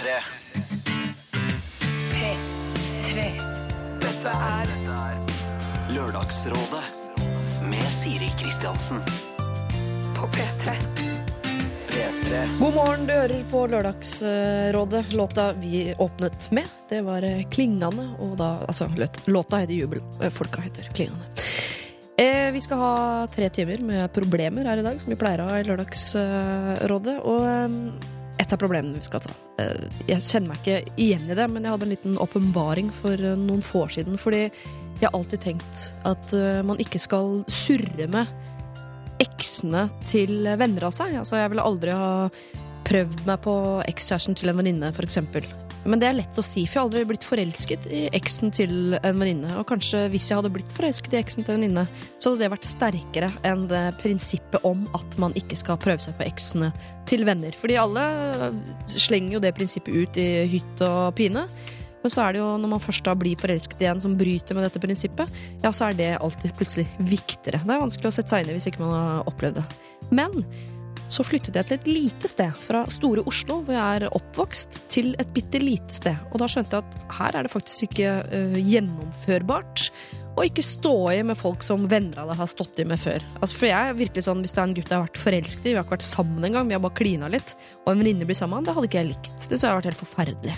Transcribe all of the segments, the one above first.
P3. P3. Dette er Lørdagsrådet med Siri Kristiansen. På P3. P3. God morgen, du hører på Lørdagsrådet. Låta vi åpnet med, det var Klingane. Klingende. Og da, altså, låta heter Jubel. eh, Folka heter Klingende. Eh, vi skal ha tre timer med problemer her i dag, som vi pleier å ha i Lørdagsrådet. Og eh, et av problemene vi skal ta. Eh, jeg kjenner meg ikke igjen i det, men jeg hadde en liten åpenbaring for eh, noen få år siden. Fordi jeg har alltid tenkt at eh, man ikke skal surre med eksene til venner av seg. Altså, jeg ville aldri ha prøvd meg på ekskjæresten til en venninne, eksempel. Men det er lett å si, for jeg har aldri blitt forelsket i eksen til en venninne. Og kanskje hvis jeg hadde blitt forelsket i eksen til en venninne, så hadde det vært sterkere enn det prinsippet om at man ikke skal prøve seg på eksene til venner. Fordi alle slenger jo det prinsippet ut i hytt og pine. Men så er det jo når man først da blir forelsket i en som bryter med dette prinsippet, ja, så er det alltid plutselig viktigere. Det er vanskelig å sette seg inn i hvis ikke man har opplevd det. Men så flyttet jeg til et lite sted fra store Oslo, hvor jeg er oppvokst, til et bitte lite sted. Og da skjønte jeg at her er det faktisk ikke uh, gjennomførbart. å ikke stå i med folk som venner av deg har stått i med før. Altså, for jeg er virkelig sånn, Hvis det er en gutt jeg har vært forelsket i, vi har ikke vært sammen engang, vi har bare klina litt, og en venninne blir sammen, det hadde ikke jeg likt. Det så jeg vært helt forferdelig.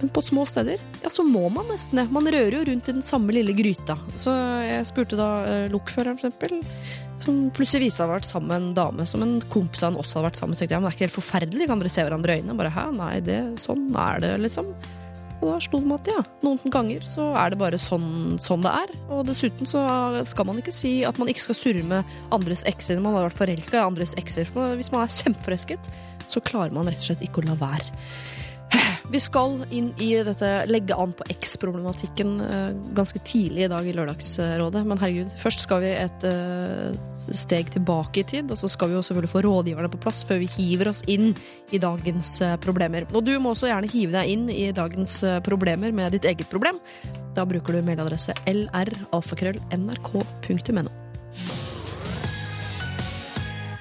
Men på små steder, ja, så må man nesten det. Man rører jo rundt i den samme lille gryta. Så jeg spurte da eh, lokføreren, for eksempel, som plutselig viste seg å ha vært sammen med en dame som en kompis av han også hadde vært sammen med. Tenkte jeg, men det er ikke helt forferdelig, kan dere se hverandre i øynene? Bare hæ, nei, det, sånn er det, liksom. Og da slo det meg at ja, noen ganger så er det bare sånn, sånn det er. Og dessuten så skal man ikke si at man ikke skal surre med andres ekser når man har vært forelska i andres ekser. For hvis man er kjempeforelsket, så klarer man rett og slett ikke å la være. Vi skal inn i dette legge an på X-problematikken eh, ganske tidlig i dag i Lørdagsrådet. Men herregud, først skal vi et eh, steg tilbake i tid, og så skal vi jo selvfølgelig få rådgiverne på plass før vi hiver oss inn i dagens eh, problemer. Og du må også gjerne hive deg inn i dagens problemer med ditt eget problem. Da bruker du mailadresse lralfakrøll.nrk.no.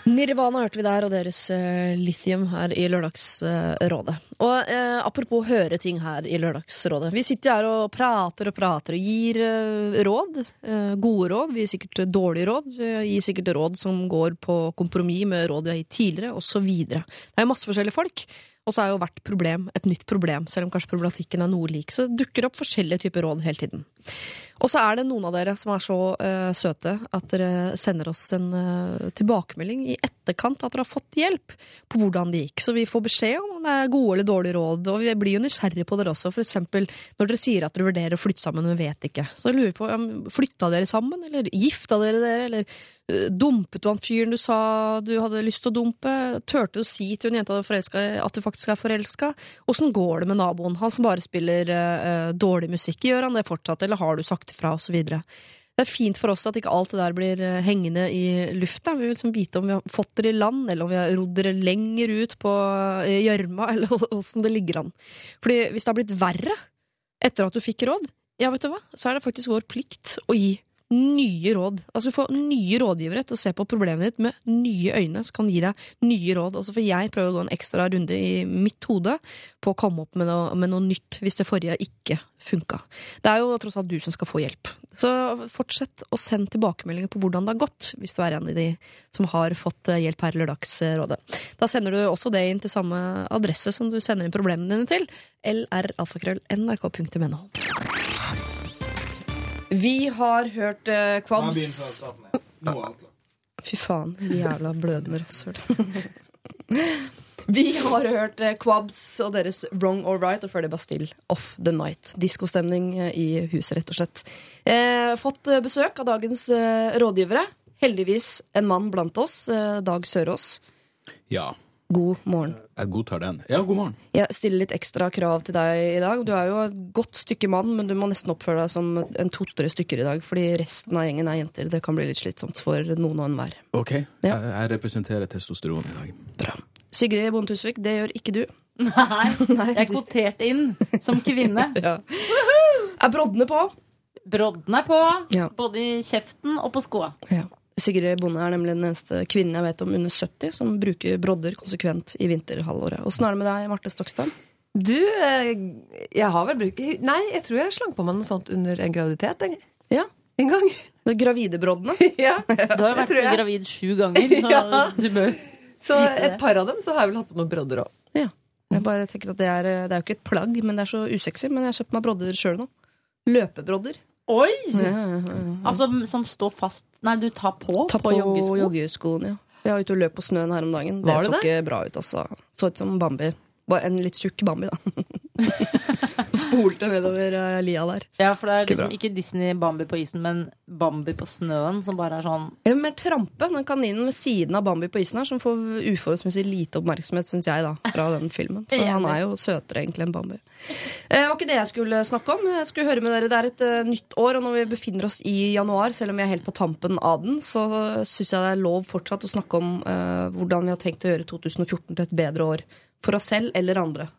Nirvana hørte vi der, og deres uh, lithium her i Lørdagsrådet. og uh, apropos høre ting her i Lørdagsrådet. Vi sitter her og prater og prater og gir eh, råd. gode råd. Vi gir sikkert dårlige råd. Vi gir sikkert råd som går på kompromiss med råd vi har gitt tidligere, osv. Det er jo masse forskjellige folk. Og så er jo hvert problem et nytt problem, selv om kanskje problematikken er noe lik. Så dukker opp forskjellige typer råd hele tiden. Og så er det noen av dere som er så uh, søte at dere sender oss en uh, tilbakemelding i etterkant at dere har fått hjelp på hvordan det gikk. Så vi får beskjed om det er gode eller dårlige råd, og vi blir jo nysgjerrige på dere også. Eksempel når dere sier at dere vurderer å flytte sammen, men vet ikke. Så jeg lurer på, om flytta dere sammen, eller gifta dere dere, eller uh, dumpet du han fyren du sa du hadde lyst til å dumpe? Turte du å si til en jente du er forelska i at du faktisk er forelska? Åssen går det med naboen, han som bare spiller dårlig musikk? Gjør han det fortsatt, eller har du sagt fra, og så videre. Det er fint for oss at ikke alt det der blir eh, hengende i lufta. Vi vil liksom vite om vi har fått dere i land, eller om vi har rodd dere lenger ut på eh, gjørma, eller åssen det ligger an. Fordi hvis det har blitt verre etter at du fikk råd, ja, vet du hva, så er det faktisk vår plikt å gi nye råd. Altså få nye rådgivere til å se på problemet ditt med nye øyne, så kan gi deg nye råd. Også for jeg prøver å gå en ekstra runde i mitt hode på å komme opp med noe, med noe nytt hvis det forrige ikke funka. Det er jo tross alt du som skal få hjelp. Så fortsett å sende tilbakemeldinger på hvordan det har gått, hvis du er en av de som har fått hjelp her i Lørdagsrådet. Da sender du også det inn til samme adresse som du sender inn problemene dine til. lralfakrøll.nrk.no. Vi har hørt uh, Kvabs Nå er alt Fy faen, jævla blødende rasshøl. Vi har hørt eh, Quabs og deres Wrong or Right, og før det Bastille Off the Night. Diskostemning eh, i huset, rett og slett. Eh, fått eh, besøk av dagens eh, rådgivere. Heldigvis en mann blant oss, eh, Dag Sørås. Ja, God morgen. jeg godtar den. Ja, god morgen. Jeg stiller litt ekstra krav til deg i dag. Du er jo et godt stykke mann, men du må nesten oppføre deg som en to-tre stykker i dag, fordi resten av gjengen er jenter. Det kan bli litt slitsomt for noen og enhver. Ok, Ja. jeg, jeg representerer testosteron i dag. Bra. Sigrid Bonde Tusvik, det gjør ikke du. Nei, jeg er kvotert inn som kvinne. Ja. Er broddene på? Brodden er på, Ja. både i kjeften og på skoa. Ja. Sigrid Bonde er nemlig den eneste kvinnen jeg vet om under 70 som bruker brodder konsekvent i vinterhalvåret. Åssen er det med deg, Marte Stokstad? Du, eh, jeg har vel brukt Nei, jeg tror jeg slang på meg noe sånt under en graviditet en, Ja. en gang. Det er Gravidebroddene. ja. Du har jo vært gravid sju ganger, så Ja. du bør Så et par av dem så har jeg vel hatt på noen brodder òg. Ja. Jeg bare tenker at det er, det er jo ikke et plagg, men det er så usexy. Men jeg har kjøpt meg brodder sjøl nå. Løpebrodder. Oi! Altså, som står fast Nei, du tar på Ta på, joggesko. joggeskoen. ja. Jeg var ute og løp på snøen her om dagen. Det Var så det ikke bra ut, altså. Så ut som Bambi. Bare en litt tjukk Bambi, da. Spolte nedover eh, lia der. Ja, for det er liksom ikke Disney Bambi på isen, men Bambi på snøen, som bare er sånn ja, mer trampe. Den kaninen ved siden av Bambi på isen her, som får uforholdsmessig lite oppmerksomhet, syns jeg, da, fra den filmen. For han er jo søtere egentlig enn Bambi. Eh, Det var ikke det jeg skulle snakke om. Jeg skulle høre med dere. Det er et eh, nytt år, og når vi befinner oss i januar, selv om vi er helt på tampen av den, så syns jeg det er lov fortsatt å snakke om eh, hvordan vi har tenkt å gjøre 2014 til et bedre år. For oss selv eller andre.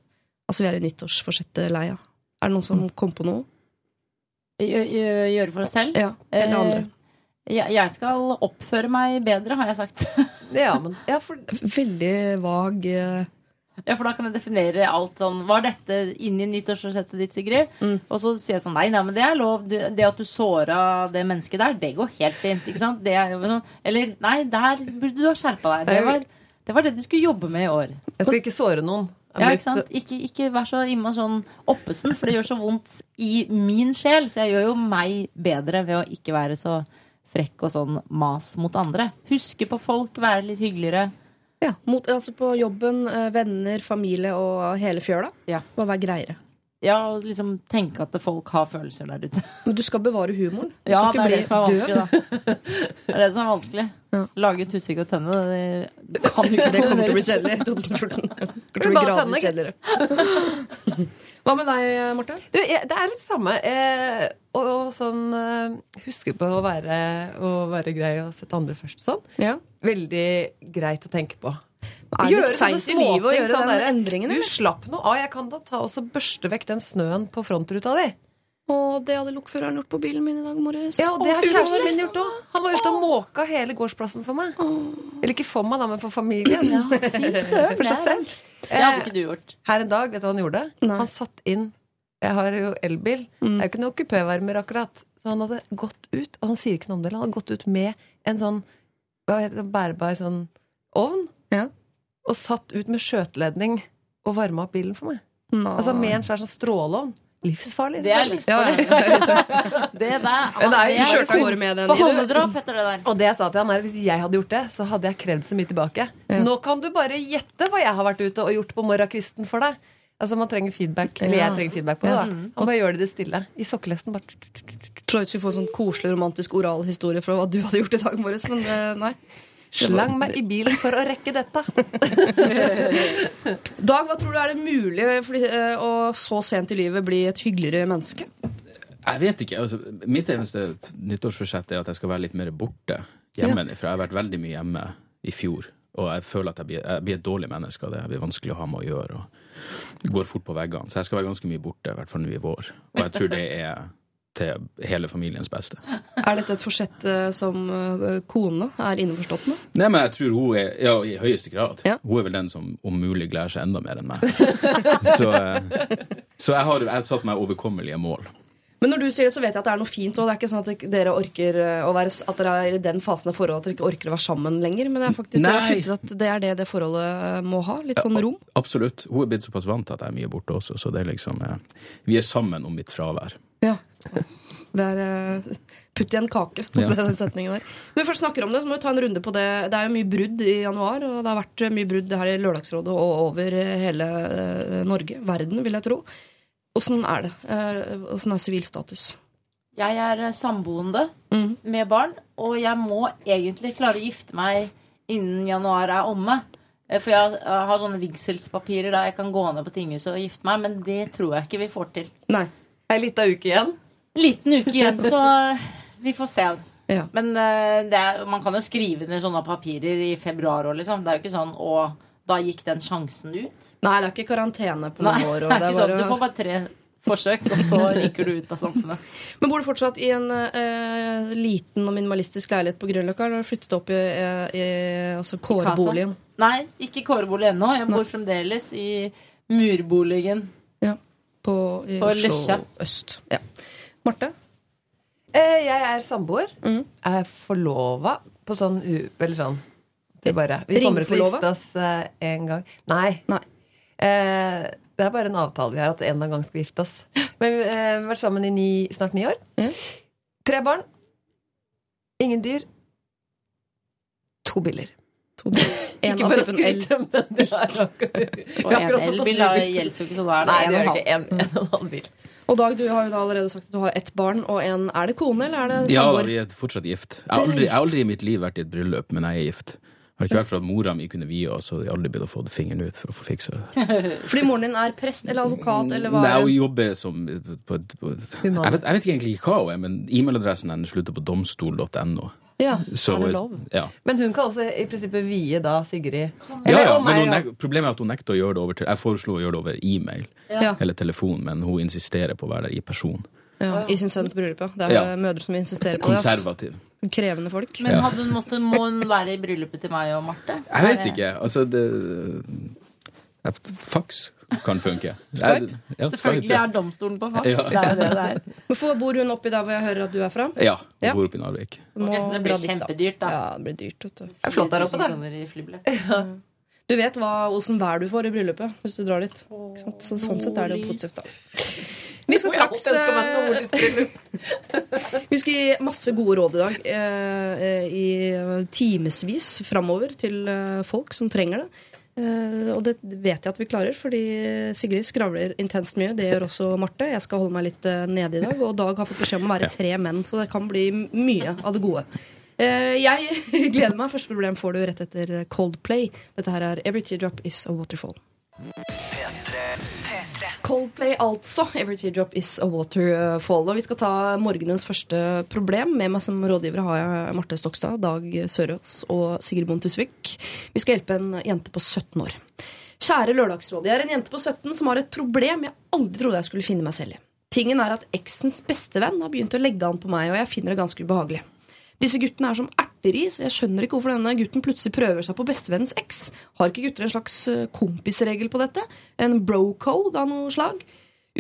Altså, vi er i nyttårsforsetteleia. Er det noen som kom på noe? gjø- gjø- gjøre for oss selv. Ja, eller Eh, andre. Jeg, skal oppføre meg bedre, har jeg sagt. Ja, men ja, for Veldig vag eh, Ja, For da kan jeg definere alt sånn Var dette inni nyttårsforsettet ditt, Sigrid? Mm. Og så sier jeg sånn Nei, nei, men det er lov. Det, det at du såra det mennesket der, det går helt fint. ikke sant? Det er jo sånn Eller nei, der burde du ha skjerpa deg. Det var, det var det du skulle jobbe med i år. jeg skal ikke såre noen. Ja, ikke sant? Ikke, ikke vær så innmari sånn oppesen, for det gjør så vondt i min sjel. Så jeg gjør jo meg bedre ved å ikke være så frekk og sånn mas mot andre. Huske på folk, være litt hyggeligere. Ja, mot, altså på jobben, eh, venner, familie og hele fjøla. Ja. Bare være greiere. Ja, og liksom tenke at folk har følelser der ute. Men du skal bevare humoren. Du Ja, skal det er det som er vanskelig, død. da. Det er det som er vanskelig. Ja. Lage Tusvik og Tønne, det kan jo ikke Det kommer til å bli kjedelig i 2014. Det kommer til å bli gradvis kjedeligere. Hva med deg, Marte? Du, jeg, det er litt samme. Eh, og, og sånn eh, Huske på å være, å være grei og sette andre først. Sånn. Ja. Veldig greit å tenke på. Er det litt sånne seigt i livet å gjøre sånn den endringen? Du slapp noe av. Jeg kan da ta og børste vekk den snøen på frontruta di. Og det hadde lokføreren gjort på bilen min i dag morges. Ja, og det har kjæresten min gjort òg. Han var ute og måka hele gårdsplassen for meg. Eller ikke for meg, da, men for familien. Ja, For seg selv. Det hadde Eh, ikke du gjort. Her en dag, vet du hva han gjorde? Nei. Han satt inn Jeg har jo elbil. Det er jo ikke noe kupévarmer akkurat. Så han hadde gått ut, og han sier ikke noe om det, han hadde gått ut med en sånn bærbar sånn ovn. Ja. Og satt ut med skjøteledning og varma opp bilen for meg. Nå. Altså med en svær sånn stråleovn. Livsfarlig. Det er livsfarlig. ja. Det der er jo Du kjørte av gårde med den heter det der. Og det jeg sa til han er, Hvis jeg hadde gjort det, så hadde jeg krevd så mye tilbake. Ja. Nå kan du bare gjette hva jeg har vært ute og gjort på morgenkvisten for deg. Altså Man trenger feedback. Eller jeg trenger feedback på det. Da Han bare gjør det i det stille. I sokkelesten bare Tror ikke vi skulle få en sånn koselig romantisk oral historie fra hva du hadde gjort i dag morges, men nei. Slang meg i bilen for å rekke dette. Dag, hva tror du er det mulig eh, å så sent i livet bli et hyggeligere menneske? Jeg vet ikke. altså Mitt eneste nyttårsforsett er at jeg skal være litt mer borte hjemmefra. Jeg har vært veldig mye hjemme i fjor. Og jeg føler at jeg blir, jeg blir et dårlig menneske av det. Jeg blir vanskelig å ha med å gjøre. og går fort på veggene. Så jeg skal være ganske mye borte, i hvert fall nå i vår. Og jeg tror det er til hele familiens beste. Er dette et forsett eh, som eh, kone er innforstått med? Nei, men jeg tror hun er Ja, i høyeste grad. Ja. Hun er vel den som om mulig gleder seg enda mer enn meg. så eh, så jeg har jeg satt meg overkommelige mål. Men når du sier det, så vet jeg at det er noe fint. òg. det er ikke sånn at dere orker å være, at dere er i den fasen av forholdet at dere ikke orker å være sammen lenger. Men det er faktisk dere har at det er det det forholdet må ha. Litt sånn rom. Absolutt. Hun er blitt såpass vant til at jeg er mye borte også, så det er liksom Vi er sammen om mitt fravær. Ja. Det er eh, putt i en kake, Ja. den setningen der. Vi først snakker om det, så må vi ta en runde på det. Det er jo mye brudd i januar, og det har vært mye brudd her i Lørdagsrådet og over hele eh, Norge. Verden, vil jeg tro. Åssen er det? Eh, Åssen er sivilstatus? Jeg er eh, samboende mm. med barn, og jeg må egentlig klare å gifte meg innen januar er omme. Eh, For jeg eh, har sånne vigselspapirer der jeg kan gå ned på tinghuset og gifte meg, men det tror jeg ikke vi får til. Nei. Ei lita uke igjen. Liten uke igjen, så eh, vi får se. Ja. Men eh, det er, man kan jo skrive ned sånne papirer i februar òg, liksom. Det er jo ikke sånn å, da gikk den sjansen ut. Nei, det er ikke karantene på noen år. det er det ikke sånn. Du får bare tre forsøk, og så ryker du ut av samfunnet. Men bor du fortsatt i en uh, liten og minimalistisk leilighet på Grünerløkka, eller har du flyttet opp i, i, altså kåreboligen? Nei, ikke kårebolig ennå. Jeg bor fremdeles i Murboligen. Ja. På, i På Oslo Lesja. øst. Ja. Marte? Eh, jeg er samboer. Jeg Er forlova på sånn u... Eller sånn det er bare, Vi kommer til å gifte oss eh, en gang. Nei. Nei. Eh, det er bare en avtale vi har, at en eller annen gang skal vi gifte oss. Men vi eh, har vært sammen i ni, snart ni år. Mm. Tre barn. Ingen dyr. To biler. To bil. En Ikke av typen L. skryte, men det er akkurat Og en elbil da gjelder jo ikke, så da er Nei, det det det en ikke. En, en og en halv bil. Og Dag, du har jo da allerede sagt at du har ett barn og en Er det kone, eller er det Ja, samboer? vi er fortsatt gift. Jeg har aldri, jeg har aldri i mitt liv vært i et bryllup, men jeg er gift. Har ikke vært for at mora mi kunne vie oss, så de aldri blitt å få fingeren ut for å få fiksa det. Fordi moren din er prest eller advokat eller hva Nei, hun jobber som på, på, på, jeg, vet, jeg vet ikke hva hun er, men e-mailadressen hennes slutter på domstol.no. Ja. Så, Er det lov? Ja. Men hun kan også i prinsippet vie da Sigrid. Ja, Eller ja, men hun nek problemet er at hun nekter å gjøre det over Jeg foreslo å gjøre det over e-mail Ja. eller telefon, men hun insisterer på å være der i person. ja. I sin sønns bryllup, ja. Det er Ja. mødre som insisterer på det. ass. Konservativ. Krevende folk. Men hadde hun måttet, må hun være i bryllupet til meg og Marte? Jeg vet ikke. Altså, det Fax kan funke. Skype? Ja, Selvfølgelig er domstolen på faks. Ja. Det er det det er. Hvorfor bor hun oppi der hvor jeg hører at du er fra? Ja, hun Ja. bor oppi i Narvik. Så må så det blir kjempedyrt, da. Ja, det blir dyrt. Det er flott der oppe, 1000 da. Du vet hva, åssen vær du får i bryllupet hvis du drar dit. Ikke sant? Så, sånn sett er det jo positivt, da. Vi skal straks eh, Vi skal gi masse gode råd i dag. eh, eh, I timevis framover til folk som trenger det. Eh, og det vet jeg at vi klarer, fordi Sigrid skravler intenst mye. Det gjør også Marte. Jeg skal holde meg litt eh, nede i dag. Og Dag har fått beskjed om å være tre menn, så det kan bli mye av det gode. Eh, jeg gleder meg. Første problem får du rett etter Coldplay. Dette her er Every Teardrop Is A Waterfall. Coldplay, altså. Every teardrop is a waterfall. Og vi skal ta morgenens første problem. Med meg som rådgivere har jeg Marte Stokstad, Dag Sørås og Sigrid Bonde Tusvik. Vi skal hjelpe en jente på 17 år. Kjære Lørdagsråd. Jeg er en jente på 17 som har et problem jeg aldri trodde jeg skulle finne meg selv i. Tingen er at eksens bestevenn har begynt å legge an på meg, og jeg finner det ganske ubehagelig. Disse guttene er som erter i, så jeg skjønner ikke hvorfor denne gutten plutselig prøver seg på bestevennens eks. Har ikke gutter en slags eh, kompisregel på dette? En bro-code av noe slag?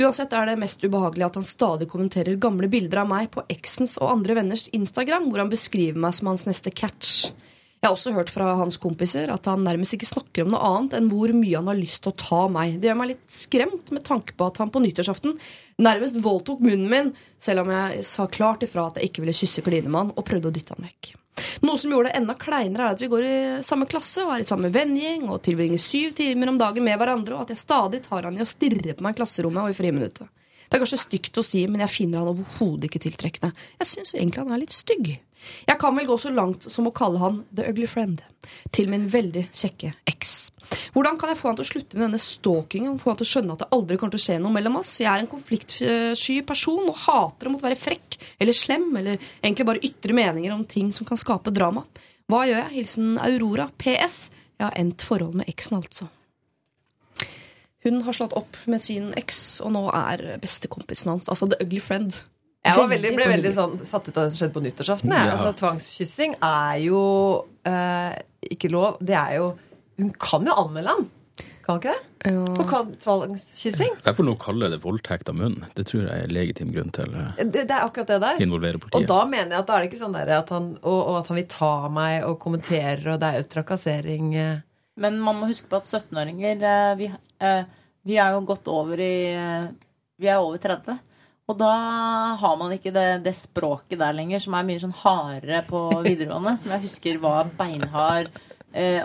Uansett er det mest ubehagelig at han stadig kommenterer gamle bilder av meg på eksens og andre venners Instagram, hvor han beskriver meg som hans neste catch. Jeg har også hørt fra hans kompiser at han nærmest ikke snakker om noe annet enn hvor mye han har lyst til å ta meg. Det gjør meg litt skremt med tanke på at han på nyttårsaften nærmest voldtok munnen min, selv om jeg sa klart ifra at jeg ikke ville kysse klinemann, og prøvde å dytte han vekk. Noe som gjorde det enda kleinere, er at vi går i samme klasse og er i samme vennegjeng og tilbringer syv timer om dagen med hverandre, og at jeg stadig tar han i å stirre på meg i klasserommet og i friminuttet. Det er kanskje stygt å si, men jeg finner han overhodet ikke tiltrekkende. Jeg syns egentlig han er litt stygg. Jeg kan vel gå så langt som å kalle han The Ugly Friend til min veldig kjekke eks. Hvordan kan jeg få han til å slutte med denne stalkingen? Få han til å skjønne at det aldri kommer til å skje noe mellom oss? Jeg er en konfliktsky person og hater å måtte være frekk eller slem eller egentlig bare ytre meninger om ting som kan skape drama. Hva gjør jeg? Hilsen Aurora. PS. Jeg har endt forhold med eksen, altså. Hun har slått opp med sin eks, og nå er bestekompisen hans, altså The Ugly Friend. Jeg var veldig, ble veldig sånn satt ut av det som skjedde på nyttårsaften. Ja. Altså, tvangskyssing er jo eh, ikke lov. Det er jo Hun kan jo anmelde han. Kan hun ikke det? Ja. For tvangskyssing. Jeg får nå kalle det voldtekt av munnen. Det tror jeg er legitim grunn til å Det, det er akkurat det der. involvere Og da mener jeg at da er det ikke sånn der at han, og, og at han vil ta meg og kommenterer, og det er jo trakassering. eh. Men man må huske på at 17-åringer eh, vi, eh, vi er jo gått over i eh, Vi er over 30. Og da har man ikke det, det språket der lenger, som er mye sånn hardere på videregående. Som jeg husker var beinhard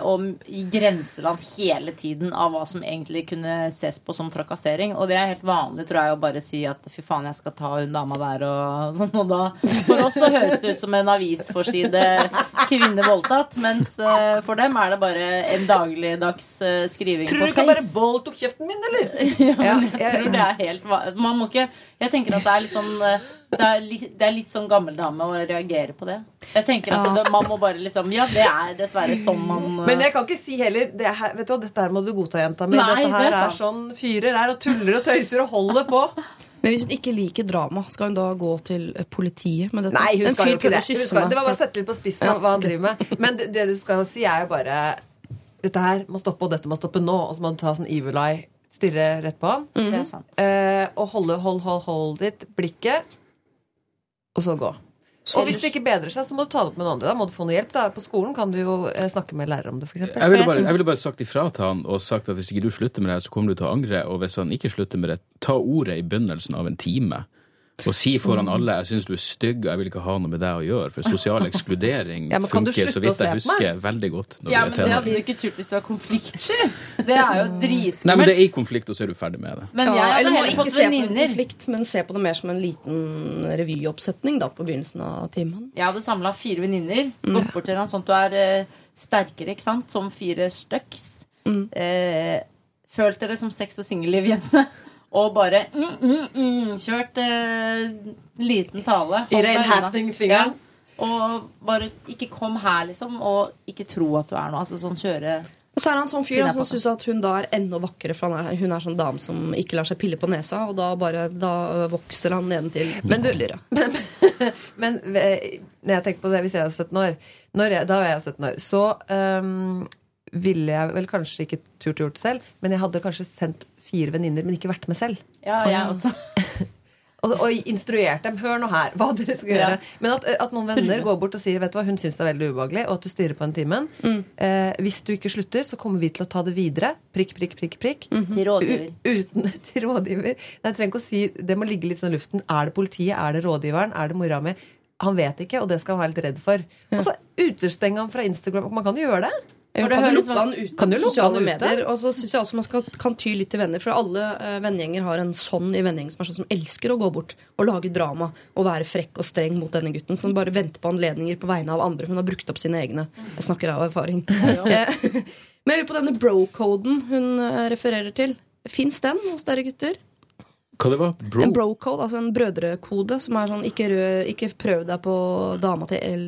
og i grenseland hele tiden av hva som egentlig kunne ses på som trakassering. Og det er helt vanlig, tror jeg, å bare si at fy faen, jeg skal ta hun dama der og sånn. Og da For oss så høres det ut som en avisforside 'kvinne voldtatt', mens eh, for dem er det bare en dagligdags eh, skriving Tror på du ikke bare Face. voldtok kjeften min, eller? Ja, jeg tror det er helt vanlig. Man må ikke Jeg tenker at det er litt sånn eh, det er, litt, det er litt sånn gammeldame å reagere på det. Jeg tenker at Ja. det, Man må bare liksom Ja, det er dessverre sånn man eh, Men jeg kan ikke si heller det her, Vet du hva, Dette her må du godta, jenta mi. Dette her det er er, sånn fyrer her og tuller og tøyser og holder på. Men hvis hun ikke liker drama, skal hun da gå til eh, politiet med dette? Nei, hun skal jo ikke det. Hun skal, det var bare å sette litt på spissen av hva han driver med. Men det, det du skal si, er jo bare Dette her må stoppe, og dette må stoppe nå. Og så må du ta sånn evil eye stirre rett på han. Det er. Eh, og holde, hold, hold, hold ditt blikket, og så gå. Og hvis det ikke bedrer seg, så må du ta det opp med noen andre. Da må du få noe hjelp. da. På skolen kan du jo eh, snakke med lærer om det, f.eks. Jeg ville bare, jeg ville bare sagt ifra til han og sagt at hvis ikke du slutter med det, så kommer du til å angre. Og hvis han ikke slutter med det, ta ordet i begynnelsen av en time. Og si foran alle 'jeg syns du er stygg, og jeg vil ikke ha noe med deg å gjøre'. For sosial ekskludering Ja, men kan du funker, så vidt jeg husker, veldig godt. Når Ja, du men det hadde du ikke turt hvis du var konfliktsky. Det er jo Nei, men det er i konflikt, og så er du ferdig med det. Men jeg Ja, hadde eller må heller ikke fått se på venninner. konflikt, men se på det mer som en liten revyoppsetning da, på begynnelsen av timen. Jeg hadde samla fire venninner. Gått bort til han sånn at du er eh, sterkere, ikke sant? Som fire støks. Eh, følt dere som sex- og singelliv-jentene. Og bare mm, mm, mm, kjørt eh, liten tale. I unna. happening-fingeren. Ja. Og bare ikke kom her, liksom. Og ikke tro at du er noe. Altså sånn kjøre Og så er han sånn fyr som på syns at hun da er enda vakrere, for han er, hun er sånn dame som ikke lar seg pille på nesa, og da bare da vokser han nedentil Men du- men, Men eh, når jeg tenker på det, hvis jeg er 17 år når jeg, Da var jeg 17 år. Så um, ville jeg vel kanskje ikke turt å gjort det selv, men jeg hadde kanskje sendt fire venninner, men ikke vært med selv. Ja, jeg også. Og, og instruert dem. Hør nå her, hva dere skal gjøre. Ja. Men at, at noen venner går bort og sier vet du hva, hun syns det er veldig ubehagelig, og at du stirrer på en timen. Eh, hvis du ikke slutter, så kommer vi til å ta det videre. Prikk, prikk, prikk. prikk. Til rådgiver. Uten til rådgiver. Nei, jeg trenger ikke å si Det må ligge litt sånn i luften. Er det politiet? Er det rådgiveren? Er det mora mi? Han vet ikke, og det skal han være litt redd for. Og så utestenge han fra Instagram. Man kan jo gjøre det. Det kan du, lukke sånn- han ut Kan av du lukke sosiale medier. Og så syns jeg også man skal, kan ty litt til venner. For alle uh, vennegjenger har en sånn i vennegjengen som er sånn som elsker å gå bort og lage drama og være frekk og streng mot denne gutten. Som bare venter på anledninger på vegne av andre. For Hun har brukt opp sine egne. Jeg snakker av erfaring. Eh, Men jeg lurer på denne bro-koden hun eh, refererer til. Fins den hos dere gutter? Hva det var? Bro? En bro-code, altså en brødrekode som er sånn ikke, rør, ikke prøv deg på dama til L,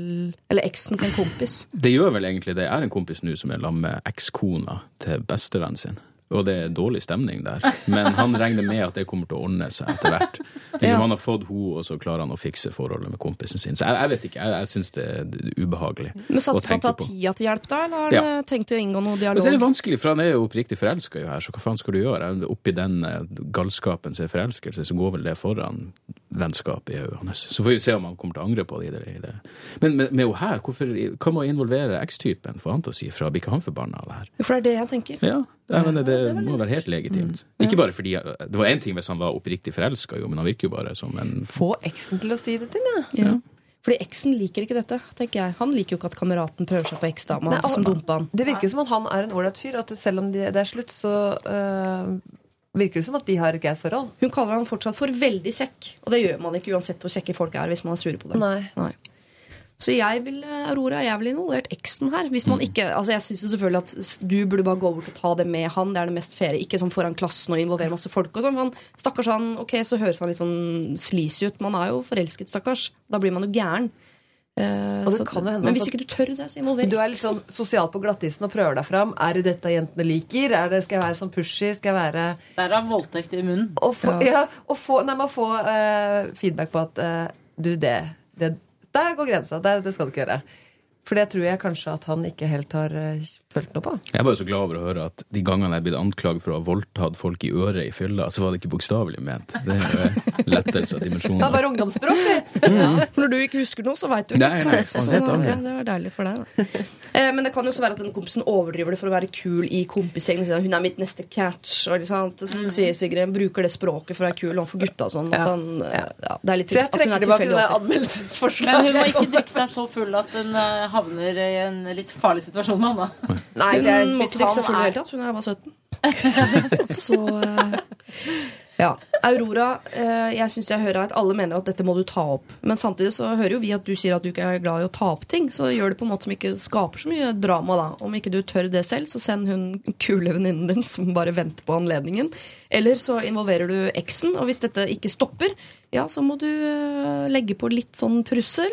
eller eksen til en kompis. Det gjør vel egentlig det. Jeg er en kompis nå som er sammen med ekskona til bestevennen sin. Og det er dårlig stemning der. Men han regner med at det kommer til å ordne seg etter hvert. Ja. Han har fått henne, og så klarer han å fikse forholdet med kompisen sin. Så jeg, jeg vet ikke. Jeg, jeg syns det er ubehagelig Men Satser å ta tida til hjelp, da? Eller har Ja. dere tenkt å inngå noe Men så er det vanskelig, for han er jo oppriktig forelska her, så hva faen skal du gjøre? Oppi den eh, galskapen som er forelskelse, så går vel det foran vennskap i øynene hans. Så får vi se om han kommer til å angre på det. i det. Men med, med henne her, hvorfor, hva med å X-typen, får han til å si fra? Blir ikke han forbanna av det her? For det er det jeg tenker. Ja, jeg men det må være helt legitimt. Ikke bare fordi Det var én ting hvis han var oppriktig forelska, men han virker jo bare som en Få eksen til å si det til deg. Ja. Fordi eksen liker ikke dette, tenker jeg. Han liker jo ikke at kameraten prøver seg på eksdama hans som dumpa han. Det virker jo som om han er en ålreit fyr. At selv om de, det er slutt, så øh, virker det som at de har et greit forhold. Hun kaller han fortsatt for veldig kjekk, og det gjør man ikke uansett hvor kjekke folk er hvis man er sure på dem. Nei. Så jeg vil, eh, Aurora, jeg vil involvert eksen her. Hvis man ikke, altså Jeg syns selvfølgelig at du burde bare gå bort og ta det med han. Det er det mest faire. Ikke sånn foran klassen og involvere masse folk. og sånn. for Han, stakkars han, ok, Så høres han litt sånn sleazy ut. Man er jo forelsket, stakkars. Da blir man jo gæren. Uh, Og det så- hende men hvis ikke du tør det, så involver Du er litt sånn sosial på glattisen og prøver deg fram. Er det dette jentene liker? Er det, skal jeg være sånn pushy? Skal jeg være Derav voldtekt i munnen. Å få, ja. å få, nei, man får få eh, feedback på at uh, du, det, det Der går grensa. Det, det skal du ikke gjøre. For det tror jeg kanskje at han ikke helt har eh, noe på. Jeg er bare så glad over å høre at de gangene jeg er blitt anklaget for å ha voldtatt folk i øret i fylla, så var det ikke bokstavelig ment. Det er jo lettelse av Det var bare ungdomsspråk, si! Mm. når du ikke husker noe, så veit du ikke. nei, nei, så, ja, det var deilig for deg, da. Eh, men det kan jo også være at den kompisen overdriver det for å være kul i kompisgjengen. sin. Hun er mitt neste catch. Og, liksom. Som du sier, Sigrid, han bruker det språket for å være kul overfor gutta. og Sånn, at han, eh, ja, det er litt Så jeg trekker er tilbake det anmeldelsesforslaget. Men hun må ikke drikke seg så full at hun eh, havner i en litt farlig situasjon med han. da. Nei, Hun måtte må ikke seg full i det hele tatt. Hun er bare 17. Så eh, ja. Aurora, eh, jeg syns jeg hører at alle mener at dette må du ta opp. Men samtidig så hører jo vi at du sier at du ikke er glad i å ta opp ting. Så gjør det på en måte som ikke skaper så mye drama, da. Om ikke du tør det selv, så send hun kule venninnen din som bare venter på anledningen. Eller så involverer du eksen, og hvis dette ikke stopper, ja, så må du eh, legge på litt sånn trussel.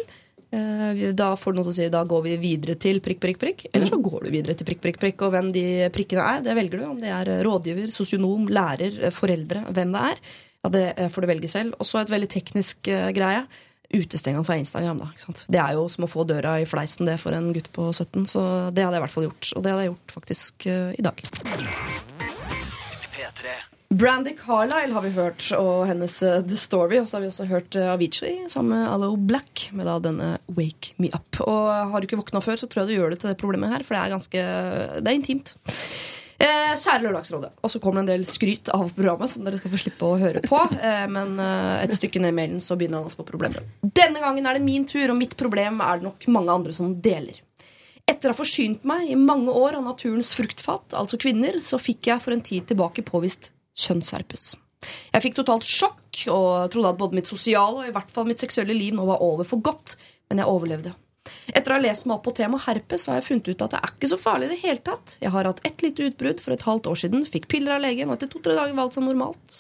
Eh, Da får du noe til å si, da går vi videre til prikk, prikk, prikk. Eller så går du videre til prikk, prikk, prikk. Og hvem de prikkene er, det velger du. Om det er rådgiver, sosionom, lærer, eh, foreldre, hvem det er. Ja, Det eh, får du velge selv. Og så et veldig teknisk eh, greie. Utestenge han fra Instagram. da, ikke sant? Det er jo som å få døra i fleisen det for en gutt på 17. Så det hadde jeg i hvert fall gjort. Og det hadde jeg gjort faktisk eh, i dag. P3. Brandy Carlisle har vi hørt, og hennes eh, The Story. Og så har vi også hørt eh, Avicii sammen med Allo Black med da denne Wake Me Up. Og har du ikke våkna før, så tror jeg du gjør det til det problemet her, for det er ganske Det er intimt. Eh, kjære Lørdagsrådet. Og så kommer det en del skryt av programmet, som dere skal få slippe å høre på. Eh, men eh, et stykke ned i mailen så begynner han altså på problemet. Denne gangen er det min tur, og mitt problem er det nok mange andre som deler. Etter å ha forsynt meg i mange år av naturens fruktfat, altså kvinner, så fikk jeg for en tid tilbake påvist kjønnsherpes. Jeg fikk totalt sjokk og trodde at både mitt sosiale og i hvert fall mitt seksuelle liv nå var over for godt, men jeg overlevde. Etter å ha lest meg opp på temaet herpes har jeg funnet ut at det er ikke så farlig i det hele tatt. Jeg har hatt ett lite utbrudd for et halvt år siden, fikk piller av legen og etter to-tre dager var alt som normalt.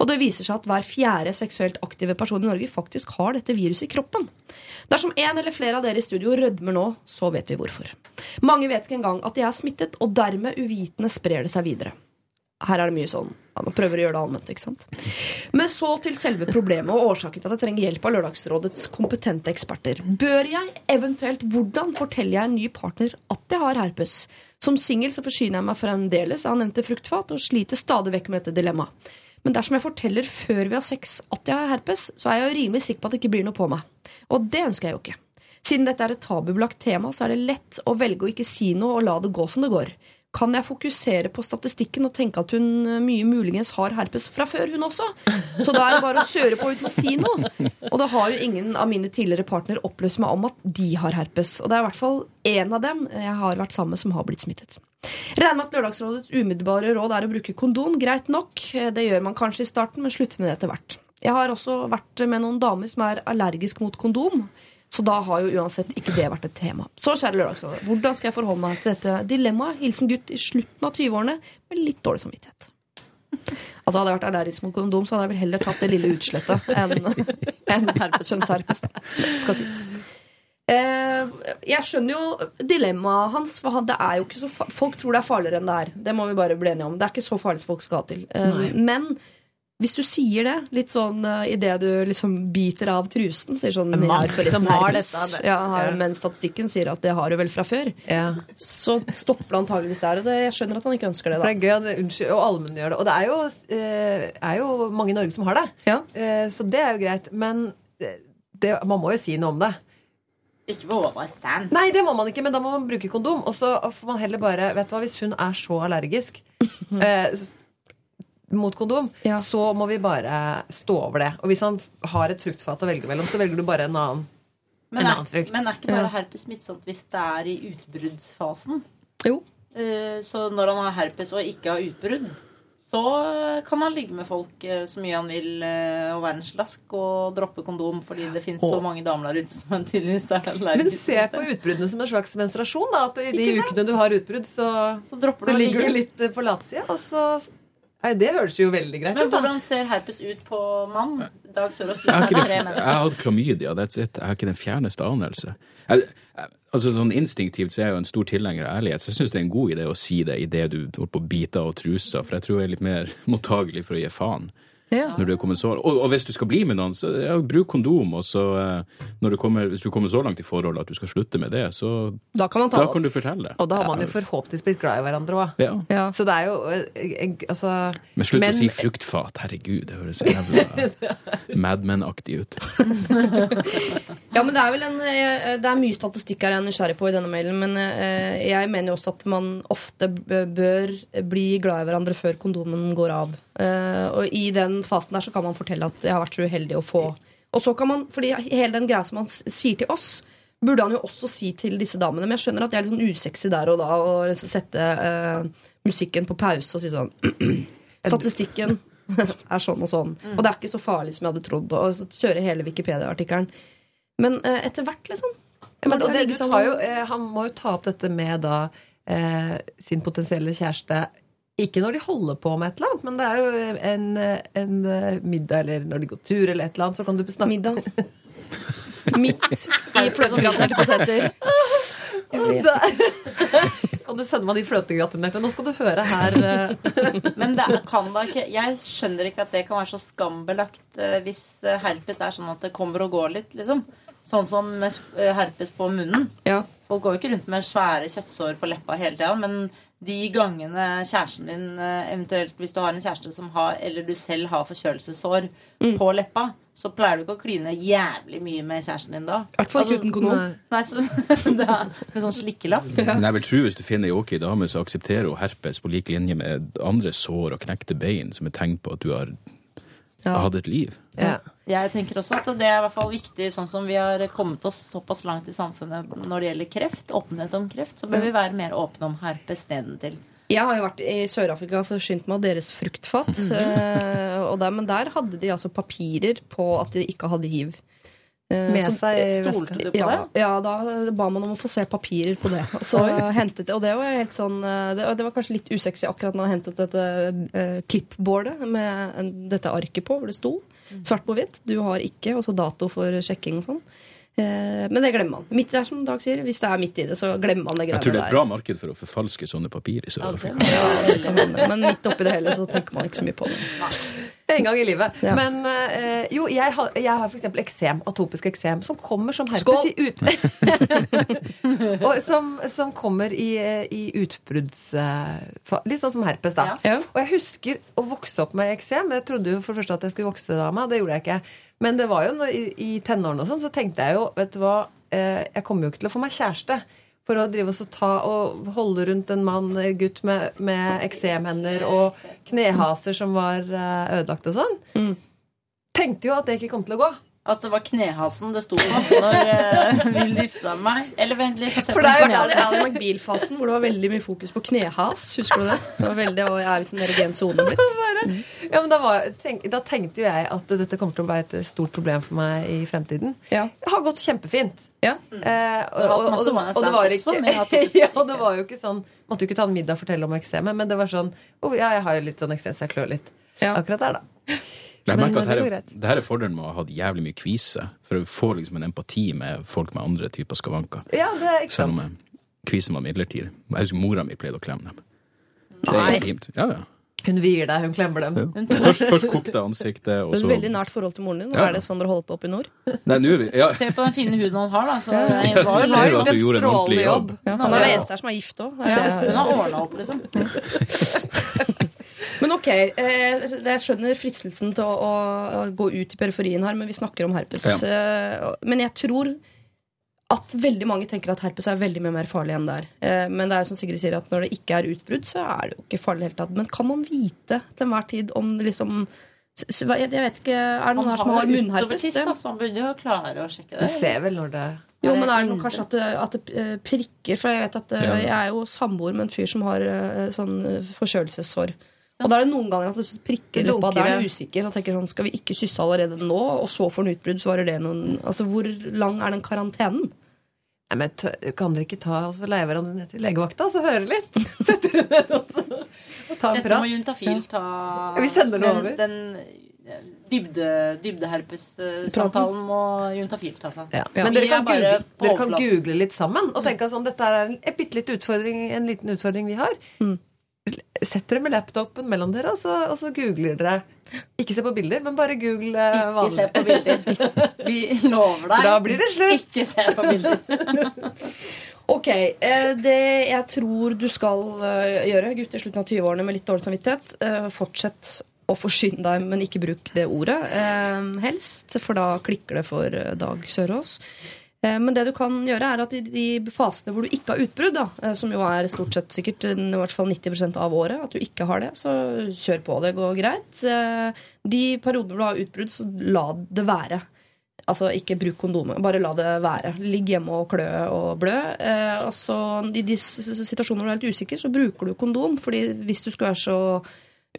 Og det viser seg at hver fjerde seksuelt aktive person i Norge faktisk har dette viruset i kroppen. Dersom en eller flere av dere i studio rødmer nå, så vet vi hvorfor. Mange vet ikke engang at de er smittet, og dermed uvitende sprer det seg videre. Her er det mye sånn Man prøver å gjøre det allment. ikke sant? Men så til selve problemet og årsaken til at jeg trenger hjelp av Lørdagsrådets kompetente eksperter. Bør jeg, eventuelt hvordan, forteller jeg en ny partner at jeg har herpes? Som singel så forsyner jeg meg fremdeles av nevnte fruktfat og sliter stadig vekk med dette dilemmaet. Men dersom jeg forteller før vi har sex at jeg har herpes, så er jeg jo rimelig sikker på at det ikke blir noe på meg. Og det ønsker jeg jo ikke. Siden dette er et tabubelagt tema, så er det lett å velge å ikke si noe og la det gå som det går. Kan jeg fokusere på statistikken og tenke at hun eh, mye muligens har herpes fra før, hun også? Så da er det bare å kjøre på uten å si noe. Og da har jo ingen av mine tidligere partnere opplyst meg om at de har herpes. Og det er i hvert fall én av dem jeg har vært sammen med, som har blitt smittet. Regner med at Lørdagsrådets umiddelbare råd er å bruke kondom. Greit nok. Det gjør man kanskje i starten, men slutter med det etter hvert. Jeg har også vært med noen damer som er allergisk mot kondom. Så da har jo uansett ikke det vært et tema. Så kjære Lørdagsrådet, hvordan skal jeg forholde meg til dette dilemmaet? Hilsen gutt i slutten av 20-årene med litt dårlig samvittighet. Altså Hadde jeg vært allergisk mot kondom, så hadde jeg vel heller tatt det lille utslettet enn en kjønnsherpes. Skal sies. Eh, jeg skjønner jo dilemmaet hans. For han, det er jo ikke så folk tror det er farligere enn det er. Det må vi bare bli enige om. Det er ikke så farlig som folk skal til. Eh, men hvis du sier det litt sånn uh, idet du liksom biter av trusen Sier sånn «Jeg har mange som har dette, det. ja, har, Ja. Men statistikken sier at det har du vel fra før. Ja. Så stopper det antageligvis der. Og det, jeg skjønner at han ikke ønsker det. Da det er gøy unnskyld, og allmenngjør det. Og det er jo, eh, er jo mange i Norge som har det. Ja. Eh, så det er jo greit. Men det, det, man må jo si noe om det. Ikke på overstand. Nei, det må man ikke, men da må man bruke kondom. Og så får man heller bare Vet du hva, hvis hun er så allergisk eh, mot kondom, Ja. så må vi bare stå over det. Og hvis han har et fruktfat å velge mellom, så velger du bare en annen. Men En er, annen frukt. men er ikke bare herpes smittsomt hvis det er i utbruddsfasen? Jo. Eh, Så når han har herpes og ikke har utbrudd, så kan han ligge med folk eh, så mye han vil eh, og være en slask og droppe kondom fordi det finnes så mange damer der ute som han tydeligvis er Men allergiske. se på utbruddene som en slags menstruasjon. Da, at i de ukene du har utbrudd, så, Så så ligger du litt på latsida, og så Nei, det høres jo veldig greit ut. Men hvordan ser herpes ut på mann? Dag Sørås, du Jeg har, er tre menn. jeg har hatt klamydia, that's it. Jeg har ikke den fjerneste anelse. Jeg, jeg, altså sånn Instinktivt så er jeg jo en stor tilhenger av ærlighet, så jeg syns det er en god idé å si det idet du holder på å bite av trusa, for jeg tror jeg er litt mer mottagelig for å gi faen. Ja. Når du er kommet så, og, og hvis du skal bli med noen, så ja, bruk kondom. Og så, eh, når du kommer, hvis du kommer så langt i forholdet at du skal slutte med det, så Da kan man ta da det kan du fortelle. Og da har man jo forhåpentligvis blitt glad i hverandre òg. ja. Ja. Så det er jo eh, eh, Altså Men slutt Men- å si fruktfat. Herregud, det høres så jævla Mad Men-aktig ut. Ja, men Det er vel en, det er mye statistikk her jeg er nysgjerrig på i denne mailen. Men jeg mener jo også at man ofte bør bli glad i hverandre før kondomen går av. Eh, og i den fasen der så kan man fortelle at jeg har vært så uheldig å få. Og så kan man, fordi hele den greia som han sier til oss, burde han jo også si til disse damene. Men jeg skjønner at det er litt sånn usexy der og da å liksom sette uh, musikken på pause og si sånn Statistikken er sånn og sånn. Og det er ikke så farlig som jeg hadde trodd. Og kjøre hele Wikipedia-artikkelen. Men uh, etter hvert, liksom. Men, det, tar jo, han må jo ta opp dette med da eh, sin potensielle kjæreste ikke når de holder på med et eller annet, men det er jo en, en eh, middag eller når de går tur eller et eller annet, så kan du snakke Middag. Midt i fløtegratinerte poteter. Kan du sende meg de fløtegratinerte? Nå skal du høre her. eh, Men det er- kan da ikke Jeg skjønner ikke at det kan være så skambelagt eh, hvis herpes er sånn at det kommer og går litt, liksom. Sånn som herpes på munnen. Ja. Folk går jo ikke rundt med svære kjøttsår på leppa hele tida, men de gangene kjæresten din, eh, eventuelt hvis du har en kjæreste som har, eller du selv har forkjølelsessår Mm. på leppa, så pleier du ikke å kline jævlig mye med kjæresten din da. I hvert fall ikke uten kondom. Nei, så, er med sånn slikkelapp. Men jeg vil tro hvis du finner ei ok dame, så aksepterer hun herpes på lik linje med andre sår og knekte bein, som er tegn på at du har Ja. hadde et liv. Ja. Jeg tenker også at det er i hvert fall viktig, sånn som vi har kommet oss såpass langt i samfunnet når det gjelder kreft, åpenhet om kreft, så bør vi være mer åpne om herpes nedentil. Jeg har jo vært i Sør-Afrika og forsynt meg av deres fruktfat. eh, og der, men der hadde de altså papirer på at de ikke hadde hiv. Eh, Med seg i Stolte veska. du på ja, det? ja, da ba man om å få se papirer på det. Så hentet det, og det var helt sånn eh, Det, det var kanskje litt usexy akkurat når jeg hentet dette uh, klippboardet med en, dette arket på, hvor det sto svart på hvitt. Du har ikke, og så dato for sjekking og sånn. Eh, men det glemmer man. Midt der, som Dag sier. Hvis det er midt i det, så glemmer man det greiene der. Jeg tror det er et bra marked for å forfalske sånne papir i Ja, Sør-Afrika. det- Ja. Men midt oppi det hele så tenker man ikke så mye på det. En gang i livet. Ja. Men øh, jo, jeg har, jeg har f.eks. eksem, atopisk eksem, som kommer som herpes i ut... og som, som kommer i, eh, i utbrudds... eh, Litt sånn som herpes, da. Ja. Og jeg husker å vokse opp med eksem. Jeg trodde jo for det første at jeg skulle vokse av meg. Det gjorde jeg ikke. Men det var jo i, i tenårene og sånn, så tenkte jeg jo Vet du hva, jeg kommer jo ikke til å få meg kjæreste. For å drive og ta og holde rundt en mann, gutt med, med eksemhender og knehaser som var eh, ødelagt og sånn. Tenkte jo at det ikke kom til å gå. At det var knehasen det sto på når uh, vi gifta meg. Eller vent litt, For det er jo knehasen. Ali, Ali McBeal-fasen, hvor det var veldig mye fokus på knehas. Husker du det? Det var veldig, og jeg er visst en erogen sone blitt. Ja, men da, var, tenk, da tenkte jo jeg at dette kommer til å være et stort problem for meg i fremtiden. Ja. Det har gått kjempefint. Ja. Eh, og, og, og, og det var ikke Ja, det var jo ikke sånn Måtte jo ikke ta en middag og fortelle om eksemet, men det var sånn oh, ja, jeg har jo litt sånn eksem, så jeg klør litt. Ja. Akkurat der, da. Jeg merker at det her er, det her er fordelen med å ha hatt jævlig mye kvise. For å få liksom en empati med folk med andre typer skavanker. Ja, det er ikke sant. Selv om kvisen var midlertidig. Jeg husker mora mi pleide å klemme dem. Det er Nei. intimt. Ja, ja. Hun vier deg, hun klemmer dem. Først, først kokte ansiktet, og Du har så et veldig nært forhold til moren din. Ja. Er det sånn dere holder på oppe i nord? Nei, nå er vi ja. Se på den fine huden han har, da. Så det Jeg var jo ser jo at du en gjorde en ordentlig strålende jobb. Ja, han er den eneste her som er gift òg. ja, Hun har ordna opp, liksom. Men ok, eh, jeg skjønner fristelsen til å, å gå ut i periferien her, men vi snakker om herpes. Eh, men jeg tror at veldig mange tenker at herpes er veldig mye mer farlig enn det er. Eh, men det er jo som Sigrid sier, at når det ikke er utbrudd, så er det jo ikke farlig i det hele tatt. Men kan man vite til enhver tid om det liksom Jeg vet ikke, Er det noen her som har munnherpes? utovertiss, da, så han burde jo klare å sjekke det. Du ser vel når det Jo, men er det noe kanskje at det, at det eh, prikker? For jeg vet at eh, jeg er jo samboer med en fyr som har sånn forkjølelsessår. Og da er det noen ganger at du prikker leppa. Da er Dunker du usikker. Og tenker sånn, Skal vi ikke kysse allerede nå, og så får han utbrudd? Så varer det noen Altså, Hvor lang er den karantenen? Nei, men Kan dere ikke ta og så leie hverandre ned til legevakta så høre litt? Sette dere ned også og ta en Dette prat? må Juntafil ta Vi sender det over. Den den dybde, dybdeherpes-samtalen må Juntafil ta seg. Ja. Ja. Men dere er kan, google, dere kan google litt sammen og tenke sånn dette er en, en en liten utfordring vi har. Mm. Sett dere med laptopen mellom dere, og så, og så googler dere. Ikke se på bilder, men bare google vanlig. Ikke se på bilder. Vi lover deg. Da blir det slutt. Ikke se på bilder. Ok, eh, Det jeg tror du skal eh, gjøre, gutt i slutten av 20-årene med litt dårlig samvittighet, eh, fortsett å forsyne deg, men ikke bruk det ordet, eh, helst. For da klikker det for eh, Dag Sørås. Eh, Men det du kan gjøre, er at i de fasene hvor du ikke har utbrudd, da, eh, som jo er stort sett sikkert eh, i hvert fall 90% av året, at du ikke har det, så kjør på. Det går greit. De periodene hvor du har utbrudd, så la det være. Altså, ikke bruk kondomet. Bare la det være. Ligg hjemme og klø og blø. Eh, og så I de situasjonene hvor du er helt usikker, så bruker du kondom. fordi hvis du skulle være så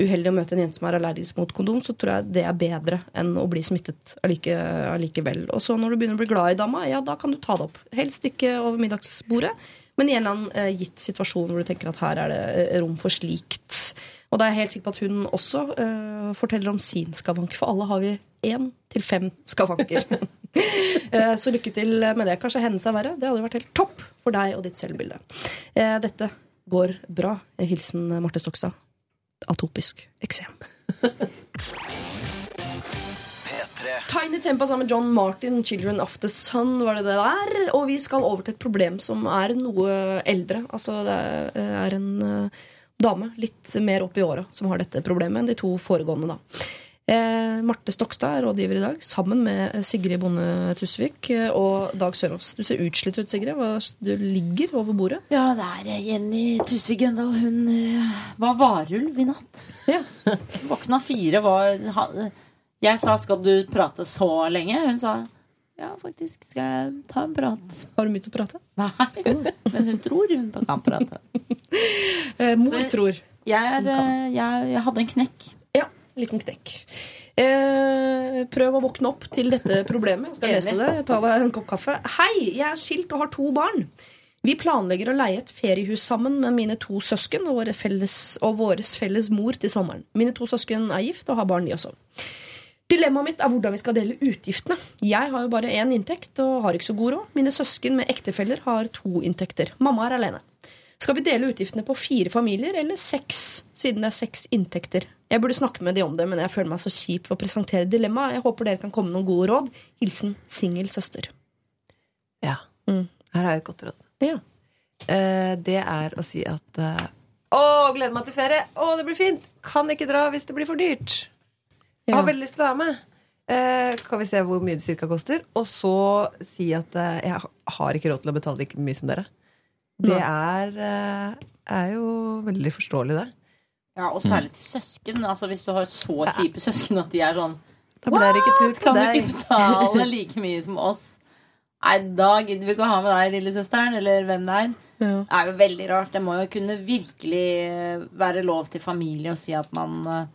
uheldig å møte en jente som er allergisk mot kondom, så tror jeg det er bedre enn å bli smittet allike, allikevel. Og så når du begynner å bli glad i dama, ja, da kan du ta det opp. Helst ikke over middagsbordet, men i en eller annen eh, gitt situasjon hvor du tenker at her er det eh, rom for slikt. Og da er jeg helt sikker på at hun også eh, forteller om sin skavank, for alle har vi én til fem skavanker. Eh, så lykke til med det. Kanskje hennes er verre. Det hadde jo vært helt topp for deg og ditt selvbilde. Eh, Dette går bra. Hilsen Marte Stokstad. Atopisk eksem. Tiny Tempa sammen med John Martin, 'Children of the Sun', var det det der. Og vi skal over til et problem som er noe eldre. Altså det er en eh, dame litt mer opp i åra som har dette problemet enn de to foregående, da. Eh, Marte Stokstad er rådgiver i dag, sammen med Sigrid Bonde Tusvik eh, og Dag Sørås. Du ser utslitt ut, Sigrid. Du ligger over bordet. Ja, det er eh, Jenny Tusvik Gøndal. Hun eh, var varulv i natt. Ja. Våkna fire, var Jeg sa 'skal du prate så lenge'? Hun sa ja, faktisk. Skal jeg ta en prat? Har du mye til å prate? Nei, men hun tror hun kan prate. Eh, mor Så- tror. Jeg, er, jeg, jeg hadde en knekk. Liten knekk. Eh, prøv å våkne opp til dette problemet. Jeg skal lese det. Ta deg en kopp kaffe. Hei, jeg er skilt og har to barn. Vi planlegger å leie et feriehus sammen med mine to søsken og, våre felles, og våres felles mor til sommeren. Mine to søsken er gift og har barn, de også. Dilemmaet mitt er hvordan vi skal dele utgiftene. Jeg har jo bare én inntekt og har ikke så god råd. Mine søsken med ektefeller har to inntekter. Mamma er alene. Skal vi dele utgiftene på fire familier eller seks, siden det er seks inntekter? Jeg burde snakke med de om det, men jeg føler meg så kjip for å presentere dilemmaet. Jeg håper dere kan komme med noen gode råd. Hilsen singel søster. Ja. Mm. Her har jeg et godt råd. Ja. Eh, det er å si at eh, Å, gleder meg til ferie! Å, det blir fint! Kan ikke dra hvis det blir for dyrt. Jeg Ja. har veldig lyst til å være med. Eh, kan vi se hvor mye det cirka koster? Og så si at eh, jeg har ikke råd til å betale like mye som dere. Det er, eh, er jo veldig forståelig, det. Ja, Og særlig til søsken. Altså Hvis du har så kjipe søsken at de er sånn Da blir det ikke tur til Kan du ikke betale like mye som oss? Nei, da gidder vi ikke å ha med deg, lillesøsteren, eller hvem det er. Ja. Det er jo veldig rart. Det må jo kunne virkelig være lov til familie å si at man eh,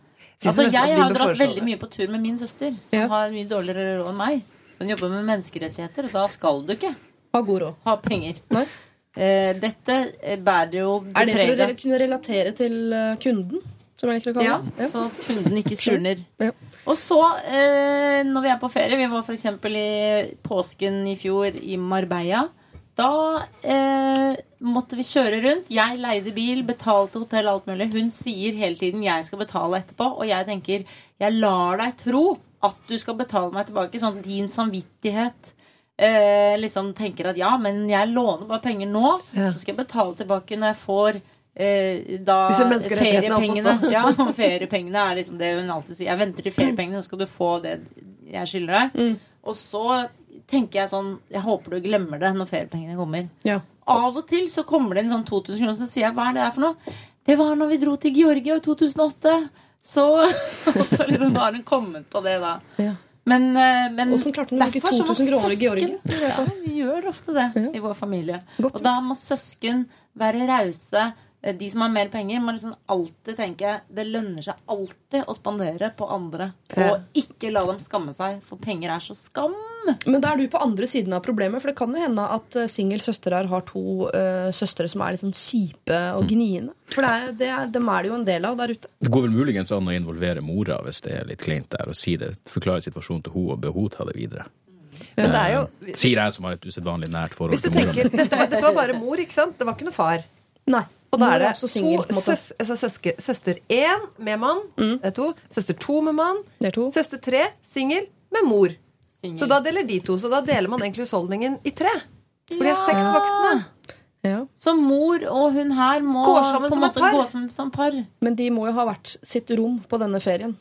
Altså, Jeg har jo dratt veldig mye på tur med min søster, som Ja. har mye dårligere råd enn meg. Hun jobber med menneskerettigheter, og da skal du ikke Ha god råd. ha penger. Nei. Eh, dette eh, bærer jo Er det for å re- kunne relatere til eh, kunden? Som jeg liker å kalle Ja, det? så kunden ikke surner. Ja. Og så, eh, når vi er på ferie Vi var f.eks. i påsken i fjor i Marbella. Da eh, måtte vi kjøre rundt. Jeg leide bil, betalte hotell, alt mulig. Hun sier hele tiden 'jeg skal betale etterpå', og jeg tenker 'jeg lar deg tro at du skal betale meg tilbake', sånn at din samvittighet eh, liksom tenker at 'ja, men jeg låner bare penger nå', Ja. så skal jeg betale tilbake når jeg får eh, da feriepengene. Ja, feriepengene er liksom det hun alltid sier. Jeg venter til feriepengene, så skal du få det jeg skylder deg. Og så tenker jeg sånn Jeg håper du glemmer det når feriepengene kommer. Ja. Av og til så kommer det en sånn 2000 kroner, så sier jeg hva er det her for noe? Det var når vi dro til Georgia i 2008. Så, så liksom har hun kommet på det da. Ja. Men, eh, men Hvordan klarte hun å bruke derfor så må 2000 kroner i søsken- Georgia? Ja, vi gjør ofte det i vår familie. Og da må søsken være rause. Eh, De som har mer penger, må liksom alltid tenke det lønner seg alltid å spandere på andre. Ja. Og ikke la dem skamme seg, for penger er så skam. Men da er du på andre siden av problemet, for det kan jo hende at uh, singel søster her har to uh, søstre som er litt sånn kjipe og gniende. For det er, det er, dem er det jo en del av der ute. Det går vel muligens an å involvere mora hvis det er litt kleint der, og si det, forklare situasjonen til henne og be henne ta det videre. Men det er jo Sier jeg som har et usedvanlig nært forhold til mora. dette var, dette var bare mor, ikke sant? Det var ikke noe far. Nei. Og da er det to single, søs, altså søsker, søster én med mann. Det er to. Søster to med mann. Det er to. Søster tre singel med mor. Single. Så da deler de to. Så da deler man egentlig husholdningen i tre. For de er seks voksne. Ja. Så mor og hun her må Går sammen på en som et måte par. gå som, som par. Men de må jo ha hvert sitt rom på denne ferien.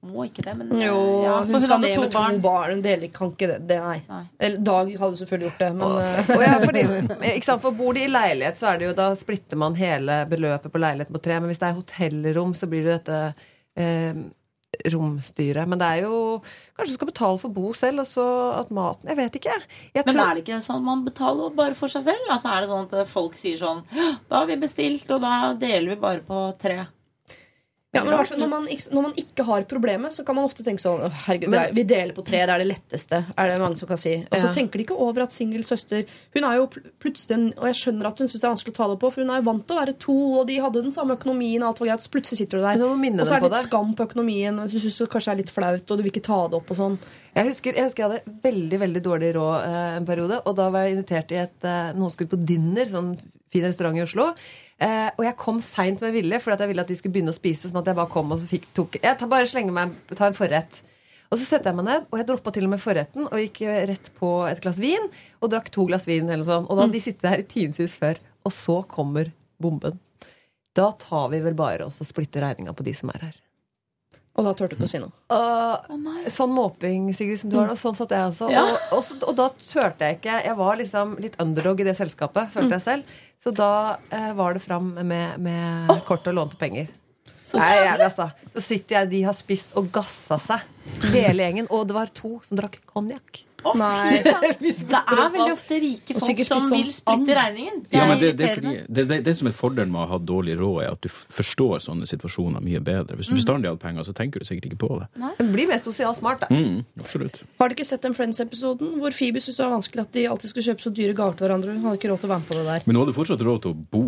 Må ikke det, men Jo, ja, for hun skal det ned med to barn. Hun deler kan ikke det. det nei. Nei. Eller Dag hadde selvfølgelig gjort det, men oh. oh, ja, fordi, ikke sant, for Bor de i leilighet, så er det jo, da splitter man hele beløpet på leilighet på tre. Men hvis det er hotellrom, så blir det dette eh, romstyret. Men det er jo Kanskje du skal betale for bo selv, og så at maten Jeg vet ikke. Jeg Men tror, er det ikke sånn man betaler bare for seg selv? Altså Er det sånn at folk sier sånn Da har vi bestilt, og da deler vi bare på tre. Ja, men hvert fall når man, ikke, når man ikke har problemet, så kan man ofte tenke sånn Herregud, er, vi deler på tre, det er det letteste. Er det mange som kan si. Og så Ja. tenker de ikke over at singel søster Hun er jo pl- plutselig en, Og jeg skjønner at hun syns det er vanskelig å ta det på, for hun er jo vant til å være to, og de hadde den samme økonomien, alt var greit. Så plutselig sitter du der. Og så er det litt skam på økonomien, og du syns det kanskje er litt flaut, og du vil ikke ta det opp og sånn. jeg, husker, jeg husker jeg hadde veldig veldig dårlig råd eh, en periode. Og da var jeg invitert i et eh, Noen skulle på dinner, sånn fin restaurant i Oslo. Eh, og jeg kom seint med vilje, for jeg ville at de skulle begynne å spise. Sånn at jeg bare kom og så fikk, tok Jeg tar bare slenger meg ta en forrett. Og så setter jeg meg ned, og jeg droppa til og med forretten og gikk eh, rett på et glass vin. Og drakk to glass vin eller noe sånt. Og da hadde de sittet her i timevis før. Og så kommer bomben. Da tar vi vel bare oss og splitter regninga på de som er her. Og da turte du ikke å si noe. Og sånn måping, Sigrid, som du har nå. Sånn satt jeg også. Ja. Og, og, og da turte jeg ikke. Jeg var liksom litt underdog i det selskapet, følte jeg selv. Så da eh, var det fram med, med kort og lånte penger. Nei, jævlig, altså. Så sitter jeg, de har spist og gassa seg, hele gjengen. Og det var to som drakk konjakk. Å, Nei. Det er veldig ofte rike folk som sånn vil splitte regningen. regningen. Ja, men det, det, er fordi, det, det, det som er fordelen med å ha dårlig råd, er at du forstår sånne situasjoner mye bedre. Hvis du bestandig hadde penger, så tenker du sikkert ikke på det. Det blir mer sosialt smart, da. Mm, absolutt. Har du ikke sett den Friends-episoden hvor Phoebe syntes det var vanskelig at de alltid skulle kjøpe så dyre gaver til hverandre? Hun hadde ikke råd til å være med på det der. Men nå hadde du fortsatt råd til å bo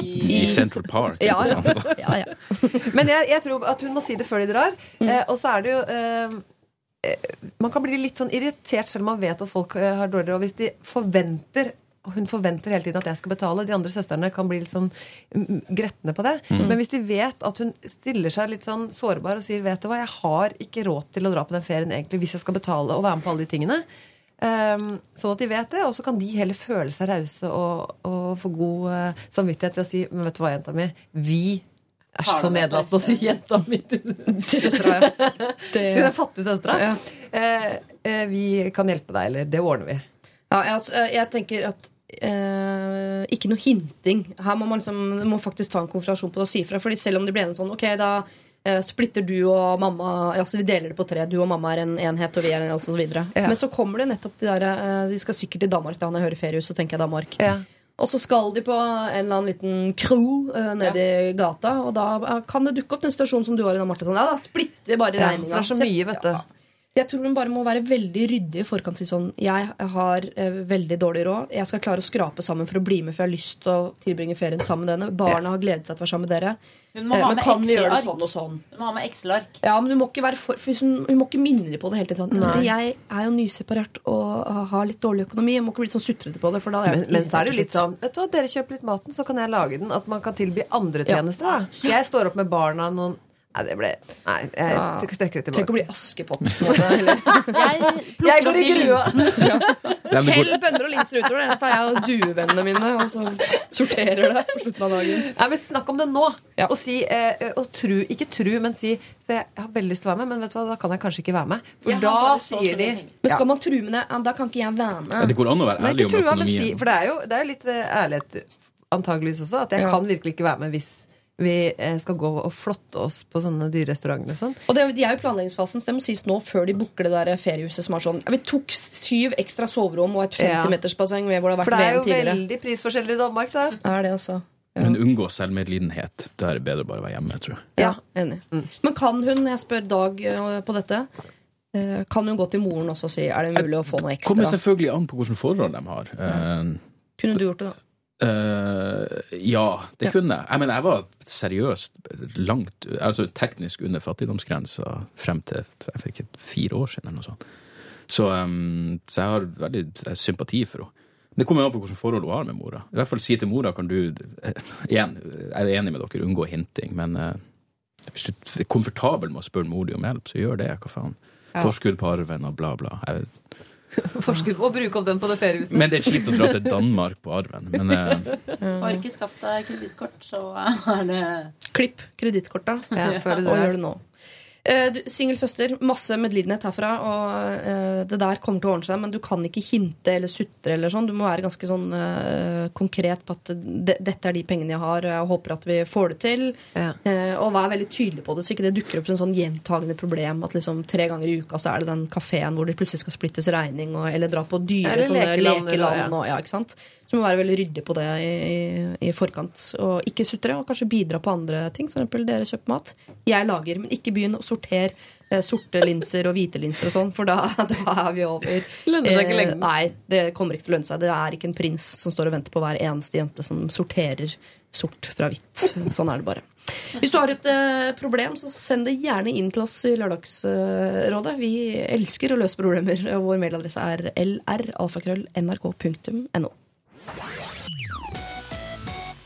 i Central Park. Ja, ja. ja, ja. Men jeg, jeg tror at hun må si det før de drar. Eh, og så er det jo eh, Man kan bli litt sånn irritert selv om man vet at folk eh, har dårlig råd. Hvis de forventer og hun forventer hele tiden at jeg skal betale. De andre søstrene kan bli litt sånn mm, gretne på det. Men hvis de vet at hun stiller seg litt sånn sårbar og sier vet du hva, jeg har ikke råd til å dra på den ferien egentlig hvis jeg skal betale og være med på alle de tingene. um, sånn at de vet det, og så kan de heller føle seg rause og, og få god uh, samvittighet ved å si Men vet du hva, jenta mi? Vi er så nedlatende å si jenta mi til søstera, ja. til den fattige søstera. Ja. Eh, eh, vi kan hjelpe deg, eller det ordner vi. ja, jeg, altså, jeg tenker at eh, ikke noe hinting. Her må man liksom, må faktisk ta en konfrontasjon på det og si fra. Fordi selv om det blir en sånn Ok, da eh, splitter du og mamma Altså Vi deler det på tre. Du og mamma er en enhet, og vi er en og så videre. Ja. Men så kommer det nettopp de der eh, De skal sikkert til Danmark. Da han er hører feriehus, så tenker jeg Danmark. Ja. Og så skal de på en eller annen liten crew uh, nede i gata, og da eh, kan det dukke opp den situasjonen som du har i Marte. Sånn, ja, da splitter vi bare Ja, regninga. Ja, det er så mye, vet du. Ja. Jeg tror hun bare må være veldig ryddig i forkant. Si sånn, jeg har eh, veldig dårlig råd. Jeg skal klare å skrape sammen for å bli med, for jeg har lyst til å tilbringe ferien sammen med denne. Barna har gledet seg til å være sammen med dere. Hun må Eh, ha men med kan vi gjøre det Excel-ark. sånn og sånn? Hun må ha med Excel-ark. Ja, men hun må ikke, være for, for hun, hun må ikke minne dem på det hele tiden. Sånn, jeg er jo nyseparert og har litt dårlig økonomi. Jeg må ikke bli sånn sutrete på det. For da er Men, men så er det jo litt sånn Vet du hva, Dere kjøper litt maten, så kan jeg lage den. At man kan tilby andre Ja. tjenester. da Jeg står opp med barna noen Nei, det ble Nei, jeg Ja. strekker det tilbake. ikke å bli Askepott. På det, eller. Jeg plukker går opp i de linsene. Det Hell bønner og linser utover. Det tar jeg og duevennene mine, og så sorterer det på slutten av dagen. Nei, men Snakk om det nå. Ja. Og si, eh, og tru, ikke tru, men si Så jeg, jeg har veldig lyst til å være med, men vet du hva, da kan jeg kanskje ikke være med. For Jeg da sier de. Men skal man true med det? Da kan ikke jeg være ja, med. det går an å være ærlig om trua, men si økonomien. For det er jo, det er jo litt eh, ærlighet antageligvis også. At jeg Ja. kan virkelig ikke være med hvis vi eh, skal gå og flotte oss på sånne dyrerestauranter og sånn. Og det, De er jo i planleggingsfasen, så det må sies nå før de booker det der feriehuset som er sånn Vi tok syv ekstra soverom og et 50-metersbasseng med hvor det har vært VM tidligere. For det er jo veldig prisforskjellig i Danmark, da. Er det altså Men unngå selvmedlidenhet. Da er det bedre å bare være hjemme, tror jeg. Ja, enig. Men kan hun, jeg spør Dag eh, på dette, eh, kan hun gå til moren også og si er det mulig å få noe ekstra? Kommer selvfølgelig an på hvilke forhold de har. Ja. Kunne du gjort det, da? Eh, ja, det Ja. kunne jeg. Jeg mener, jeg var seriøst langt Altså teknisk under fattigdomsgrensa frem til jeg fikk fire år siden. eller noe sånt. Så, um, så jeg har veldig jeg sympati for henne. Det kommer an på hvilket forhold hun har med mora. I hvert fall si til mora kan du eh, Igjen, jeg er enig med dere, unngå hinting, men uh, hvis du er komfortabel med å spørre mor di om hjelp, så gjør det. Hva faen. Forskudd på arven og bla, bla. Jeg, Forskudd på å bruke opp den på det feriehuset. men det er kjipt å dra til Danmark på arven. Men uh... Har ikke skaffet deg kredittkort, så er det Klipp kredittkorta Ja, og gjør det nå. Eh, Singel søster, masse medlidenhet herfra, og uh, det der kommer til å ordne seg, men du kan ikke hinte eller sutre eller sånn. Du må være ganske sånn uh, konkret på at det, dette er de pengene jeg har, og jeg håper at vi får det til. Ja. Og vær veldig tydelig på det, så ikke det dukker opp som en sånn gjentagende problem at liksom tre ganger i uka så er det den kafeen hvor det plutselig skal splittes regning, og, eller dra på dyre sånne lekeland, lekeland. ja. og, ja, ikke sant? Så du må være veldig ryddig på det i, i, i forkant. Og ikke sutre, og kanskje bidra på andre ting. For eksempel dere kjøper mat. Jeg lager, men ikke begynn å sortere eh, sorte linser og hvite linser og sånn, for da, da er vi over. Lønner seg ikke Eh. Nei, det kommer ikke til å lønne seg. Det er ikke en prins som står og venter på hver eneste jente som sorterer sort fra hvitt. Sånn er det bare. Hvis du har et eh, problem, så send det gjerne inn til oss i Lørdagsrådet. Vi elsker å løse problemer. og Vår mailadresse er lralfakrøll.nrk.no.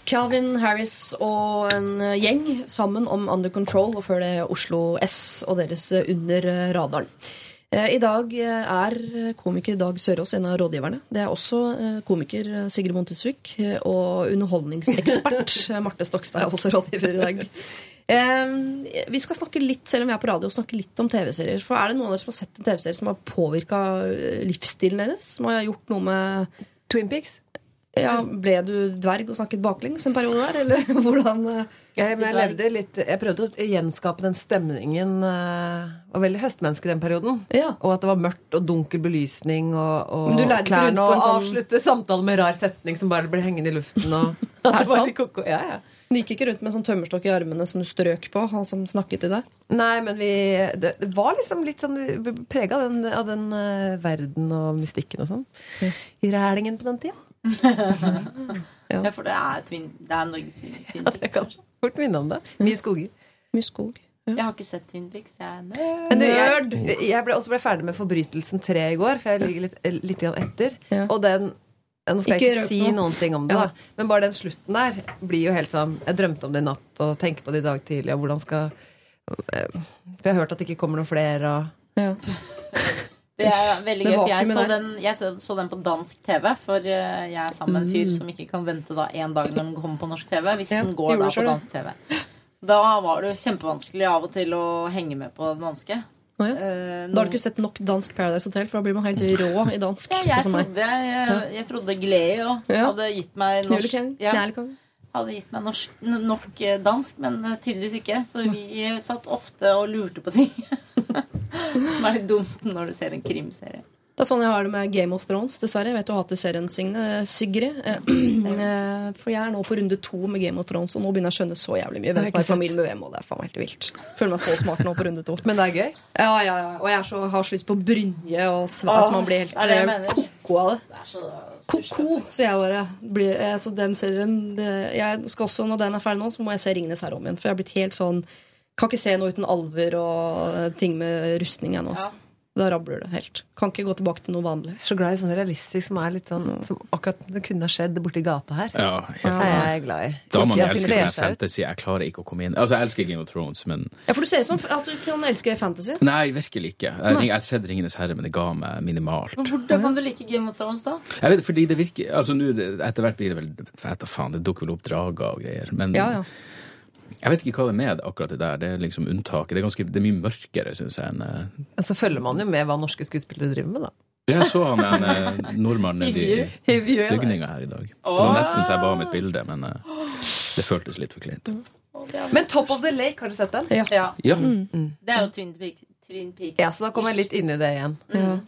Calvin Harris og en gjeng sammen om Under Control, og før det Oslo S og deres Under radaren. Eh, I dag eh, er komiker Dag Sørås en av rådgiverne. Det er også eh, komiker Sigrid Montesvik eh, og underholdningsekspert eh, Marte Stokstad er også rådgiver i dag. Eh, Vi skal snakke litt selv om vi er på radio, snakke litt om TV-serier. For Er det noen av dere som har sett en TV-serie som har påvirka livsstilen deres? Som har gjort noe med Twin Peaks. Ja, Ble du dverg og snakket baklengs en periode der, eller hvordan eh? Jeg, men jeg levde litt Jeg prøvde å gjenskape den stemningen. Jeg Var veldig høstmenneske den perioden. Ja. Og at det var mørkt og dunkel belysning og, og klærne. Og sånn- avslutte samtalen med rar setning som bare ble hengende i luften. Og, Er det sant? Ja, ja. Du gikk ikke rundt med sånn tømmerstokk i armene som du strøk på, han som snakket til deg? Nei, men vi Det, det var liksom litt sånn prega av den, av den uh, verden og mystikken og sånn. I rælingen på den tida. Ja. Ja, for det er, twin, det er Norges Twin, Peaks. Ja, det kan fort minne om det. Mye skoger. Mye skog. Jeg har ikke sett Twin Peaks. Jeg er nerd. Men du, jeg, jeg ble også ble ferdig med Forbrytelsen 3 i går, for jeg ligger litt, litt etter. Ja. Og den Nå skal Ikke jeg ikke si noe. noen ting om det, Ja. da. men bare den slutten der blir jo helt sånn Jeg drømte om det i natt og tenker på det i dag tidlig, og hvordan skal eh, For jeg har hørt at det ikke kommer noen flere, og Ja. Det er veldig gøy, for jeg så, den, jeg så, den på dansk TV. For eh, jeg er sammen med en fyr som ikke kan vente da en dag når den kommer på norsk TV. Hvis den går da på dansk TV. Da var det jo kjempevanskelig av og til å henge med på danske. Oh, ja. Eh, Da har du ikke sett nok dansk Paradise Hotel, for da blir man helt rå i dansk. Jeg, sånn som trodde, jeg, jeg trodde Gleo Ja. hadde gitt meg norsk Knulekong. ja. Hadde gitt meg norsk, nok eh, dansk, men eh, tydeligvis ikke. Så vi eh, satt ofte og lurte på ting. Som er litt dumt når du ser en krimserie. Det er sånn jeg har det med Game of Thrones, dessverre. Jeg vet du hater serien, Signe. Sigrid. For jeg er nå på runde to med Game of Thrones, og nå begynner jeg å skjønne så jævlig mye. Hvem som er familie med hvem, og det er faen meg helt vilt. Føler meg så smart nå på runde to. Men det er gøy. Ja, ja, ja. Og jeg er så, har så lyst på brynje og svær, så man blir helt det ko-ko av det. Ko-ko, sier jeg bare blir, altså, den serien det, Jeg skal også, når den er ferdig nå, så må jeg se Ringenes herre om igjen. For jeg har blitt helt sånn Kan ikke se noe uten alver og ting med rustning ennå. Altså. Da rabler det helt. Kan ikke gå tilbake til noe vanlig. Jeg er så glad i sånn realistisk som er litt sånn Som akkurat det kunne ha skjedd borti gata her. Ja, helt Det er glad i. Da at elsker sånn fantasy. Jeg klarer ikke å komme inn. Altså, jeg elsker Game of Thrones, men Ja, For du ser ut som at du kan elske fantasy. Nei, virkelig ikke. Jeg, jeg har sett Ringenes herre, men det ga meg minimalt. Hvordan kan du like Game of Thrones, da? Jeg vet, fordi det virker Altså, nå, etter hvert blir det vel Jeg vet da faen, det dukker vel opp drager og greier. Men Ja, ja. Jeg vet ikke hva det er med akkurat det der. Det er liksom unntaket. Det er, ganske, det er mye mørkere, syns jeg, enn uh... Så følger man jo med hva norske skuespillere driver med, da. Jeg så han en eh, nordmann nede i Bygninga. her i dag. Det var nesten så jeg ba om et bilde, men eh, det føltes litt for kleint. Men Top of the Lake, har du sett den? Ja. Ja, Det er jo Twin Peaks. Twin Peaks. Ja, så da kommer jeg litt inn i det igjen. ja.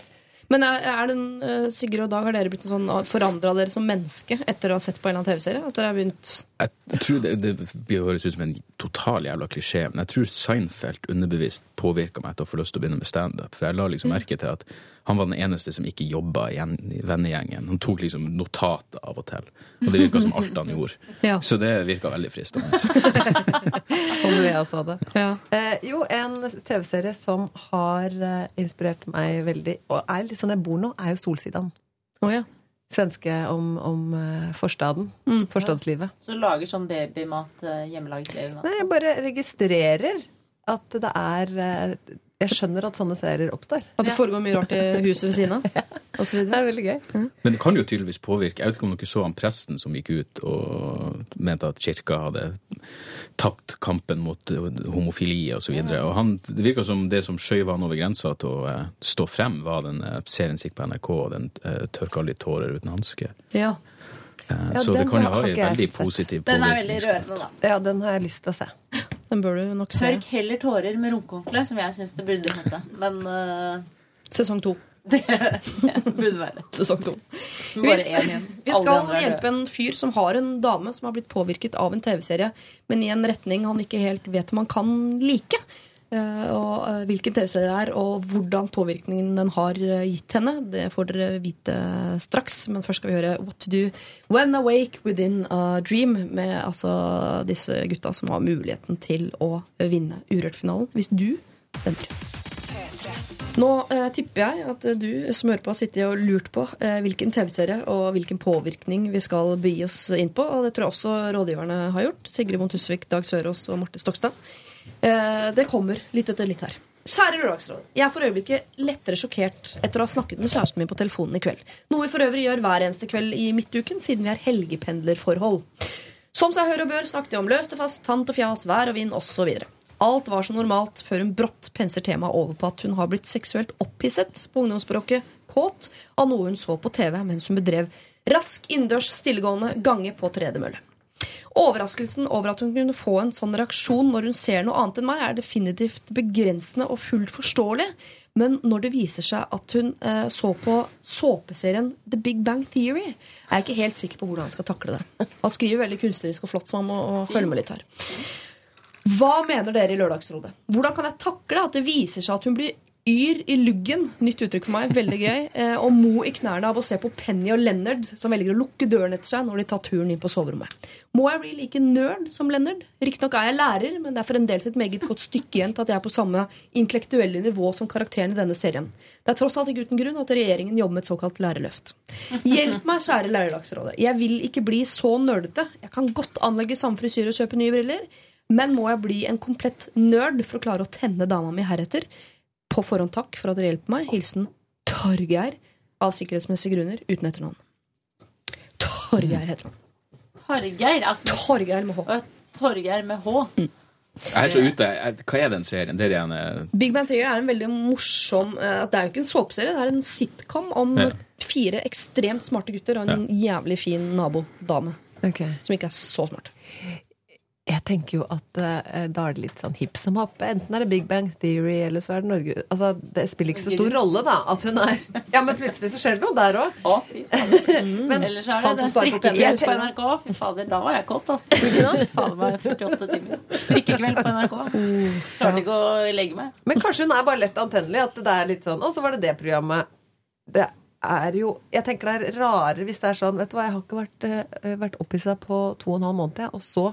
Men er, er den, Sigurd Sigrid og Dag, har dere blitt sånn, forandra dere som menneske etter å ha sett på en eller annen TV-serie? At dere har begynt jeg tror det, det høres ut som en total jævla klisjé, men jeg tror Seinfeld underbevisst påvirka meg til å få lyst til å begynne med standup. For jeg la liksom merke til at han var den eneste som ikke jobba i i vennegjengen. Han tok liksom notater av og til. Og det virka som alt han gjorde. Ja. Så det virka veldig fristende. Sånn vil jeg også det. Ja. Eh, jo, en TV-serie som har eh, inspirert meg veldig, og er litt sånn jeg bor nå, er jo Solsidan. Å ja. Svenske om, om forstaden. forstaden. Forstadslivet. Så du lager sånn babymat, eh, hjemmelaget babymat. Nei, jeg bare registrerer at det er eh, Jeg skjønner at sånne serier oppstår. At det foregår mye rart i huset ved siden av. ja. Det er veldig gøy. Men det kan jo tydeligvis påvirke. Jeg vet ikke om dere så han presten som gikk ut og mente at kirka hadde tapt kampen mot homofili osv. Og det virka som det som skjøv han over grensa til å eh, stå frem, var den eh, serien som gikk på NRK, og den uh, 'Tørka litt tårer uten hanske'. Ja. Eh, Ja, så det kan jo ha en veldig positiv positiv Den er veldig rørende, da. Ja, den har jeg lyst til å se. Den bør du nok se. Tørk heller tårer med runkehåndkle, som jeg syns det burde hete. Men uh... Sesong to. det burde være. Sesong to. Vi, vi skal hjelpe en fyr som har en dame som har blitt påvirket av en TV-serie, men i en retning han ikke helt vet om han kan like. Eh, og eh, hvilken TV-serie det er, og hvordan påvirkningen den har eh, gitt henne, det får dere vite straks. Men først skal vi høre What to do when awake within a dream, med altså disse gutta som har muligheten til å vinne Urørt-finalen. Hvis du stemmer. Nå eh, tipper jeg at du som hører på, har sittet og lurt på eh, hvilken TV-serie og hvilken påvirkning vi skal begi oss inn på. Og det tror jeg også rådgiverne har gjort. Sigrid Mont Husvik, Dag Sørås og Marte Stokstad. Eh, det kommer litt etter litt her. Kjære Lørdagsrådet. Jeg er for øyeblikket lettere sjokkert etter å ha snakket med kjæresten min på telefonen i kveld. Noe vi for øvrig gjør hver eneste kveld i midtuken, siden vi er helgependlerforhold. Som seg hør og bør snakket jeg om løst og fast, tant og fjas, vær og vind osv. Alt var så normalt før hun brått penser temaet over på at hun har blitt seksuelt opphisset på ungdomsspråket kåt av noe hun så på TV mens hun bedrev rask innendørs stillegående gange på tredemølle. Overraskelsen over at hun kunne få en sånn reaksjon når hun ser noe annet enn meg, er definitivt begrensende og fullt forståelig. Men når det viser seg at hun eh, så på såpeserien The Big Bang Theory, er jeg ikke helt sikker på hvordan han skal takle det. Han skriver veldig kunstnerisk og flott, så man må følge med litt her. Hva mener dere i Lørdagsrådet? Hvordan kan jeg takle at det viser seg at hun blir yr i luggen, nytt uttrykk for meg, veldig gøy, eh, og mo i knærne av å se på Penny og Leonard, som velger å lukke døren etter seg når de tar turen inn på soverommet? Må jeg bli like nerd som Leonard? Riktignok er jeg lærer, men det er fremdeles et meget godt stykke igjen til at jeg er på samme intellektuelle nivå som karakteren i denne serien. Det er tross alt ikke uten grunn at regjeringen jobber med et såkalt lærerløft. Hjelp meg, kjære Lærerdagsrådet. Jeg vil ikke bli så nerdete. Jeg kan godt anlegge samme frisyre og kjøpe nye briller. Men må jeg bli en komplett nerd for å klare å tenne dama mi heretter? På forhånd takk for at dere hjelper meg. Hilsen Torgeir. Av sikkerhetsmessige grunner uten etternavn. Torgeir heter han. Torgeir, altså Torgeir med H. Torgeir med H. Jeg er så ute. Hva er den serien? Det er det eh, Big Bang Theory er en veldig morsom eh, Det er jo ikke en såpeserie, det er en sitcom om Ja. fire ekstremt smarte gutter og en jævlig fin nabodame. Som ikke er så smart. Jeg tenker jo at eh, da er det litt sånn hipp som happ. Enten er det Big Bang Theory, eller så er det Norge Altså, Det spiller ikke så stor rolle, da, at hun er Ja, men plutselig så skjer det noe der òg. Å, fy fader. Eller så er det den strikkekveld på NRK. Fy fader, da var jeg kåt, ass. Fader meg 48 timer. Strikkekveld på NRK. Klarte ikke å legge meg. Men kanskje hun er bare lett antennelig. At det er litt sånn Og så var det det programmet. Det er jo Jeg tenker det er rarere hvis det er sånn Vet du hva, jeg har ikke vært, uh, vært opphissa på to og en halv måned, jeg, og så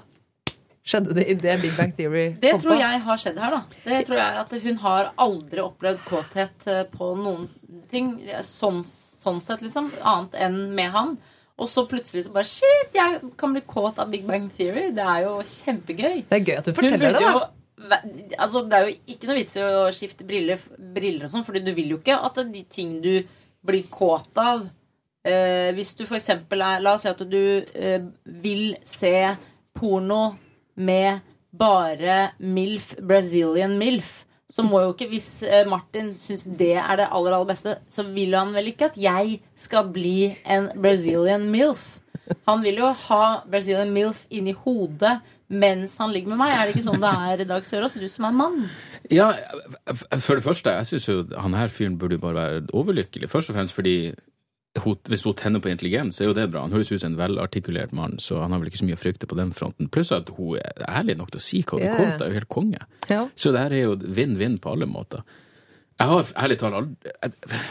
skjedde det idet Big Bang Theory Det tror jeg har skjedd her, da. Det tror jeg at Hun har aldri opplevd kåthet eh, på noen ting. Sånn, sånn sett, liksom. Annet enn med han. Og så plutselig så bare Shit, jeg kan bli kåt av Big Bang Theory. Det er jo kjempegøy. Det er gøy at du forteller det, da. jo Altså, det er jo ikke noe vits i å skifte briller, briller og sånn, Fordi du vil jo ikke at de ting du blir kåt av eh, Hvis du eksempel er La oss si at du eh, vil se porno med bare MILF, Brazilian MILF. Så må jo ikke, Hvis eh, Martin syns det er det aller aller beste, så vil han vel ikke at jeg skal bli en Brazilian MILF. Han vil jo ha Brazilian MILF inni hodet mens han ligger med meg. Er det ikke sånn det er, Dag Sørås? Du som er mann. Ja, for det første, jeg syns jo han her fyren burde bare være overlykkelig. Først og fremst fordi hvis hun tenner på intelligens, er jo det bra. Han høres ut som en velartikulert mann, så han har vel ikke så mye å frykte på den fronten. Pluss at hun er ærlig nok til å si hva hun yeah. Det er jo helt konge. Ja. Så det her er jo vinn-vinn på alle måter. Jeg har ærlig talt aldri jeg,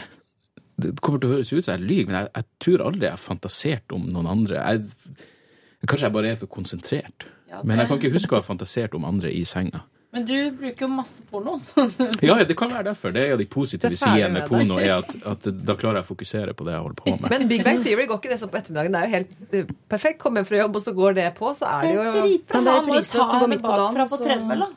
Det kommer til å høres ut som jeg lyver, men jeg, jeg tror aldri jeg har fantasert om noen andre. Jeg, kanskje jeg bare er for konsentrert. Ja, Men jeg kan ikke huske å ha fantasert om andre i senga. Men du bruker jo masse porno. Ja, ja, det kan være derfor. Det er jo de positive sidene med porno, er at, at da klarer jeg å fokusere på det jeg holder på med. Men Big Bang Theory går ikke det sånn på ettermiddagen. Det er jo helt uh, perfekt. Kommer hjem fra jobb, og så går det på. Så er det jo Dritbra. Men det er ta som går midt på dagen, bakfra på så- tredemølla.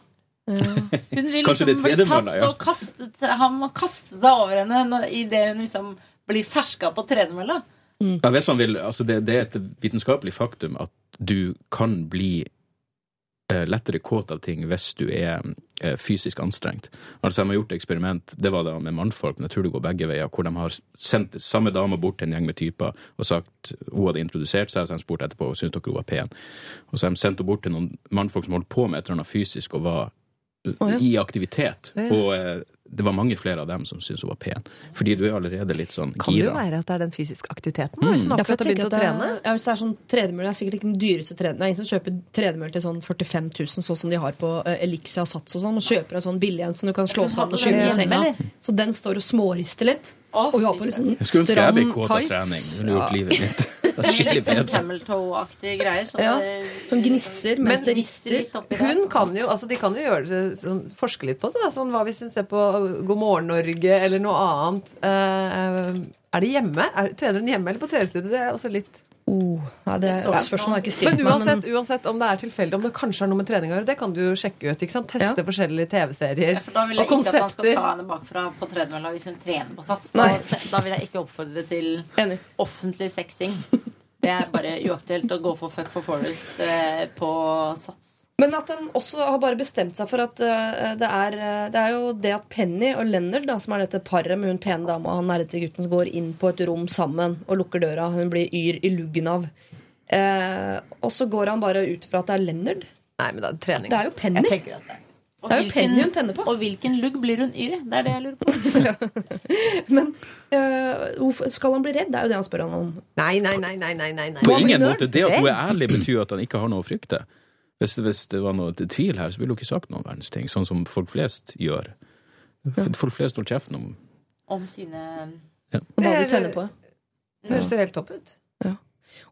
Hun vil liksom bli tatt ja. og kastet Han må kaste seg over henne idet hun liksom blir ferska på tredemølla. Han vil, altså det, det er et vitenskapelig faktum at du kan bli eh, lettere kåt av ting hvis du er eh, fysisk anstrengt. Altså, De har gjort eksperiment, det var da med mannfolk, men jeg tror det går begge veier, hvor de har sendt samme dame bort til en gjeng med typer og sagt Hun hadde introdusert seg, og så har de spurt etterpå syntes dere hun var pen. Og så har de sendt henne bort til noen mannfolk som holdt på med et eller annet fysisk og var ja. i aktivitet. Og eh, det var mange flere av dem som syntes hun var pen. Fordi du er allerede litt sånn Kan det jo gira. være at det er den fysiske aktiviteten? Mm. Hvis hun akkurat har begynt å trene? ja, hvis det er sånn tredemølle, det er sikkert ikke den dyreste tredemølle. Det er ingen som kjøper tredemølle til sånn 45 000, sånn som de har på uh, Elixia Sats og sånn, og kjøper en sånn billig en som du kan slå sammen og skyve i senga. Så den står og smårister litt. Og hun har på liksom Jeg skulle ønske jeg ble stram kåt av trening. Hun har gjort livet mitt. Det er Litt skikkelig sånn camel toe-aktige greier. Så Ja, det- Som gnisser mens Men det rister litt. Hun kan jo, altså De kan jo gjøre det, sånn, forske litt på det. Da. Sånn, hva hvis hun ser på God morgen Norge eller noe annet? Uh, er det hjemme? Er, trener hun hjemme eller på treningsstudio? Det er også litt Oh, ja, det er Det spørsmålet er ikke stilt Men uansett, uansett, uansett om det er tilfeldig, om det kanskje har noe med trening å gjøre, det kan du jo sjekke ut. ikke sant? Teste Ja. forskjellige TV-serier Ja, for da vil jeg ikke at man skal ta henne bakfra på tredemølla hvis hun trener på sats. Da, da vil jeg ikke oppfordre til Enig. offentlig sexing. Det er bare uaktuelt å gå for fuck for forest eh, på sats. Men at han også har bare bestemt seg for at uh, det, er, uh, det er jo det at Penny og Leonard, da, som er dette paret med hun pene dama og han nerdete gutten som går inn på et rom sammen og lukker døra, hun blir yr i luggen av. uh, og så går han bare ut fra at det er Leonard. Nei, men det er trening. Det er jo Penny. Jeg tenker at det Og Det er jo Penny hun tenner på. Og hvilken lugg blir hun yr i? Det er det jeg lurer på. Men øh, skal han bli redd? Det er jo det han spør han om. Nei, nei, nei, nei, nei, nei. På ingen måte. Det at hun er ærlig, betyr at han ikke har noe å frykte. Hvis, hvis det var noe til tvil her, så ville hun ikke sagt noen verdens ting, sånn som folk flest gjør. Folk flest holder kjeften om Om sine ja. hva de tenner på. Det høres jo helt topp ut. Ja.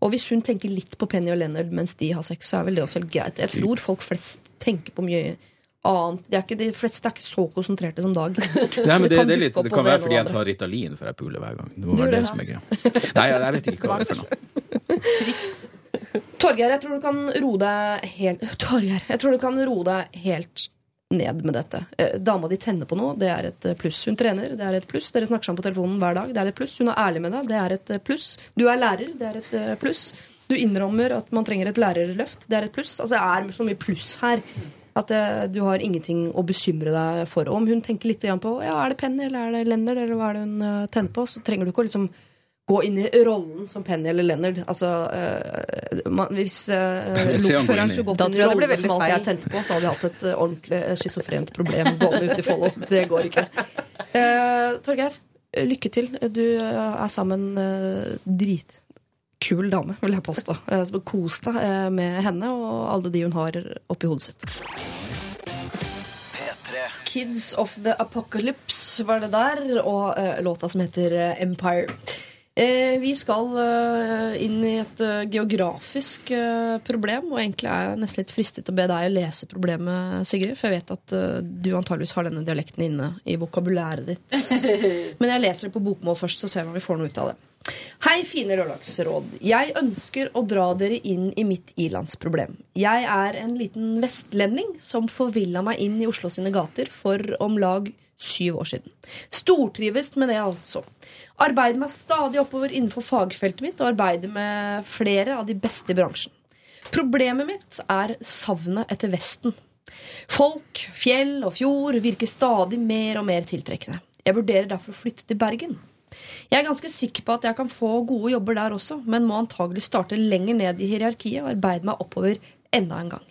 Og hvis hun tenker litt på Penny og Leonard mens de har sex, så er vel det også helt greit. Jeg tror folk flest tenker på mye annet. De, er ikke, de fleste er ikke så konsentrerte som Dag. Nei, men Det det, kan det, er litt, det kan være fordi jeg tar Ritalin før jeg puler hver gang. Det må være det det, som er greia. Nei, jeg, jeg vet ikke hva det er for noe. Torgeir, jeg tror du kan roe deg helt Torgeir, jeg tror du kan roe deg helt ned med dette. Eh, Dama di tenner på noe, det er et eh, pluss. Hun trener, det er et pluss. Dere snakker sammen på telefonen hver dag, det er et pluss. Hun er ærlig med deg, det er et eh, pluss. Du er lærer, det er et pluss. Du innrømmer at man trenger et lærerløft, det er et pluss. Altså, det er så mye pluss her at du har ingenting å bekymre deg for. Om hun tenker litt på ja, er det Penny eller er det lender, eller hva er det hun tenner på, så trenger du ikke å liksom gå inn i rollen som Penny eller Leonard. Altså, eh, man, hvis uh, går lokføreren skulle gått inn i rollen som alt jeg tente tent på, så hadde vi hatt et eh, ordentlig schizofrent problem gående ut i Follo. Det går ikke. Uh, Torgeir, lykke til. Du er sammen uh, dritkul dame, vil jeg påstå. Så Kos deg med henne og alle de hun har oppi hodet sitt. P3. Kids of the Apocalypse var det der, og låta som heter Empire. Eh, vi skal eh, inn i et eh, geografisk problem, og egentlig er jeg nesten litt fristet til å be deg å lese problemet, Sigrid, for jeg vet at du antageligvis har denne dialekten inne i vokabulæret ditt. Men jeg leser det på bokmål først, så ser vi om vi får noe ut av det. Hei, fine lørdagsråd. Jeg ønsker å dra dere inn i mitt ilandsproblem. Jeg er en liten vestlending som forvilla meg inn i Oslo sine gater for om lag syv år siden. Stortrives med det, altså. Arbeider meg stadig oppover innenfor fagfeltet mitt og arbeider med flere av de beste i bransjen. Problemet mitt er savnet etter Vesten. Folk, fjell og fjord virker stadig mer og mer tiltrekkende. Jeg vurderer derfor å flytte til Bergen. Jeg er ganske sikker på at jeg kan få gode jobber der også, men må antagelig starte lenger ned i hierarkiet og arbeide meg oppover enda en gang.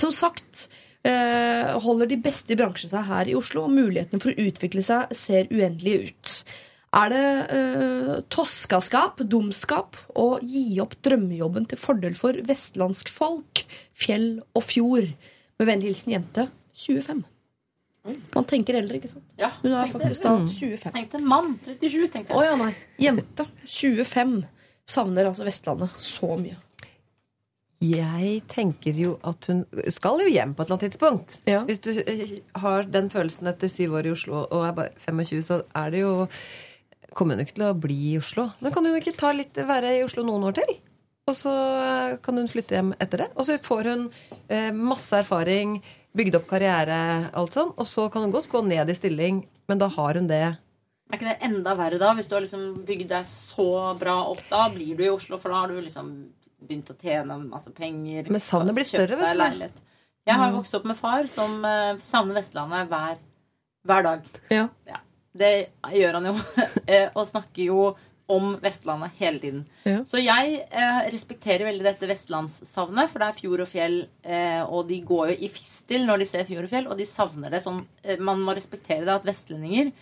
Som sagt øh, holder de beste i bransjen seg her i Oslo, og mulighetene for å utvikle seg ser uendelige ut. Er det eh, toskaskap, dumskap, å gi opp drømmejobben til fordel for vestlandsk folk, fjell og fjord? Med vennlig hilsen jente 25. Man tenker eldre, ikke sant? Ja, Hun er tenkte- faktisk da 25. Tenkte mann. 37, tenkte Å jeg. ja, nei. Jente 25 savner altså Vestlandet så mye. Jeg tenker jo at hun skal jo hjem på et eller annet tidspunkt. Ja. Hvis du eh, har den følelsen etter syv år i Oslo og er bare 25, så er det jo Kommer hun ikke til å bli i Oslo. Men kan hun ikke ta litt, være i Oslo noen år til? Og så eh, kan hun flytte hjem etter det. Og så får hun eh, masse erfaring, bygd opp karriere, alt sånn. Og så kan hun godt gå ned i stilling, men da har hun det. Er ikke det enda verre da? Hvis du har liksom bygd deg så bra opp, da blir du i Oslo, for da har du liksom begynt å tjene masse penger. Men savnet blir større, vet du. leilighet. Jeg har vokst opp med far som eh, savner Vestlandet hver, hver dag. Ja. Ja, det gjør han jo. eh, og snakker jo om Vestlandet hele tiden. Ja. Så jeg eh, respekterer veldig dette vestlandssavnet, for det er fjord og fjell, eh, og de går jo i fistel når de ser fjord og fjell, og de savner det sånn eh, Man må respektere det at vestlendinger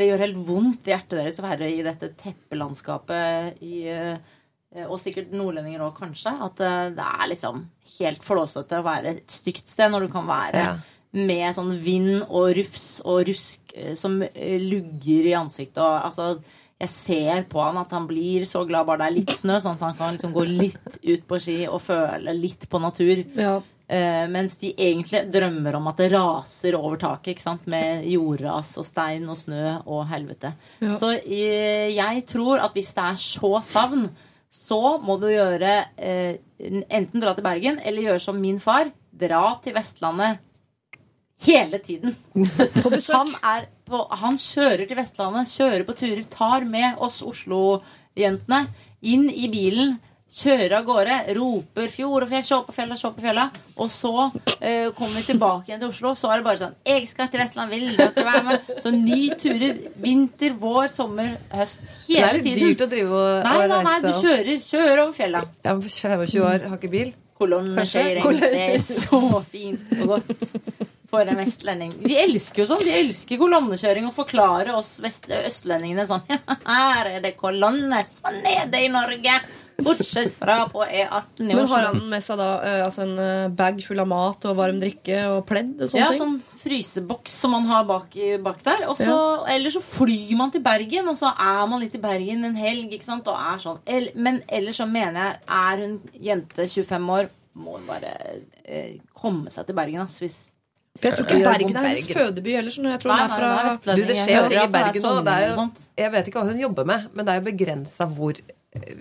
Det gjør helt vondt i hjertet deres å være i dette teppelandskapet i eh, og sikkert nordlendinger òg, kanskje. At eh, det er liksom helt flåsete å være et stygt sted når du kan være Ja. Med sånn vind og rufs og rusk eh, som eh, lugger i ansiktet. Og, altså, jeg ser på han at han blir så glad bare det er litt snø, sånn at han kan liksom gå litt ut på ski og føle litt på natur. Ja. Uh, mens de egentlig drømmer om at det raser over taket, ikke sant? med jordras og stein og snø og helvete. Ja. Så uh, jeg tror at hvis det er så savn, så må du gjøre uh, enten dra til Bergen eller gjøre som min far. Dra til Vestlandet hele tiden. På besøk. Han, er på, han kjører til Vestlandet, kjører på turer, tar med oss Oslo-jentene inn i bilen. Kjører av gårde, roper 'fjord og fjell', se på fjella, se på fjella. Og så eh, kommer vi tilbake igjen til Oslo, så er det bare sånn 'Jeg skal til Vestland, vil ikke være med?' Så ny turer. Vinter, vår, sommer, høst. Det Hele er litt tiden. dyrt å drive og, Nei, nei, nei, reise. du kjører, kjører over fjella. Jeg er 25 år, har ikke bil. Kolonnekjøring. Det er så fint og godt for en vestlending. De elsker jo sånn. De elsker kolonnekjøring og forklare oss østlendingene sånn Her er det kolonne som er nede i Norge. Bortsett fra på E18 i Men har han med seg da eh, altså en eh, bag full av mat og varm drikke og pledd og sånne ja, ting? sånn fryseboks som man har bak, bak der. Og så, Eller så flyr man til Bergen, og så er man litt i Bergen en helg. ikke sant? Og er sånn. El- Men ellers så mener jeg, er hun jente 25 år, må hun bare eh, komme seg til Bergen. ass, hvis For jeg tror ikke Bergen er hennes fødeby heller. Sånn. Jeg tror Nei, nei, fra. Du, det skjer jo ting i er Bergen nå. Sånt. jeg vet ikke hva hun jobber med, men det er jo begrensa hvor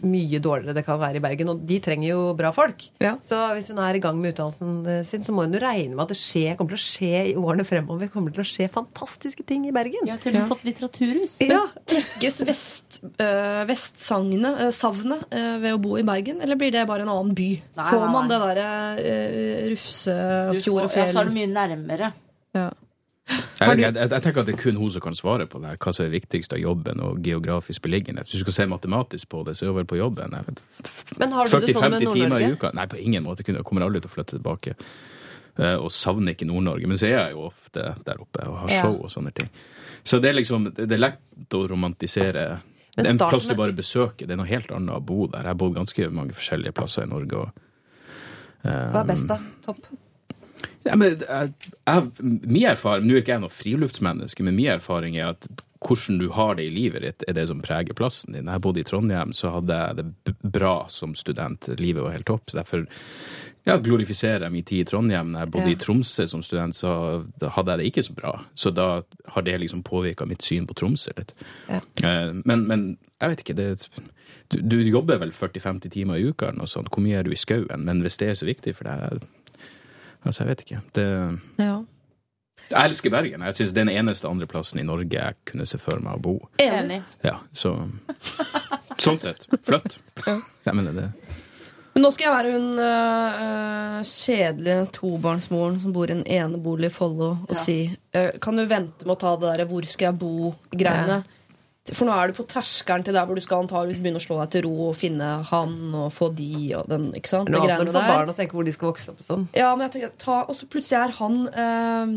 mye dårligere det kan være i Bergen. Og de trenger jo bra folk. Ja. Så hvis hun er i gang med utdannelsen eh, sin, så må hun jo regne med at det skjer, kommer til å skje i årene fremover. kommer til å skje fantastiske ting i Bergen. Ja, til og med Ja. fått litteraturhus. Ja. Trekkes vest, øh, vestsagnet, øh, savnet, øh, ved å bo i Bergen? Eller blir det bare en annen by? Nei, Får man nei. det derre øh, Rufse, fjord og fjell? Ja, så er det mye nærmere. Ja. Jeg, jeg, jeg tenker at det er kun hun som kan svare på det her, hva som er viktigst av jobben og geografisk beliggenhet. Hvis du skal se matematisk på det, så er hun vel på jobben. Jeg vet, Men har du det sånn med 40-50 timer i Nord-Norge? Nei, på ingen måte. Jeg kommer aldri til å flytte tilbake. Eh, og savner ikke Nord-Norge. Men så er jeg jo ofte der oppe og har show og sånne ting. Så det er liksom, det er lett å romantisere det er en plass du bare besøker. Det er noe helt annet å bo der. Jeg har bodd ganske mange forskjellige plasser i Norge. Og, um, Hva er best, da? Topp. Ja, men jeg, jeg, min erfaring, Nå er ikke jeg noe friluftsmenneske, men min erfaring er at hvordan du har det i livet ditt, er det som preger plassen din. Jeg bodde i Trondheim, så hadde jeg det bra som student. Livet var helt topp. Så derfor ja, glorifiserer jeg min tid i Trondheim. Når jeg bodde Ja. i Tromsø som student, så hadde jeg det ikke så bra. Så da har det liksom påvirka mitt syn på Tromsø litt. Ja. Eh, Men, men jeg vet ikke det, du, du jobber vel 40-50 timer i uka, eller noe sånt. Hvor mye er du i skauen? Men hvis det er så viktig for deg Altså, jeg vet ikke. Det, Ja. jeg elsker Bergen. Jeg synes Det er den eneste andre plassen i Norge jeg kunne se for meg å bo. Enig. Ja, så Sånn sett. Flytt. Ja, mener det, Men nå skal jeg være hun øh, kjedelige tobarnsmoren som bor i en enebolig i Follo, og Ja. si øh, Kan du vente med å ta det derre 'hvor skal jeg bo'-greiene? For nå er du på terskelen til der hvor du skal antageligvis begynne å slå deg til ro og finne han og få de og den. ikke sant? Nå det for barn å tenke hvor de skal vokse opp og sånn. Ja, men jeg tenker, ta, Og så plutselig er han eh,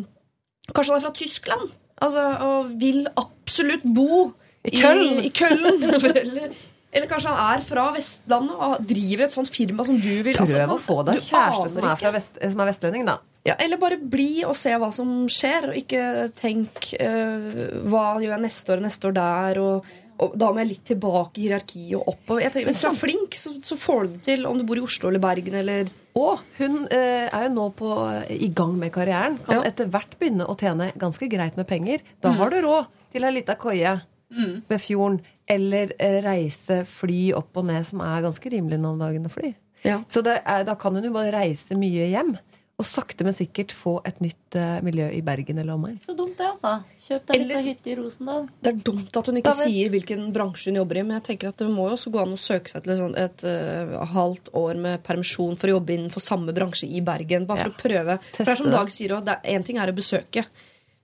Kanskje han er fra Tyskland? Altså, Og vil absolutt bo I Köln. I, Köln. eller, eller kanskje han er fra Vestlandet og driver et sånt firma som du vil. Prøv altså, å få deg kjæreste som er, fra vest, som er vestlending, da. Ja, eller bare bli og se hva som skjer, og ikke tenk uh, hva gjør jeg neste år og neste år der, og, og da må jeg litt tilbake i hierarkiet og oppover. Jeg tenker, Hvis du er flink, så, så får du det til om du bor i Oslo eller Bergen eller Og hun uh, er jo nå på, i gang med karrieren. Kan Ja. Mm. etter hvert begynne å tjene ganske greit med penger. Da har du råd til ei lita koie ved fjorden. Eller eh, reise, fly opp og ned, som er ganske rimelig nå om dagen å fly. Ja. Så er, da kan hun jo bare reise mye hjem. Og sakte, men sikkert få et nytt uh, miljø i Bergen eller omegn. Så dumt, det, altså. Kjøp deg litt Eller- av hytte i Rosendal. Det er dumt at hun ikke vet- sier hvilken bransje hun jobber i, men jeg tenker at det må jo også gå an å søke seg til et, sånt- et eh, halvt år med permisjon for å jobbe innenfor samme bransje i Bergen. Bare for Ja. å prøve. For det er som. Dag sier at Én ting er å besøke.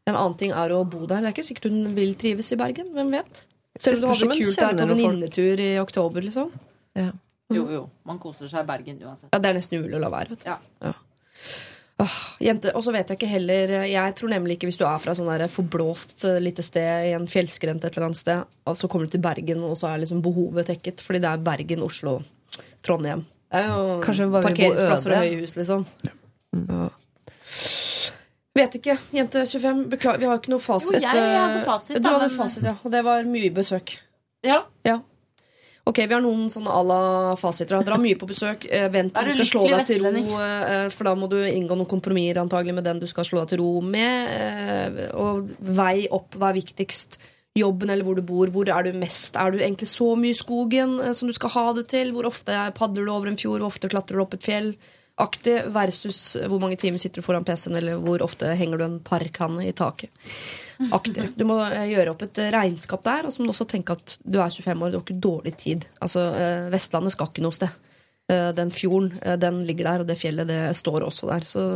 En annen ting er å bo der. Det er ikke sikkert hun vil trives i Bergen. Hvem vet? Selv om du hun det kult der på venninnetur i oktober. liksom Ja. Jo, jo. Man koser seg i Bergen uansett. Ja, Det er nesten umulig å la være. vet du Ja. Ja. Åh, jente, Og så vet jeg ikke heller Jeg tror nemlig ikke hvis du er fra sånn der forblåst eh, lite sted i en fjellskrent et eller annet sted, og så kommer du til Bergen, og så er liksom behovet tekket. Fordi det er Bergen, Oslo, Trondheim. Kanskje bare parkeringsplasser og høye hus, liksom. Ja. Vet ikke. Jente 25, beklager, vi har ikke noe fasit. Jo, jeg hadde eh, fasit, Du hadde men- fasit, ja. Og det var mye besøk. Ja. Ja. Ok, Vi har noen sånne à la fasiter. Dra mye på besøk. eh, Vent til du skal slå deg til ro. eh, For da må du inngå noen kompromisser antagelig med den du skal slå deg til ro med. eh, Og vei opp hva er viktigst. Jobben eller hvor du bor. Hvor er du mest? Er du egentlig så mye i skogen som du skal ha det til? Hvor ofte padler du over en fjord? Hvor ofte klatrer du opp et fjell? Aktig versus hvor mange timer sitter du foran PC-en, eller hvor ofte henger du en parkhanne i taket. Aktig. Du må eh, gjøre opp et regnskap der, og så må du også tenke at du er 25 år, du har ikke dårlig tid. Altså, eh, Vestlandet skal ikke noe sted. Eh, Den fjorden, den ligger der, og det fjellet, det står også der. Så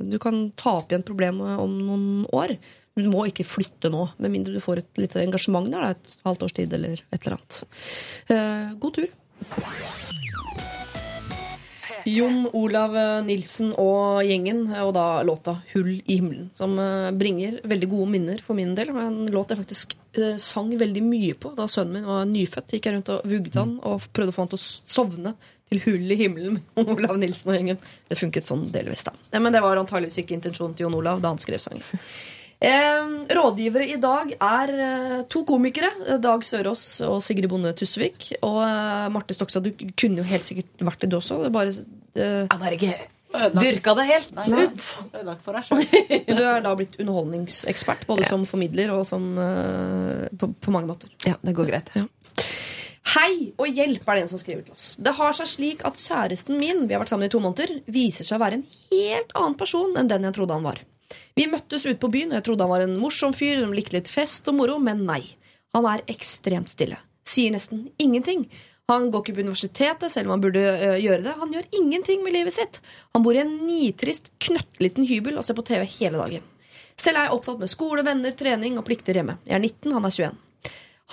du kan ta opp igjen problemet om noen år. Du må ikke flytte nå, med mindre du får et lite engasjement der, et halvt års tid eller et eller annet. God tur. Jon Olav Nilsen og gjengen, og da låta 'Hull i himmelen', som eh, bringer veldig gode minner for min del. En låt jeg faktisk eh, sang veldig mye på da sønnen min var nyfødt. Gikk jeg rundt og vugde han og prøvde å få han til å sovne til 'Hull i himmelen' med Olav Nilsen og gjengen. Det funket sånn delvis, da. Men det var antageligvis ikke intensjonen til Jon Olav da han skrev sangen. Eh, rådgivere i dag er eh, to komikere. eh, Dag Sørås og Sigrid Bonde Tusvik. Og eh, Marte Stokstad, du kunne jo helt sikkert vært det, du også. Det bare, eh, Han har ikke Ødelagt, dyrka det helt Nei. ut. ødelagt for deg sjøl. men du er da blitt underholdningsekspert, både som formidler og som eh, på, på mange måter. Ja, det går greit. Hei og hjelp, er det en som skriver til oss. Det har seg slik at kjæresten min vi har vært sammen i to måneder, viser seg å være en helt annen person enn den jeg trodde han var. Vi møttes ute på byen, og jeg trodde han var en morsom fyr som likte litt fest og moro, men nei. Han er ekstremt stille. Sier nesten ingenting. Han går ikke på universitetet, selv om han burde ø, gjøre det. Han gjør ingenting med livet sitt. Han bor i en nitrist, knøttliten hybel og ser på TV hele dagen. Selv er jeg opptatt med skole, venner, trening og plikter hjemme. Jeg er 19, han er 21.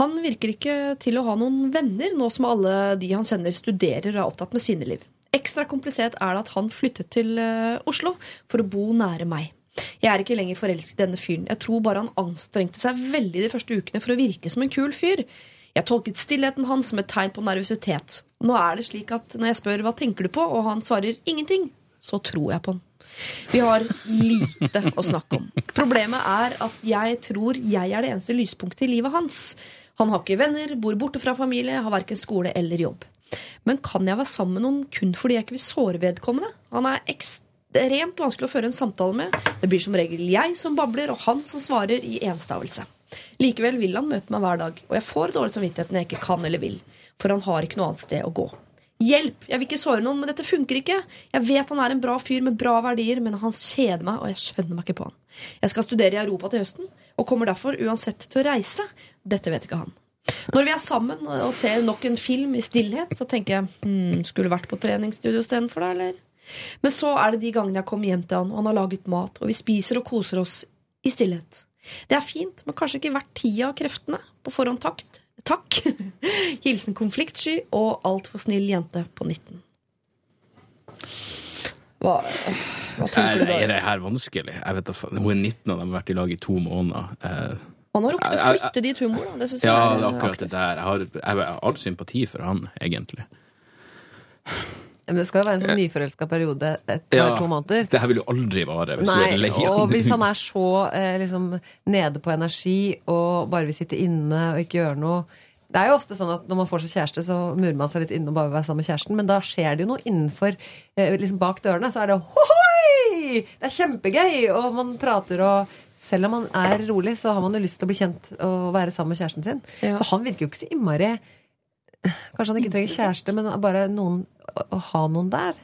Han virker ikke til å ha noen venner, nå som alle de han kjenner, studerer og er opptatt med sine liv. Ekstra komplisert er det at han flyttet til ø, Oslo for å bo nære meg. Jeg er ikke lenger forelsket i denne fyren. Jeg tror bare han anstrengte seg veldig de første ukene for å virke som en kul fyr. Jeg tolket stillheten hans som et tegn på nervøsitet. Nå er det slik at når jeg spør hva tenker du på, og han svarer ingenting, så tror jeg på han. Vi har lite å snakke om. Problemet er at jeg tror jeg er det eneste lyspunktet i livet hans. Han har ikke venner, bor borte fra familie, har verken skole eller jobb. Men kan jeg være sammen med noen kun fordi jeg ikke vil såre vedkommende? Han er ekstremt vanskelig å føre en samtale med. Det blir som regel jeg som babler, og han som svarer i enstavelse. Likevel vil han møte meg hver dag, og jeg får dårlig samvittighet når jeg ikke kan eller vil. For han har ikke noe annet sted å gå. Hjelp! Jeg vil ikke såre noen, men dette funker ikke. Jeg vet han er en bra fyr med bra verdier, men han kjeder meg, og jeg skjønner meg ikke på han. Jeg skal studere i Europa til høsten, og kommer derfor uansett til å reise. Dette vet ikke han. Når vi er sammen og ser nok en film i stillhet, så tenker jeg hm, skulle vært på treningsstudio istedenfor, da, eller? Men så er det de gangene jeg kommer hjem til han, og han har laget mat, og vi spiser og koser oss i stillhet. Det er fint, men kanskje ikke verdt tida og kreftene. På forhånd takt. Takk. Hilsen konfliktsky og altfor snill jente på 19. Hva, hva tenker Er, du da? er det her vanskelig? Jeg vet. Hun er 19, og de har vært i lag i to måneder. Eh, Han har rukket å flytte dit humor, da. Det synes ja, jeg er akkurat aktivt. det der. Jeg har, jeg har all sympati for han, egentlig. Men det skal jo være en sånn nyforelska periode et Ja. to måneder. Det her vil jo aldri vare hvis du Nei, er lei og hvis han er så eh, liksom, nede på energi og bare vil sitte inne og ikke gjøre noe Det er jo ofte sånn at når man får seg kjæreste, så murer man seg litt inne og bare vil være sammen med kjæresten, men da skjer det jo noe innenfor eh, liksom Bak dørene så er det hohoi! Det er kjempegøy! Og man prater og selv om man er rolig, så har man jo lyst til å bli kjent og være sammen med kjæresten sin. Ja. Så han virker jo ikke så innmari Kanskje han ikke trenger kjæreste, men bare noen å, ha noen der.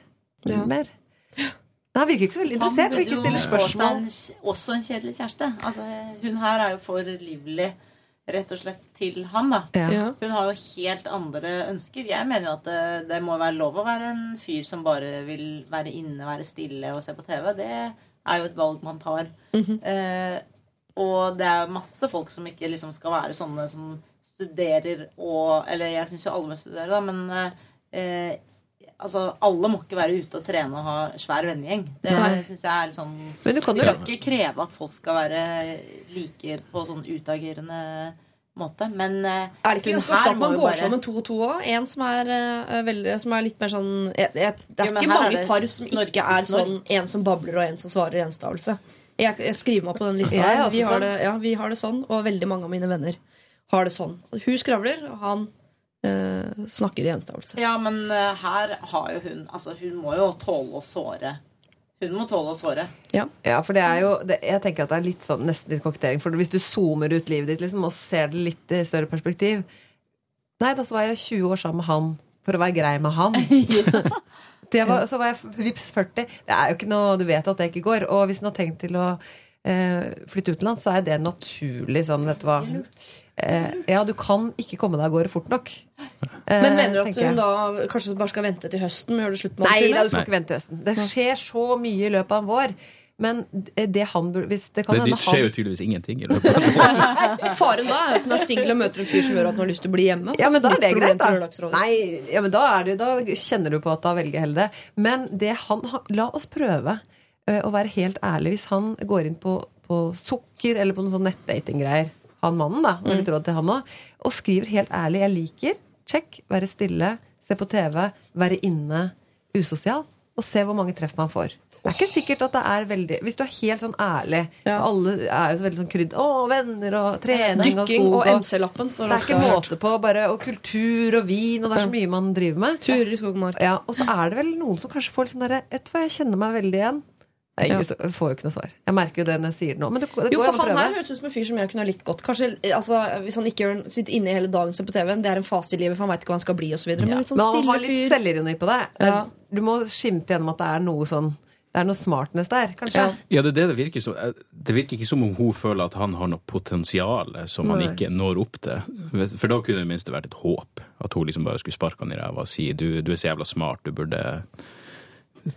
Ja. Mer. Men Han virker ikke så veldig interessert og ikke stiller spørsmål. Seg en, også en kjedelig kjæreste. Altså, hun her er jo for livlig rett og slett til han, da. Ja. Hun har jo helt andre ønsker. Jeg mener jo at det, det må være lov å være en fyr som bare vil være inne, være stille og se på TV. Det er jo et valg man tar. eh, og det er masse folk som ikke liksom skal være sånne som studerer og Eller jeg syns jo alle må studere, da, men eh, Altså, alle må ikke være ute og trene og ha svær vennegjeng. Det syns jeg er litt sånn Men du kan Vi jo skal ikke kreve at folk skal være like på sånn utagerende måte, men eh, Er det ikke ganske ofte at man går bare- sammen to og to òg? En som er, uh, veldig, som er litt mer sånn jeg, jeg, Det er Jo, ikke mange er par som ikke er snork. sånn en som babler, og en som svarer i enstavelse. Jeg, jeg skriver meg på den lista er her. Vi har, sånn. det, ja, vi har det sånn, og veldig mange av mine venner har det sånn. Hun skravler, og han eh, snakker i gjenstavelse. Ja, men eh, her har jo hun Altså, hun må jo tåle å såre. Hun må tåle å såre. Ja. Ja, for det er jo det, Jeg tenker at det er litt sånn nesten litt kokettering. For hvis du zoomer ut livet ditt liksom, og ser det litt i større perspektiv Nei, da så var jeg 20 år sammen med han for å være grei med han. det var, så var jeg vips 40. Det er jo ikke noe Du vet at det ikke går. Og hvis hun har tenkt til å eh, flytte utenlands, så er det naturlig sånn, vet du hva. Eh, ja, du kan ikke komme deg av gårde fort nok. Eh, Men mener du at hun da kanskje bare skal vente til høsten med det slutt med Nei, da, du skal ikke vente til høsten. Det skjer så mye i løpet av en vår. Men det han burde hvis Det kan Det, hende det skjer jo tydeligvis ingenting i løpet av Faren da er at hun er singel og møter en fyr som gjør at hun har lyst til å bli hjemme. Ja, men da er det greit, da. Nei, ja, men da, er det, da kjenner du på at da velger jeg heller det. Men det han har- La oss prøve ø, å være helt ærlig. Hvis han går inn på, på sukker eller på noen sånn nettdatinggreier, han mannen, da, råd til han også, og skriver helt ærlig 'jeg liker', check, være stille, se på TV, være inne, usosial, og se hvor mange treff man får. Det er ikke sikkert at det er veldig Hvis du er helt sånn ærlig Ja. Alle er jo veldig sånn krydd Å, venner og trening og Dykking skog og MC-lappen det er ikke måte på. Bare, og kultur og vin, og det er så mye man driver med. Turer i skogmark. og. Ja, og så er det vel noen som kanskje får litt sånn derre Vet du hva, jeg kjenner meg veldig igjen. Ja. så- får jo ikke noe svar. Jeg merker jo det når jeg sier det nå. Men det, det Jo, for an han her høres ut som en fyr som jeg kunne ha likt godt. Kanskje, altså, Hvis han ikke gjør, sitter inne hele dagen ser på TV-en, det er en fase i livet, for han veit ikke hva han skal bli, osv. Men, ja. Men litt sånn Men han har litt fyr. selvironi på det. det. Ja. Du må skimte gjennom at det er noe sånn Det er noe smartness der, kanskje. Ja. Det er det det virker som. Eh, Det virker ikke som om hun føler at han har noe potensial som han Nei. ikke når opp til. For da kunne det i det minste vært et håp. At hun liksom bare skulle sparke han i ræva og si du, du er så jævla smart, du burde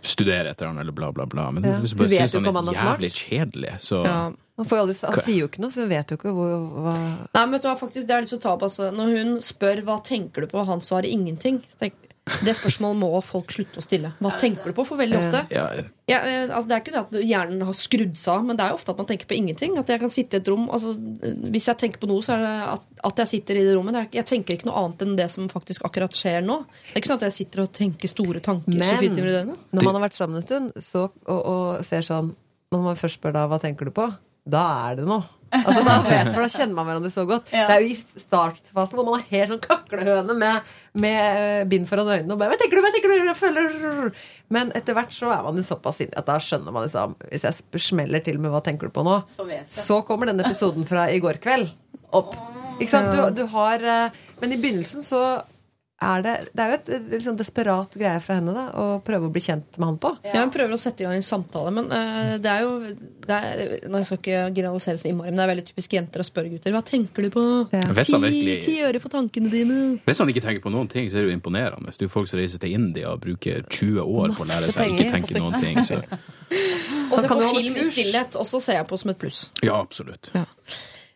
studere etter annet, eller bla, bla, bla. Men Ja. hvis du bare vet syns han om han er er jævlig kjedelig, så Ja. Han, får aldri, han sier jo ikke noe, så hun vet jo ikke hvor, hva Nei, men vet du hva, faktisk, det er litt så tap, altså. Når hun spør hva tenker du på, og han svarer ingenting. tenk- Det spørsmålet må folk slutte å stille. Hva tenker du på? For veldig ofte ja, ja, eh, altså, Det er ikke det at hjernen har skrudd seg av, men det er jo ofte at man tenker på ingenting. At jeg kan sitte i et rom altså, Hvis jeg tenker på noe, så er det at, at jeg sitter i det rommet. Det er, jeg tenker ikke noe annet enn det som faktisk akkurat skjer nå. Det er ikke sånn at jeg sitter og tenker store tanker Men 24 timer i døgnet. når man har vært sammen en stund så, og, og ser sånn Når man først spør da hva tenker du på, da er det noe. Altså Da vet da kjenner man hverandre så godt. Ja. Det er jo i startfasen hvor man er helt sånn kaklehøne med, med bind foran øynene og bare 'Hva tenker du? Hva tenker du? Jeg føler Men etter hvert så er man jo såpass inne at da skjønner man liksom Hvis jeg smeller til med 'hva tenker du på nå', Så så kommer den episoden fra i går kveld opp. Ikke sant? Du, du har eh, Men i begynnelsen så er det Det er jo et, et litt sånn desperat greie fra henne da å prøve å bli kjent med han på. Ja, Hun prøver å sette i gang en samtale, men uh, det er jo det er, nå, Jeg skal ikke generalisere så innmari, men det er veldig typisk jenter å spørre gutter. Hva tenker du på? Ja. Ti, øre for tankene dine. Hvis han ikke tenker på noen ting, så er det jo imponerende. Det er jo folk som reiser til India og bruker 20 år på å lære seg å ikke tenke noen ting. Så Og se kan på film i stillhet stillhet også ser jeg på som et pluss. ja, absolutt.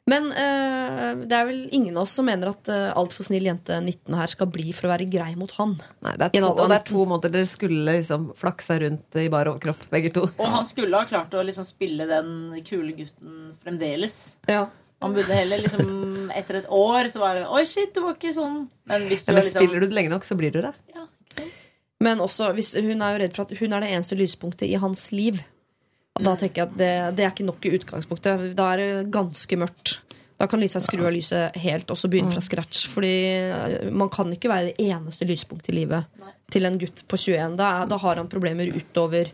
Men uh, det er vel ingen av oss som mener at uh, altfor snill jente 19 her skal bli for å være grei mot han. Nei, det er to, og det er to måneder dere skulle liksom flaksa rundt i bar overkropp, begge to. Og han skulle ha klart å liksom spille den kule gutten fremdeles. Ja. Han burde heller liksom Etter et år så var det Oi, shit, du var ikke sånn. Men hvis du Eller er liksom spiller du det lenge nok, så blir du det. ja. Men også, hvis hun er jo redd for at hun er det eneste lyspunktet i hans liv. Da tenker jeg at det, det er ikke nok i utgangspunktet. Da er det ganske mørkt. Da kan Lisa skru av lyset helt og så begynne fra scratch. Fordi eh, man kan ikke være det eneste lyspunktet i livet til en gutt på 21. Da, da har han problemer utover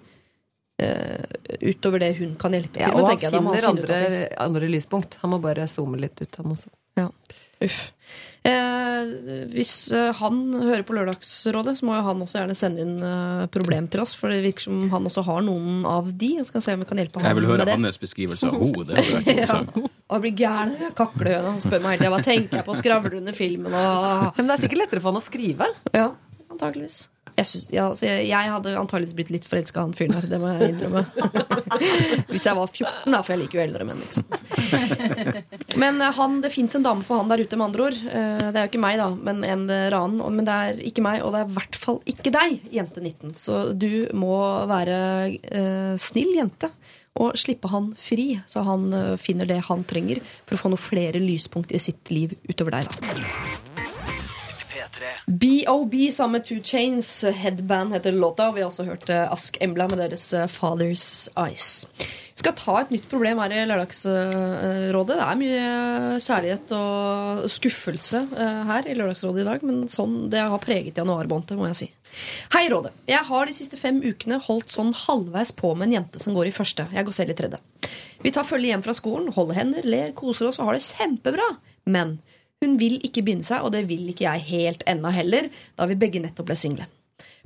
uh, Utover det hun kan hjelpe til Ja, med. og han finner. Da finner andre, andre lyspunkt. Han må bare zoome litt ut, han også. Ja. Uff. Eh, hvis eh, han hører på Lørdagsrådet, så må jo han også gjerne sende inn eh, problem til oss. For det virker som han også har noen av de. Jeg skal se om vi kan hjelpe han Jeg vil høre hans beskrivelse av hodet. Ja. Og jeg blir gæren. øynene. Han spør meg hele tida hva tenker jeg på, skravler under filmen og Men det er sikkert lettere for han å skrive. Ja, antakeligvis. Jeg, synes, ja, altså, jeg, jeg hadde antakeligvis blitt litt forelska i han fyren her. Det må jeg innrømme. Hvis jeg var 14, da, for jeg liker jo eldre menn. Ikke sant? Men eh, han, det fins en dame for han der ute, med andre ord. Eh, Det er jo ikke meg, da, men en ranen annen. Men det er ikke meg, og det er i hvert fall ikke deg, jente 19. Så du må være eh, snill jente. Og slippe han fri, så han eh, finner det han trenger for å få noen flere lyspunkt i sitt liv utover deg. Da. P3. B.O.B. sammen med Two Chains. Headband heter låta. og Vi har også hørt eh, Ask Embla med deres eh, Father's Eyes. Vi Skal ta et nytt problem her i Lørdagsrådet. Det er mye kjærlighet og skuffelse eh, her i Lørdagsrådet i dag, men sånn det har preget januarbåndet, må jeg si. Hei, Rådet. Jeg har de siste fem ukene holdt sånn halvveis på med en jente som går i første. Jeg går selv i tredje. Vi tar følge hjem fra skolen, holder hender, ler, koser oss og har det kjempebra. Men hun vil ikke binde seg, og det vil ikke jeg helt ennå heller, da vi begge nettopp ble single.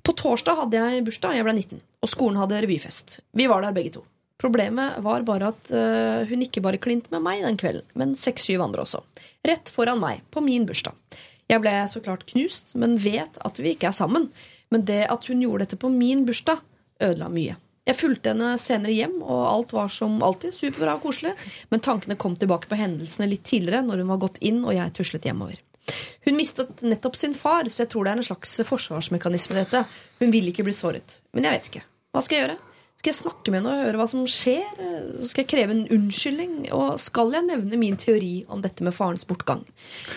På torsdag hadde jeg bursdag, jeg ble 19, og skolen hadde revyfest. Vi var der begge to. Problemet var bare at øh, hun ikke bare klinte med meg den kvelden, men seks-syv andre også. Rett foran meg, på min bursdag. Jeg ble så klart knust, men vet at vi ikke er sammen. Men det at hun gjorde dette på min bursdag, ødela mye. Jeg fulgte henne senere hjem, og alt var som alltid superbra og koselig. Men tankene kom tilbake på hendelsene litt tidligere, når hun var gått inn og jeg tuslet hjemover. Hun mistet nettopp sin far, så jeg tror det er en slags forsvarsmekanisme. dette. Hun vil ikke bli såret. Men jeg vet ikke. Hva skal jeg gjøre? Skal jeg snakke med henne og høre hva som skjer? Skal jeg kreve en unnskyldning? Og skal jeg nevne min teori om dette med farens bortgang?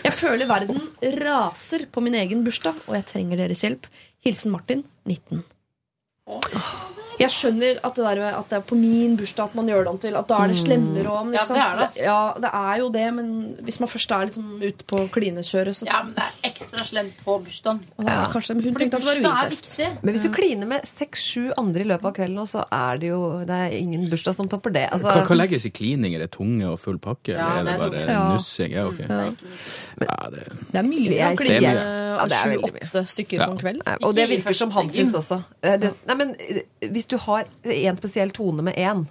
Jeg føler verden raser på min egen bursdag, og jeg trenger deres hjelp. Hilsen Martin, 19. Jeg skjønner at det, der, med at det er på min bursdag at man gjør det om til At da er det slemmere om. Ja, det er det. Ja, det er jo det, men hvis man først er liksom ute på klinekjøret, så Ja, men det er ekstra slemt på bursdagen. ja. kanskje hun Fordi tenkte at det var viktig. Men hvis du kliner med seks-sju andre i løpet av kvelden, så er det jo Det er ingen bursdag som topper det. Altså, Hva, hva legges i klining? Er det tunge og full pakke? Ja, eller er det det er bare nussing? Ja, okay. Ja. Ja, det, Det er mye å kline er sju-åtte stykker Ja. på en kveld. Og det virker som han syns også. Eh, Det, nei, men eh, Hvis du har en spesiell tone med én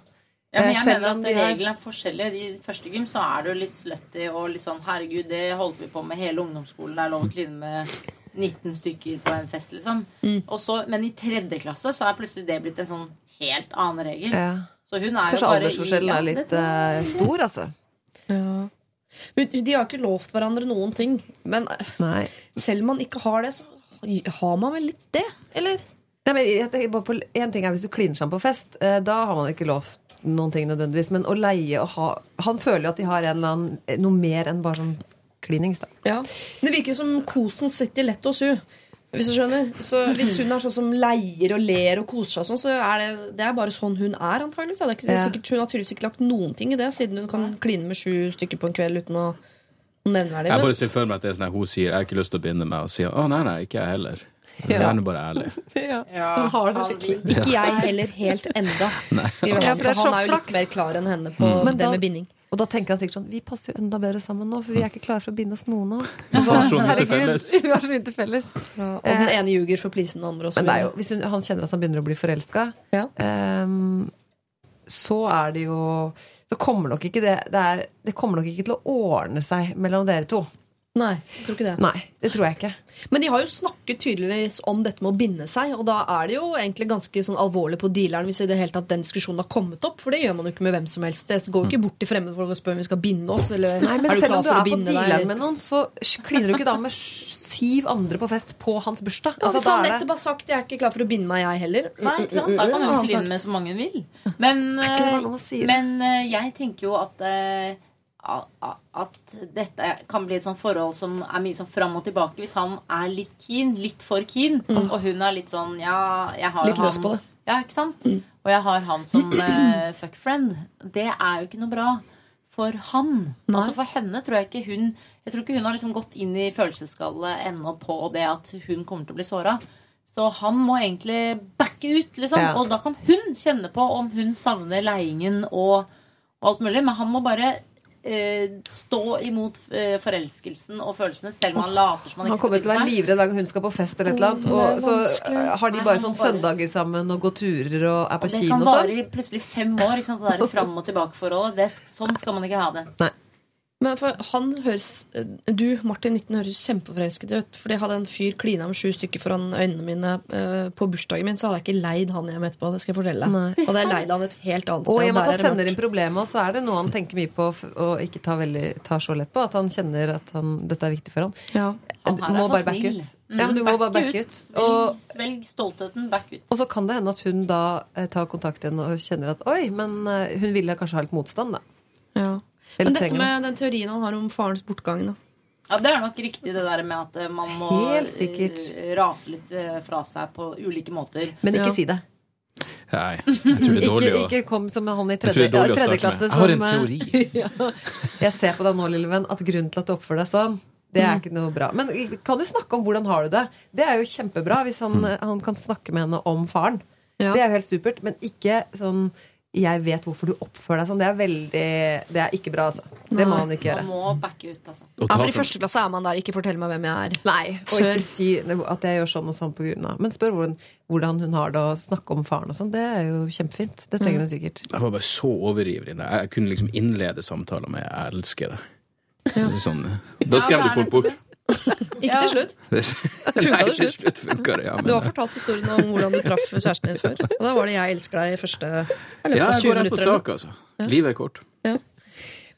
Ja, men Eh, jeg selv mener at de reglene er forskjellige. I første gym så er du litt slutty og litt sånn herregud, det holdt vi på med hele ungdomsskolen. Det er lov å kline med 19 stykker på en fest, liksom. Mm. Og så, men i tredje klasse så er plutselig det blitt en sånn helt annen regel. ja. Så hun er Kanskje jo bare aldersforskjellen er litt eh, stor, altså. Ja. Men De har ikke lovt hverandre noen ting. Men eh, Nei. selv om man ikke har det, så har man vel litt det? Eller? Nei, men jeg tenker bare på En ting er hvis du kliner sammen på fest. eh, Da har man ikke lovt noen ting nødvendigvis. Men å leie og ha Han føler jo at de har en eller annen, eh, noe mer enn bare sånn klinings. da. Ja. Det virker som kosen sitter lett hos hun. Hvis du skjønner Så Hvis hun er sånn som leier og ler og koser seg, sånn, så er det, det er bare sånn hun er. antageligvis. Det er ikke sikkert, hun har tydeligvis ikke lagt noen ting i det, siden hun kan kline med sju stykker på en kveld uten å nevne det. jeg bare ser for meg at det er sånn at hun sier 'jeg har ikke lyst til å binde meg', og sier 'å nei, nei, ikke jeg heller'. Jeg er nå bare ærlig. Ja, Han har det skikkelig. ikke jeg heller helt enda, skriver Ja, han. for er han er jo litt mer klar enn henne på mm. det med binding. Og da tenker han sikkert sånn Vi passer jo enda bedre sammen nå, for vi er ikke klare for å binde oss noen av. har så herregud. Vi har så mye til felles. Ja, og den ene ljuger for å please den andre. Også. Men det er jo, hvis hun, han kjenner at han begynner å bli forelska, Ja. um, så er det jo Så kommer nok ikke det det, er, det kommer nok ikke til å ordne seg mellom dere to. Nei, jeg tror ikke det. Nei, det tror jeg ikke. Men de har jo snakket tydeligvis om dette med å binde seg, og da er det jo egentlig ganske sånn alvorlig på dealeren hvis i det hele tatt den diskusjonen har kommet opp, for det gjør man jo ikke med hvem som helst. Det går jo ikke bort til fremmedfolk og spør om vi skal binde oss, eller Nei, men er du selv om du er på dealeren med noen, så kliner du ikke da med syv andre på fest på hans bursdag. Ja, Altså, hvis han nettopp har sagt 'jeg er ikke klar for å binde meg, jeg heller', Nei, ikke sant? Da kan han kline med så mange hun vil. Men, eh, å men eh, jeg tenker jo at eh, at dette kan bli et sånt forhold som er mye sånn fram og tilbake. Hvis han er litt keen, litt for keen, og hun er litt sånn Ja, jeg har Mm. Litt han løs på det. Mm. Ja, ikke sant? Og jeg har han som uh, fuck friend. Det er jo ikke noe bra for han. Nei. Altså For henne tror jeg ikke hun Jeg tror ikke hun har liksom gått inn i følelsesskallet ennå på det at hun kommer til å bli såra. Så han må egentlig backe ut, liksom. Ja. Og da kan hun kjenne på om hun savner leiingen og, og alt mulig. Men han må bare eh, stå imot eh, forelskelsen og følelsene, selv om han later som han Han ikke kommer skal til å være livredd hver gang hun skal på fest eller et eller annet. Og så eh, har de bare sånn søndager sammen og går turer og er på Og det kino kan og vare sånn. i plutselig fem år. Ikke sant? Det der fram og tilbake-forholdet. Sånn skal man ikke ha det. Nei. Men for han høres Du, Martin 19, høres kjempeforelsket ut. Fordi hadde en fyr klina med sju stykker foran øynene mine uh, på bursdagen min, så hadde jeg ikke leid han hjem etterpå. Det skal jeg fortelle deg. Hadde jeg leid han et helt annet Og sted. i og med at han er sender inn problemet, så er det noe han tenker mye på og ikke tar, veldig, tar så lett på. At han kjenner at han, dette er viktig for ham. ja. Han her må er bare backe ut. ut. Ja, du må bare backe ut. Og, svelg stoltheten. Back ut. og så kan det hende at hun da eh, tar kontakt igjen og kjenner at oi, men eh, hun ville kanskje ha litt motstand, da. Ja. Eller Men dette med den teorien han har om farens bortgang, da. Ja, Det er nok riktig, det der med at eh, man må eh, rase litt eh, fra seg på ulike måter. Men ikke Ja. si det. Nei, jeg tror det er dårlig å ikke kom som han i jeg tror tredje, er å tredje starte klasse med. Jeg har en teori. ja. Jeg ser på deg nå, lille venn, at grunnen til at du oppfører deg sånn, det er ikke noe bra. Men kan du snakke om hvordan har du det? Det er jo kjempebra hvis han, han kan snakke med henne om faren. Ja. Det er jo helt supert. Men ikke sånn 'jeg vet hvorfor du oppfører deg sånn'. Det er veldig Det er ikke bra, altså. Det må man ikke Man gjøre. må backe ut, altså. Ja, for I første klasse er man der. Ikke fortell meg hvem jeg er. Nei, og ikke si at jeg gjør sånn og sånn på grunn av Men spør hvordan, hvordan hun har det, og snakke om faren og sånn. Det er jo kjempefint. Det trenger hun sikkert. Jeg var bare så overivrig. Jeg kunne liksom innlede samtaler med 'jeg elsker deg'. Ja. Sånn, da skremte folk bort. Ikke Ja. til slutt. Det funka til slutt. slutt funker, ja, men... Du har fortalt historien om hvordan du traff kjæresten din før. Og da var det 'jeg elsker deg' i første i løpet ja, av jeg 20 går rett på minutter. eller noe. sak, altså. Livet er kort.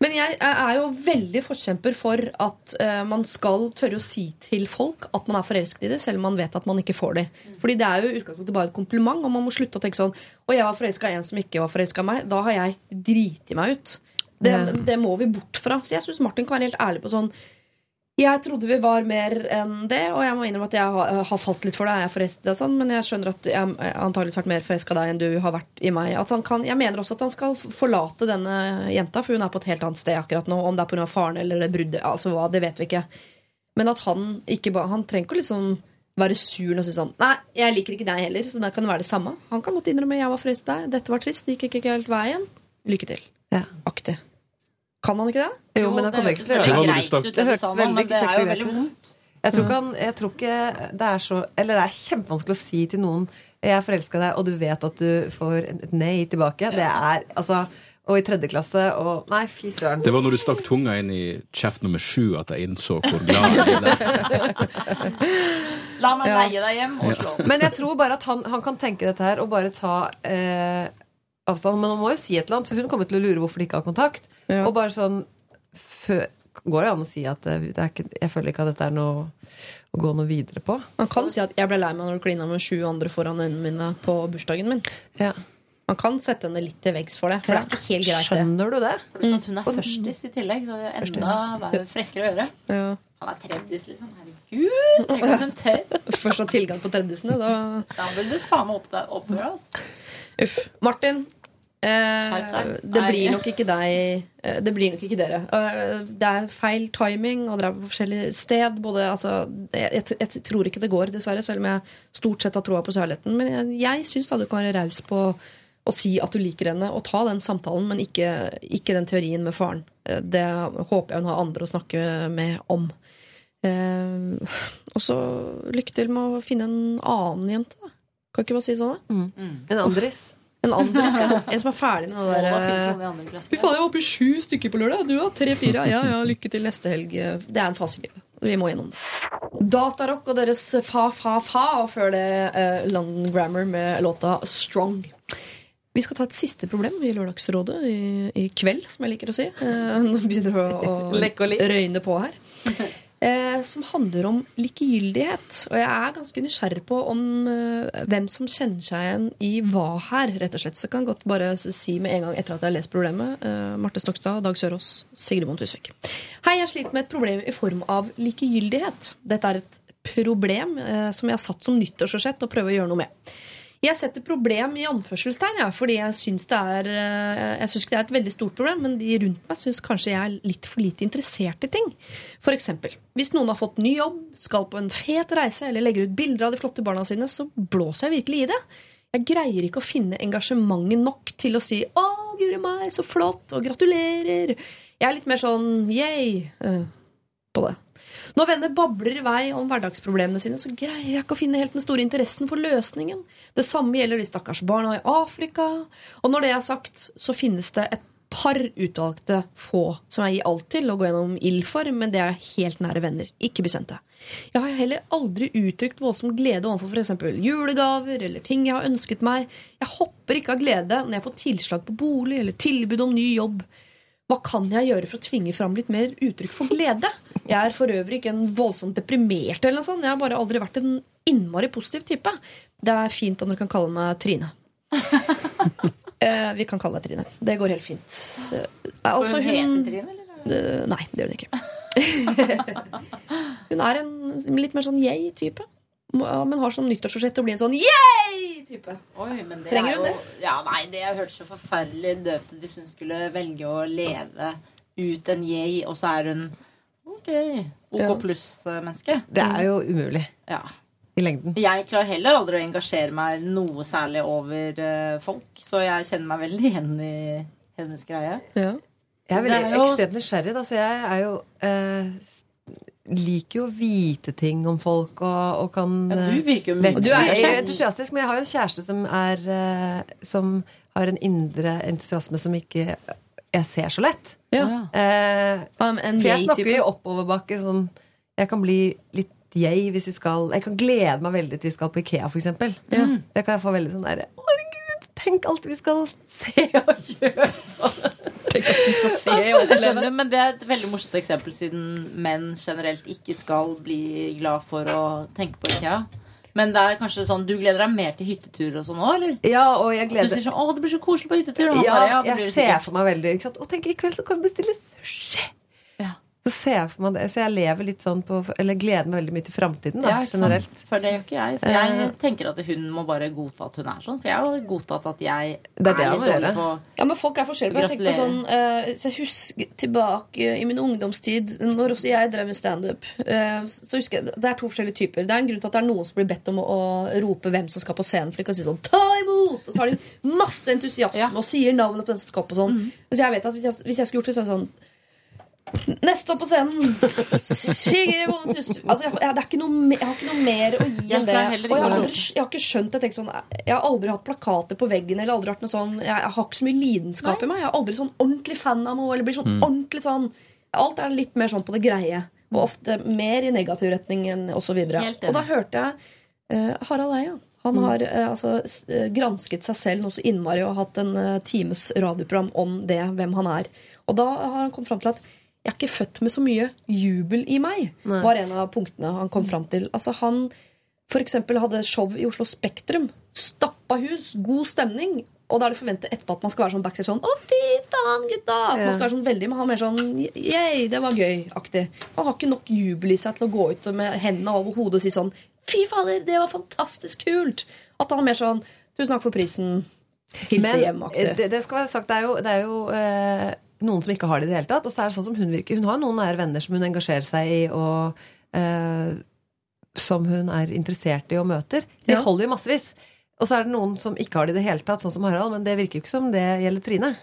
Men jeg er jo veldig forkjemper for at uh, man skal tørre å si til folk at man er forelsket i det, selv om man vet at man ikke får det. Fordi det er jo utgangspunktet bare et kompliment, og man må slutte å tenke sånn Og jeg var forelska i en som ikke var forelska i meg. Da har jeg driti meg ut. Det, det må vi bort fra. Så jeg syns Martin kan være helt ærlig på sånn jeg trodde vi var mer enn det, og jeg må innrømme at jeg har, har falt litt for deg. Jeg er forelsket deg sånn, men jeg skjønner at jeg antakeligvis har vært mer forelska deg enn du har vært i meg. At han kan, jeg mener også at han skal forlate denne jenta, for hun er på et helt annet sted akkurat nå. Om det er pga. faren eller det bruddet, altså hva, det vet vi ikke. Men at han ikke Han trenger ikke å liksom være sur og si sånn Nei, jeg liker ikke deg heller, så det kan være det samme. Han kan godt innrømme jeg var forelsket deg, dette var trist, det gikk ikke helt veien. Lykke til. Ja. Aktig. Kan han ikke det? Jo, men han kommer ikke til å gjøre Det greit Det høres hørtes veldig kjekt og greit ut. Jeg tror, ikke han, jeg tror ikke det er så Eller det er kjempevanskelig å si til noen 'jeg er forelska i deg', og du vet at du får et nei tilbake. Det er altså Og i tredje klasse og Nei, fy søren. Det var når du stakk tunga inn i kjeft nummer sju at jeg innså hvor glad jeg er. La meg Ja. leie deg hjem og slå opp. Men jeg tror bare at han, han kan tenke dette her og bare ta eh, avstand. Men han må jo si et eller annet, for hun kommer til å lure hvorfor de ikke har kontakt. Ja. Og bare sånn før, Går det an å si at det ikke, jeg føler ikke at dette er noe å gå noe videre på? Man kan si at 'jeg ble lei meg når du klina med sju andre foran øynene mine på bursdagen min'. Ja. Man kan sette henne litt til veggs for det. For det er ikke helt greit. Skjønner du det? Mm. at hun er førstis i tillegg, så det er enda bare frekkere å gjøre. Ja. Han er tredjis, liksom. Herregud! Tenk at hun tør. Først ha tilgang på tredjisene, da Da vil du faen meg deg- oppføre oss. Uff. Martin. Eh, det blir nok ikke deg eh, Det blir nok ikke dere. Eh, det er feil timing, og dere er på forskjellig sted. Både, altså, jeg, jeg, jeg tror ikke det går, dessverre, selv om jeg stort sett har troa på kjærligheten. Men jeg, jeg syns du kan være raus på å si at du liker henne, og ta den samtalen, men ikke, ikke den teorien med faren. Det håper jeg hun har andre å snakke med om. Eh, og så lykke til med å finne en annen jente, da. Kan ikke bare si sånn, da? En Andris. En Andres, ja. En som er ferdig med det Hva der i andre klasse? Fy faen, jeg var oppe i sju stykker på lørdag. Du har tre-fire. Ja, ja, lykke til neste helg. Det er en fase i livet. Vi må gjennom det. Datarock og deres Fa Fa Fa, og før det eh, London Grammar med låta Strong. Vi skal ta et siste problem i Lørdagsrådet i, i kveld, som jeg liker å si. Eh, Nå begynner det å, å røyne på her. Eh, som handler om likegyldighet. Og jeg er ganske nysgjerrig på om eh, hvem som kjenner seg igjen i hva her, rett og slett. Så jeg kan godt bare si med en gang etter at jeg har lest problemet. Eh, Marte Stokstad, Dag Sørås, Sigrid Bonde Tusvik. Hei, jeg sliter med et problem i form av likegyldighet. Dette er et problem eh, som jeg har satt som nyttårsforsett og prøver å gjøre noe med. Jeg setter problem i anførselstegn, ja, fordi jeg syns det er eh, Jeg ikke det er et veldig stort problem, men de rundt meg syns kanskje jeg er litt for lite interessert i ting. Eksempel, hvis noen har fått ny jobb, skal på en fet reise eller legger ut bilder av de flotte barna sine, så blåser jeg virkelig i det. Jeg greier ikke å finne engasjementet nok til å si 'Å, guri meg, så flott', og 'gratulerer'. Jeg er litt mer sånn eh, på det. Når venner babler i vei om hverdagsproblemene sine, så greier jeg ikke å finne helt den store interessen for løsningen. Det samme gjelder de stakkars barna i Afrika. Og når det er sagt, så finnes det et par utvalgte få som jeg gir alt til å gå gjennom ild for, men det er helt nære venner, ikke bekjente. Jeg har heller aldri uttrykt voldsom glede overfor f.eks. julegaver eller ting jeg har ønsket meg. Jeg hopper ikke av glede når jeg får tilslag på bolig eller tilbud om ny jobb. Hva kan jeg gjøre for å tvinge fram litt mer uttrykk for glede? Jeg er for øvrig ikke en voldsomt deprimert, eller noe sånt. Jeg har bare aldri vært en innmari positiv type. Det er fint om dere kan kalle meg Trine. eh, vi kan kalle deg Trine. Det går helt fint. Eh, altså, hun Trine, eller? Eh, Nei, det gjør hun ikke. hun er en litt mer sånn jeg-type. Men har som nyttårsforsett å bli en sånn jeg type. Oi, men det Trenger er hun jo, Ja, nei, det hørtes så forferdelig døvt ut hvis hun skulle velge å leve ut en jeg, og så er hun OK, OK Ja. pluss-menneske. Det er jo umulig Ja. i lengden. Jeg klarer heller aldri å engasjere meg noe særlig over eh, folk, så jeg kjenner meg veldig igjen i hennes greie. Ja. Jeg er veldig er jo- ekstremt nysgjerrig, da, så jeg er jo eh, Liker jo å vite ting om folk og, og kan Ja, du eh, virker jo lett- du er- Jeg er entusiastisk, men jeg har jo en kjæreste som er eh, Som har en indre entusiasme som ikke jeg ser så lett. Ja. Eh, Um, for jeg snakker jo oppoverbakke sånn Jeg kan bli litt jeg hvis vi skal Jeg kan glede meg veldig til vi skal på Ikea, for eksempel. Ja. Det kan jeg få veldig sånn derre Herregud, tenk alt vi skal se og kjøpe! Tenk at du skal se og oppleve. men det er et veldig morsomt eksempel, siden menn generelt ikke skal bli glad for å tenke på IKEA. Men det er kanskje sånn, du gleder deg mer til hytteturer og sånn òg, eller? Ja, og jeg Du sier sånn 'Å, det blir så koselig på hyttetur'. Ja, bare, ja, jeg ser for meg veldig ikke sant? Og tenk, i kveld så kan vi bestille sushi! Så ser jeg for meg det. Så jeg lever litt sånn på Eller gleder meg veldig mye til framtiden, da, Ja, sant? generelt. For det gjør ikke jeg. Så Eh. jeg tenker at hun må bare godta at hun er sånn. For jeg har godtatt at jeg Det er det er litt dårlig på Ja, men folk er forskjellige. Jeg tenker på sånn, uh, så jeg husker tilbake i min ungdomstid, når også jeg drev med standup. Uh, så husker jeg, Det er to forskjellige typer. Det er en grunn til at det er noen som blir bedt om å, å rope hvem som skal på scenen. For de kan si sånn 'ta imot!' Og så har de masse entusiasme Ja. Og sier navnet på den som skal på sånn. Så jeg vet at hvis jeg, hvis jeg skulle gjort det, så er det sånn Neste opp på scenen! Sigrid Bonde Tusvik. Altså, jeg, jeg, det er ikke noe, me- jeg har ikke noe mer å gi enn det. Og jeg har, aldri, jeg har ikke skjønt jeg, tenker sånn, jeg har aldri hatt plakater på veggen. Eller aldri hatt noe sånn, jeg, jeg har ikke så mye lidenskap i meg. Jeg er aldri sånn ordentlig fan av noe. Eller blir sånn ordentlig sånn Alt er litt mer sånn på det greie. Og ofte mer i negativ retning enn osv. Helt enig. Og da hørte jeg eh, Harald Eia. Han har eh, altså, s- eh, gransket seg selv noe så innmari og hatt en eh, times radioprogram om det, hvem han er. Og da har han kommet fram til at jeg er ikke født med så mye jubel i meg, var en av punktene han kom fram til. Altså Han for eksempel hadde show i Oslo Spektrum. Stappa hus, god stemning. Og da er det forventet etterpå at man skal være sånn backstage sånn Å, fy faen, gutta! Ja. Man skal være sånn veldig, men han er mer sånn Yeah, det var gøy-aktig. Han har ikke nok jubel i seg til å gå ut med hendene over hodet og si sånn Fy fader, det var fantastisk kult! At han er mer sånn Tusen takk for prisen. Hilse hjem-aktig. det, det skal være sagt, det er jo, det er jo eh, noen som ikke har det i det hele tatt. Og så er det sånn som hun virker. Hun har noen nære venner som hun engasjerer seg i, og eh, som hun er interessert i og møter. De Ja. holder jo massevis. Og så er det noen som ikke har det i det hele tatt, sånn som Harald. Men det virker jo ikke som det gjelder Trine.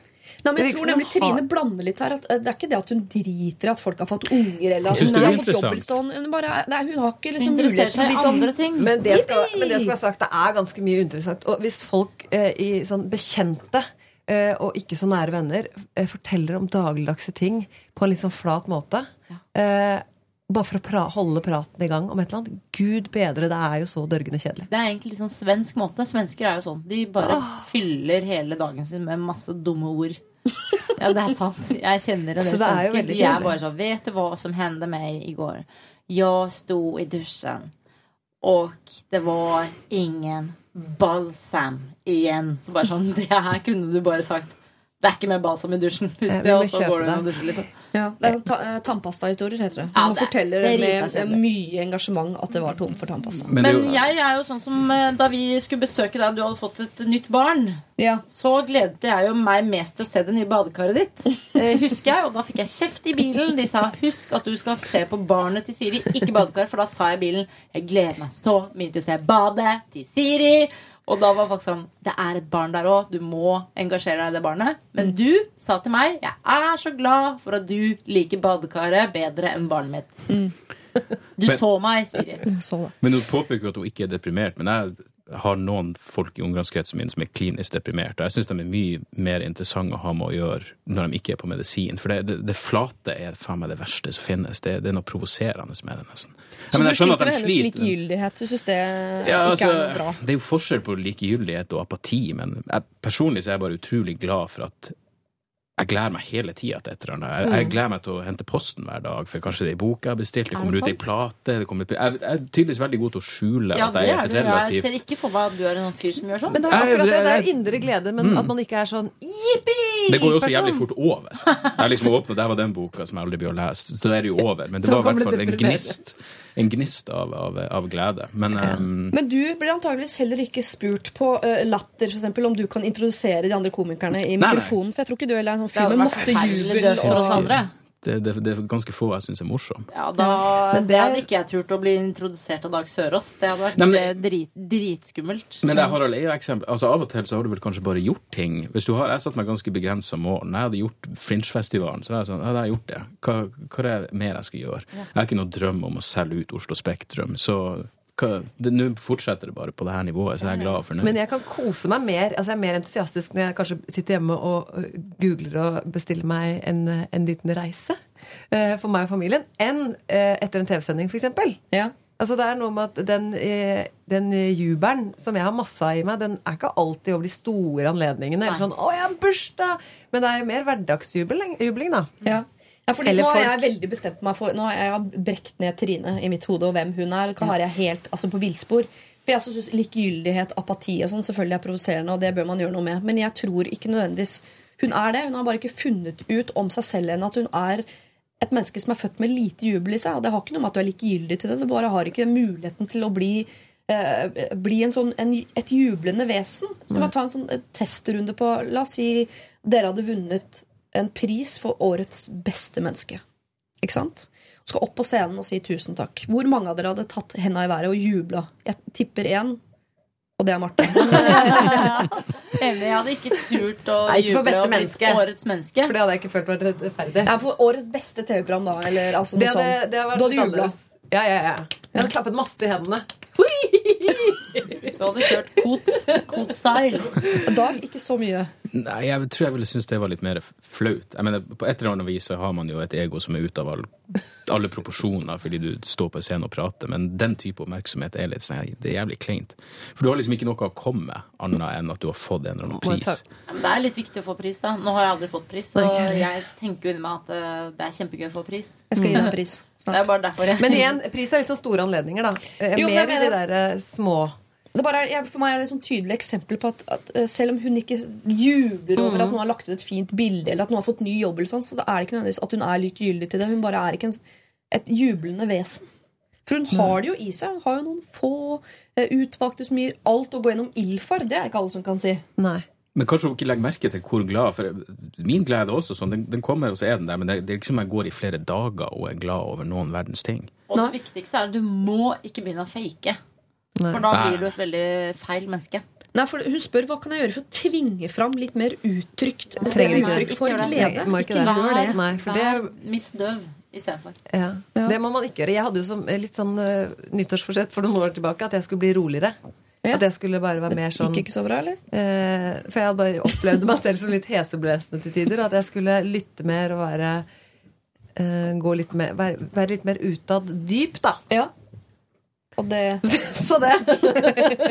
Nei, men jeg tror nemlig Trine har- blander litt her. At eh, det er ikke det at hun driter i at folk har fått unger. Eller at hun har fått dobbeltstånd. Hun, bare, nei, hun har ikke liksom mulighet til å bli sånn andre ting. Men det, skal, men det skal være sagt, det er ganske mye interessant. Og hvis folk eh, i sånn bekjente og ikke så nære venner eh, forteller om dagligdagse ting på en litt sånn flat måte eh, Bare for å pra holde praten i gang om et eller annet. Gud bedre, det er jo så dørgende kjedelig. Det er egentlig litt sånn svensk måte. Svensker er jo sånn. De bare fyller hele dagen sin med masse dumme ord. Ja, det er sant. Jeg kjenner en del er svensker. De er bare sånn Vet du hva som hendte meg i går? Jeg sto i dusjen, og det var ingen balsam igjen. Så bare sånn Det her kunne du bare sagt. Det er ikke mer balsam i dusjen. Eh, Husk det, og så går du inn og dusjer, liksom. Ja, det er ta eh, Tannpastahistorier, heter det. Ja, Man det- forteller det med mye engasjement at det var tomt for tannpasta. Men Men jeg er jo sånn som eh, da vi skulle besøke deg, du hadde fått et nytt barn. Ja. Så gledet jeg jo meg mest til å se det nye badekaret ditt. Eh, husker jeg, Og da fikk jeg kjeft i bilen. De sa 'husk at du skal se på barnet til Siri, ikke badekar'. For da sa jeg i bilen 'jeg gleder meg så mye til å se badet til Siri'. Og da var folk sånn 'det er et barn der òg, du må engasjere deg i det barnet'. Men du sa til meg 'jeg er så glad for at du liker badekaret bedre enn barnet mitt'. Du Men- så meg, Siri. Så men hun påpeker at hun ikke er deprimert. Men jeg har noen folk i omgangskretsen min som er klinisk deprimert. Og jeg syns de er mye mer interessante å ha med å gjøre når de ikke er på medisin. For det, det, det flate er faen meg det verste som finnes. Det, det er noe provoserende med det, nesten. Så du sliter med hennes likegyldighet? Du syns det Ja, ikke altså, er noe bra? Det er jo forskjell på likegyldighet og apati, men jeg, personlig så er jeg bare utrolig glad for at jeg gleder meg hele tida til et eller annet. Jeg, jeg gleder meg til å hente posten hver dag, for kanskje det er ei bok jeg har bestilt, det Er kommer det ut ei plate det kommer, ut- Jeg jeg er tydeligvis veldig god til å skjule Ja, at jeg er er et relativt Jeg ser ikke for meg at du er en fyr som gjør sånn. Men det er akkurat det. Det er jo indre glede, men at man ikke er sånn jippi! Det går jo også person. jævlig fort over. Jeg liksom åpnet, Der var den boka som jeg aldri blir å lese. Så er det jo over. Men det var i hvert fall en gnist, en gnist av, av, av glede. Men um, Men du blir antageligvis heller ikke spurt på uh, latter, eksempel, om du kan introdusere de andre komikerne i Nei, nei. mikrofonen. For jeg tror ikke du heller er en sånn fyr med masse jubel. Og... andre. Det, det, det er ganske få jeg syns er morsomt. Ja, da, Men det det- hadde ikke jeg turt å bli introdusert av Dag Sørås. Det hadde vært Nei, men- eh, drit, dritskummelt. Men det er Harald Eia-eksempel. Altså Av og til så har du vel kanskje bare gjort ting. Hvis du har, Jeg satt meg ganske begrensa mål. Når jeg hadde gjort Fringe-festivalen, så var jeg sånn Ja, da har jeg gjort det. Hva, hva er det mer jeg skal gjøre? Jeg har ikke noe drøm om å selge ut Oslo Spektrum. Så nå fortsetter det bare på det her nivået, så jeg er glad og fornøyd. Men jeg kan kose meg mer altså jeg er mer entusiastisk når jeg kanskje sitter hjemme og øh, googler og bestiller meg en, øh, en liten reise øh, for meg og familien, enn etter en TV-sending, f.eks. Ja. Altså det er noe med at den, den jubelen som jeg har masse av i meg, den er ikke alltid over de store anledningene. Eller sånn 'Å, jeg har bursdag!' Men det er mer hverdagsjubling, da. Ja. Ja, fordi Eller nå har jeg veldig bestemt meg for Nå har jeg brekt ned Trine i mitt hode og hvem hun er. Kan være helt altså på villspor. For jeg synes Likegyldighet, apati og sånn selvfølgelig er provoserende, og det bør man gjøre noe med. Men jeg tror ikke nødvendigvis hun er det. Hun har bare ikke funnet ut om seg selv ennå at hun er et menneske som er født med lite jubel i seg. Og det har ikke noe med at du er likegyldig til det. Du bare har ikke muligheten til å bli eh, bli en sånn, en, et jublende vesen. Så må ta en sånn eh, testrunde på La oss si dere hadde vunnet en pris for årets beste menneske. Ikke sant? Og skal opp på scenen og si tusen takk. Hvor mange av dere hadde tatt henda i været og jubla? Jeg tipper én, og det er Marte. Men, eh, Enig, jeg hadde ikke turt å Nei, ikke juble og menneske. årets menneske. For det hadde jeg ikke følt var rettferdig. ja, for årets beste TV-program, da. Eller altså Det hadde, sånn. det hadde vært Du hadde jubla. Ja, ja, ja. Jeg hadde klappet masse i hendene. Du hadde kjørt kot, kot-style. Dag, ikke så mye. Nei, jeg tror jeg ville synes det var litt mer flaut. Jeg mener, På et eller annet vis så har man jo et ego som er ute av all, alle proporsjoner fordi du står på en scene og prater, men den type oppmerksomhet er litt sånn, det er jævlig kleint. For du har liksom ikke noe å komme med, annet enn at du har fått en eller annen pris. Det er litt viktig å få pris, da. Nå har jeg aldri fått pris, og jeg tenker under meg at eh, det er kjempegøy å få pris. Jeg skal gi deg en pris Det er bare derfor jeg Men igjen, pris er sånn store anledninger, da. Jo, Mer i de derre der eh, små bare er, jeg, for meg er det et sånn tydelig eksempel på at, at eh, selv om hun ikke jubler over at noen har lagt ut et fint bilde, eller at noen har fått ny jobb, eller sånn, så det er ikke nødvendigvis at hun er likegyldig til det. Hun bare er ikke en, et jublende vesen. For hun har det jo i seg. Hun har jo noen få eh, utvalgte som gir alt å gå gjennom ild for. Det er det ikke alle som kan si. Nei. Men kanskje hun ikke legger merke til hvor glad For min glede er også sånn, den, den kommer, og så er den der, men det, det er ikke som jeg går i flere dager og er glad over noen verdens ting. Og det viktigste er at du må ikke begynne å fake. For da blir du et veldig feil menneske. Nei, for Hun spør hva kan jeg gjøre for å tvinge fram litt mer uttrykt Trenger ikke uttrykk for glede. Ikke Ikke det. gjør det. Nei, for det er Miss Døv. Ja. Ja. Det må man ikke gjøre. Jeg hadde jo som litt sånn uh, nyttårsforsett for noen år tilbake at jeg skulle bli roligere. Ja. At jeg skulle bare være mer sånn Gikk ikke så bra, eller? Uh, For jeg hadde bare opplevd meg selv som litt heseblesende til tider. og At jeg skulle lytte mer og være uh, gå litt mer, være, være litt mer utad dyp, da. Ja. Og det Så det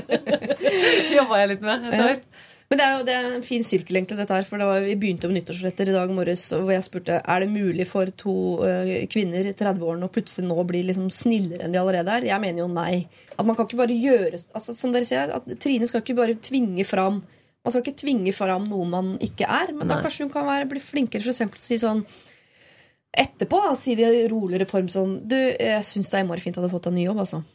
jobba jeg litt med et år. Men det er jo det er en fin sirkel, egentlig, dette her. For det var, vi begynte med nyttårsretter i dag morges, hvor jeg spurte er det mulig for to uh, kvinner i 30-årene å plutselig nå bli liksom snillere enn de allerede er. Jeg mener jo nei. At man kan ikke bare gjøre altså, Som dere ser, at Trine skal ikke bare tvinge fram Man skal ikke tvinge fram noe man ikke er. Men da Nei. kanskje hun kan være, bli flinkere for eksempel, til å si sånn Etterpå da, si det i roligere form sånn Du, jeg syns det er innmari fint at du har fått deg ny jobb, altså.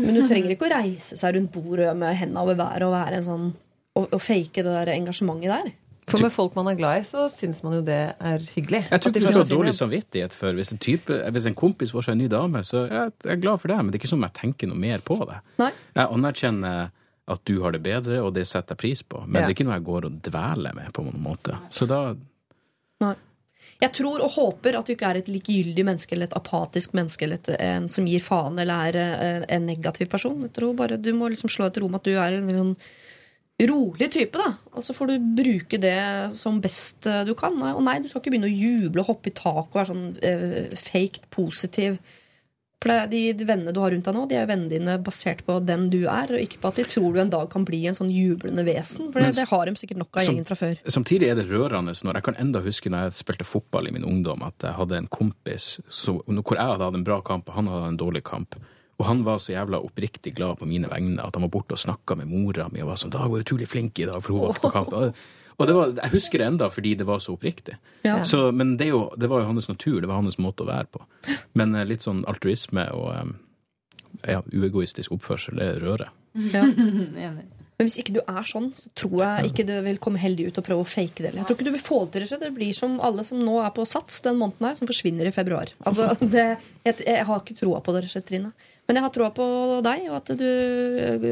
Men du trenger ikke å reise seg rundt bordet med hendene over været og være en sånn og, og fake det der engasjementet der. For med folk man er glad i, så syns man jo det er hyggelig. Jeg tror At ikke du skal ha dårlig samvittighet for hvis en, type, hvis en kompis får seg en ny dame, så jeg jeg er glad for det, men det er ikke som jeg tenker noe mer på det. Nei. Jeg anerkjenner at du har det bedre, og det setter jeg pris på, men Ja. det er ikke noe jeg går og dveler med på noen måte. Så da Nei. Jeg tror og håper at du ikke er et likegyldig menneske eller et apatisk menneske eller et, en som gir faen eller er eh, en negativ person. Jeg tror bare Du må liksom slå et rom at du er en sånn rolig type, da. Og så får du bruke det som best eh, du kan. Og nei, du skal ikke begynne å juble og hoppe i taket og være sånn eh, faked positiv. For de, de vennene du har rundt deg nå, de er vennene dine basert på den du er, og ikke på at de tror du en dag kan bli en sånn jublende vesen. For det, det har de sikkert nok av gjengen fra før. Samtidig er det rørende når jeg kan enda huske når jeg spilte fotball i min ungdom, at jeg hadde en kompis så, hvor jeg hadde hatt en bra kamp, og han hadde en dårlig kamp. Og han var så jævla oppriktig glad på mine vegne at han var borte og snakka med mora mi og var sånn 'Dag var utrolig flink i dag, for hun var på kamp'. Og- var, jeg husker det enda fordi det var så oppriktig. Ja. Så, men det, jo, det var jo hans natur, det var hans måte å være på. Men eh, litt sånn altruisme og eh, ja, uegoistisk oppførsel, det rører. Ja. Men hvis ikke du er sånn, så tror jeg ikke det vil komme heldig ut å prøve å fake det. Jeg tror ikke du vil få det til. Det blir som alle som nå er på Sats den måneden her, som forsvinner i februar. Altså, det, jeg, jeg har ikke troa på det, Trine. Men jeg har troa på deg, og at du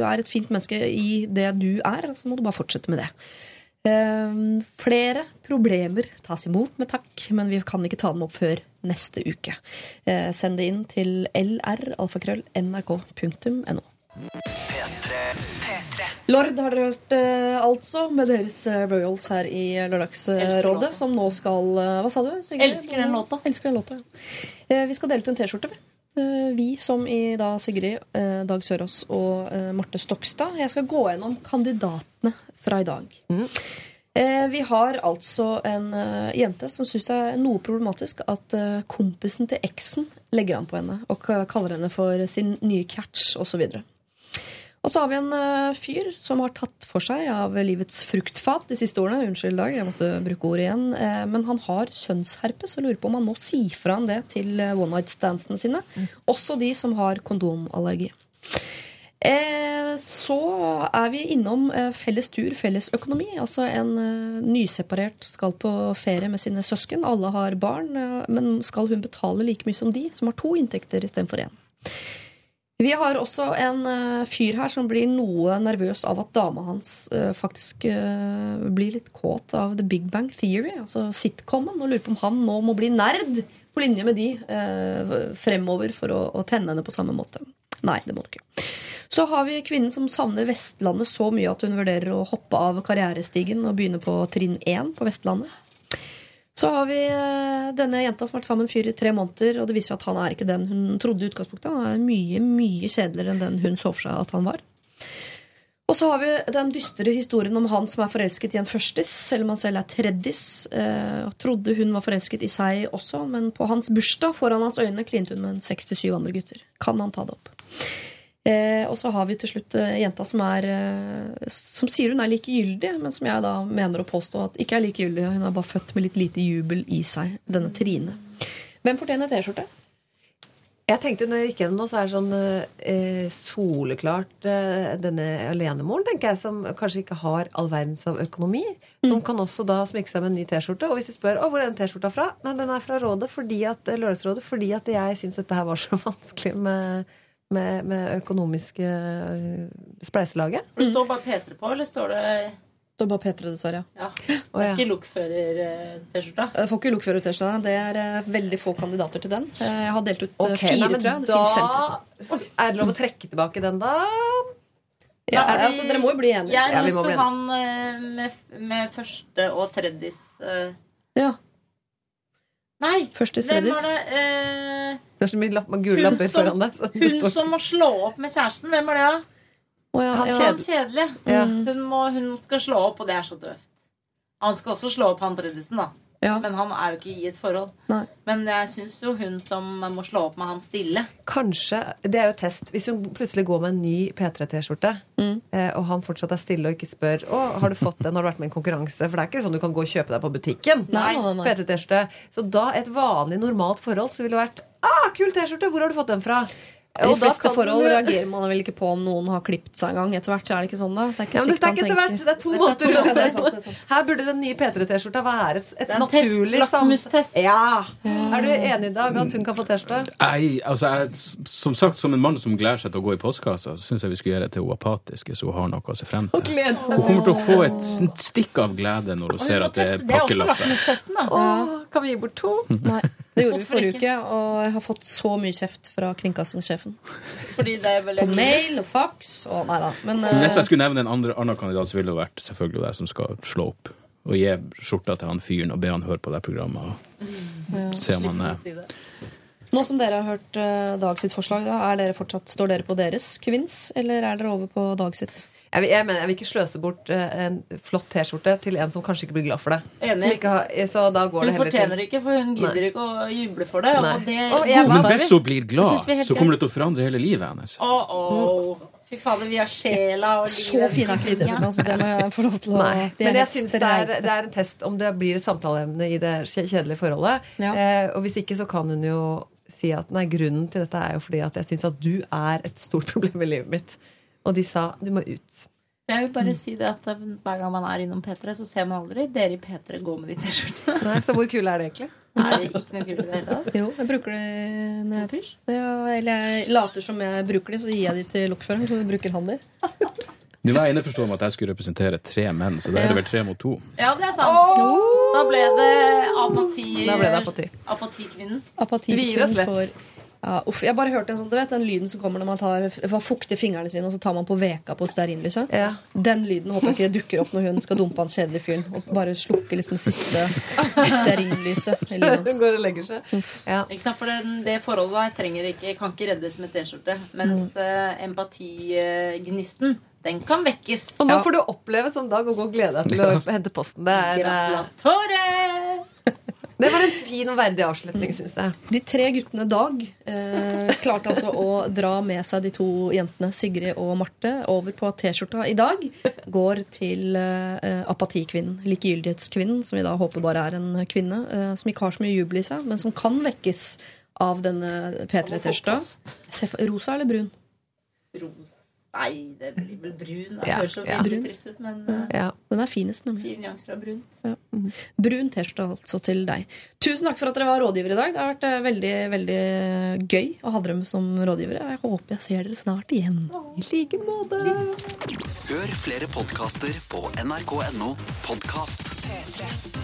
er et fint menneske i det du er. Så må du bare fortsette med det. Ehm, flere problemer tas imot med takk, men vi kan ikke ta dem opp før neste uke. Eh, send det inn til lralfakrøll.nrk.no. Lord har dere hørt, eh, altså, med deres eh, Royals her i Lørdagsrådet, som nå skal Hva sa du? Sigrid? Elsker den låta. Elsker den låta, ja. Eh, vi skal dele ut en T-skjorte, vi. Eh, vi som i da Sigrid, Dag Sørås og Marte Stokstad. Jeg skal gå gjennom kandidatene fra i dag. Eh, vi har altså en eh, jente som syns det er noe problematisk at eh, kompisen til eksen legger an på henne og kaller henne for sin nye catch osv. Og så har vi en fyr som har tatt for seg av livets fruktfat de siste årene. Unnskyld, Dag, jeg måtte bruke ordet igjen. Men han har sønnsherpes og lurer på om han nå sier fra om det til one night standsene sine. Også de som har kondomallergi. Eh, så er vi innom eh, felles tur, felles økonomi. Altså en eh, nyseparert skal på ferie med sine søsken. Alle har barn, men skal hun betale like mye som de, som har to inntekter istedenfor én? Vi har også en fyr her som blir noe nervøs av at dama hans faktisk blir litt kåt av The Big Bang Theory, altså sitcomen, og lurer på om han nå må bli nerd på linje med de fremover for å tenne henne på samme måte. Nei, det må du ikke. Så har vi kvinnen som savner Vestlandet så mye at hun vurderer å hoppe av karrierestigen og begynne på trinn 1 på Vestlandet. Så har vi eh, denne jenta som har vært sammen fyr i tre måneder, og det viser seg at han er ikke den hun trodde i utgangspunktet. Han er mye, mye kjedeligere enn den hun så for seg at han var. Og så har vi den dystre historien om han som er forelsket i en førstis, selv om han selv er treddis. Eh, trodde hun var forelsket i seg også, men på hans bursdag foran hans øyne klinte hun med en seks til syv andre gutter. Kan han ta det opp? Eh, og så har vi til slutt eh, jenta som er eh, Som sier hun er likegyldig, men som jeg da mener å påstå at ikke er likegyldig. Hun er bare født med litt lite jubel i seg, denne Trine. Hvem fortjener T-skjorte? Jeg tenkte når jeg gikk gjennom nå, så er det sånn eh, soleklart eh, denne alenemoren, tenker jeg, som kanskje ikke har all verdens av økonomi. Som kan også da smykke seg med en ny T-skjorte. Og hvis de spør hvor er den T-skjorta fra, nei, den er fra rådet fordi at, Lørdagsrådet fordi at jeg syns dette her var så vanskelig med, med, med økonomiske eh, spleiselaget. Det står bare P3 på, eller står det er bare P3, dessverre. Ja. ja. Det er ja. ikke lokfører-T-skjorta? Jeg får ikke lokfører-T-skjorte. Det er eh, veldig få kandidater til den. Eh, Jeg har delt ut okay, fire, nei, men tror jeg. Det da finnes 50. Er det lov å trekke tilbake den, da? Ja, Fordi altså, dere må jo bli enige. Jeg syns ja, han eh, med, med første og tredjes uh, Ja, Nei! første studies. Hvem var det? Eh, Det er så mye lapp, gule lapper som- foran deg. så det hun står- som må slå opp med kjæresten. Hvem var det, da? Oh, ja, Han ja. Han kjedelige. Ja. Hun, må, hun skal slå opp, og det er så døvt. Han skal også slå opp han tredjesen, da. Ja. Men han er jo ikke i et forhold. Nei. Men jeg syns jo hun som må slå opp med han stille Kanskje, Det er jo test. Hvis hun plutselig går med en ny P3-T-skjorte, Mm. eh, og han fortsatt er stille og ikke spør å, har du fått den, har du vært med i en konkurranse For det er ikke sånn du kan gå og kjøpe deg på butikken. Nei, nei, nei. P3-T-skjorte. Så da, et vanlig, normalt forhold, så ville det vært ah, kul T-skjorte! Hvor har du fått den fra? I Og de fleste forhold du- reagerer man vel ikke på om noen har klippet seg en gang etter hvert. Er det ikke sånn, da? Det er ikke ja, dette er ikke etter hvert. tenker- Det er to måter. Ja, det er sant, det er sant. Her burde den nye P3-T-skjorta være et, et naturlig sam- lakmustest. Ja. Er du enig i dag at hun kan få T-skjorte? Nei, altså jeg, som sagt, som en mann som gleder seg til å gå i postkassa, så syns jeg vi skulle gjøre det til hun apatiske, så hun har noe å se frem til. Hun kommer til å få et stikk av glede når hun ser at det er pakkelapper. det er også lakmustesten, da. Åh, kan vi gi bort to? Nei, det gjorde vi forrige uke, og jeg har fått så mye kjeft fra kringkastingssjefen. Fordi det er vel På mail og fax og Nei da. Men Hvis eh, jeg skulle nevne en andre, annen kandidat, så ville det vært selvfølgelig der som skal slå opp. Og gi skjorta til han fyren og be han høre på det programmet. Og se om han er. Nå som dere har hørt eh, Dag sitt forslag, da, er dere fortsatt, står dere på deres kvinns, eller er dere over på Dag sitt? Jeg, vil- jeg mener, jeg vil ikke sløse bort eh, en flott T-skjorte til en som kanskje ikke blir glad for det. Enig. Har, så da går Hun det heller fortjener Hun fortjener ikke, for hun gidder ikke å juble for det. Nei. Og det Og jeg Men hvis hun blir glad, så kommer det til å forandre hele livet hennes. Oh, oh. Fy fader, vi har sjela og Så livet. fin er ikke de T-skjortene. Altså, det må jeg få lov til å Nei. er Men jeg syns det, er- det er en test om det blir et samtaleemne i det kjedelige forholdet. Ja. Eh, og hvis ikke, så kan hun jo si at nei, grunnen til dette er jo fordi at jeg syns at du er et stort problem i livet mitt. Og de sa du må ut. Jeg vil bare si det at Hver gang man er innom P3, så ser man aldri dere i P3 gå med de T-skjortene. Så hvor kule er det egentlig? Er det ikke noe kult i det hele tatt? Jo, jeg bruker det når jeg, pysj? ja, Eller jeg later som jeg bruker de, så gir jeg de til lokføreren, så bruker han de. Du var inne forstående med at jeg skulle representere tre menn, så da er det vel tre mot to. Ja, det er sant. Da ble det apati. Da ble det apati. Apatikvinnen. Apati Vi gir oss lett. for ja, uff, jeg bare hørte en sånn, du vet den lyden som kommer når man tar, fukter fingrene sine og så tar man på veka på stearinlyset. Ja. Den lyden håper jeg ikke dukker opp når hun skal dumpe han kjedelige fyren. Og bare slukke liksom siste stearinlyset Hun går og legger seg. Ja. Ikke sant? For det, det forholdet der trenger ikke, kan ikke reddes med T-skjorte. Mens uh, empatignisten, den kan vekkes. Og nå får du oppleve sånn Dag og gå og glede deg til å hente posten. Det, er, eh, Gratulatore! det var en fin og verdig avslutning, syns jeg. De tre guttene Dag eh, klarte altså å dra med seg de to jentene Sigrid og Marte over på T-skjorta i dag går til eh, apatikvinnen, likegyldighetskvinnen, som vi da håper bare er en kvinne, eh, som ikke har så mye jubel i seg, men som kan vekkes av denne P3-T-skjorta. Rosa eller brun? Ros. Nei, det blir vel brun. Det Ja, høres jo ja. veldig trist ut, men uh, Ja. Den er finest, nemlig. Fin nyanser av brun. Brun T-skjorte altså til deg. Tusen takk for at dere var rådgivere i dag. Det har vært eh, veldig veldig gøy å ha dere med som rådgivere. Jeg håper jeg ser dere snart igjen. I like måte. Hør flere podkaster på nrk.no podkast. P3.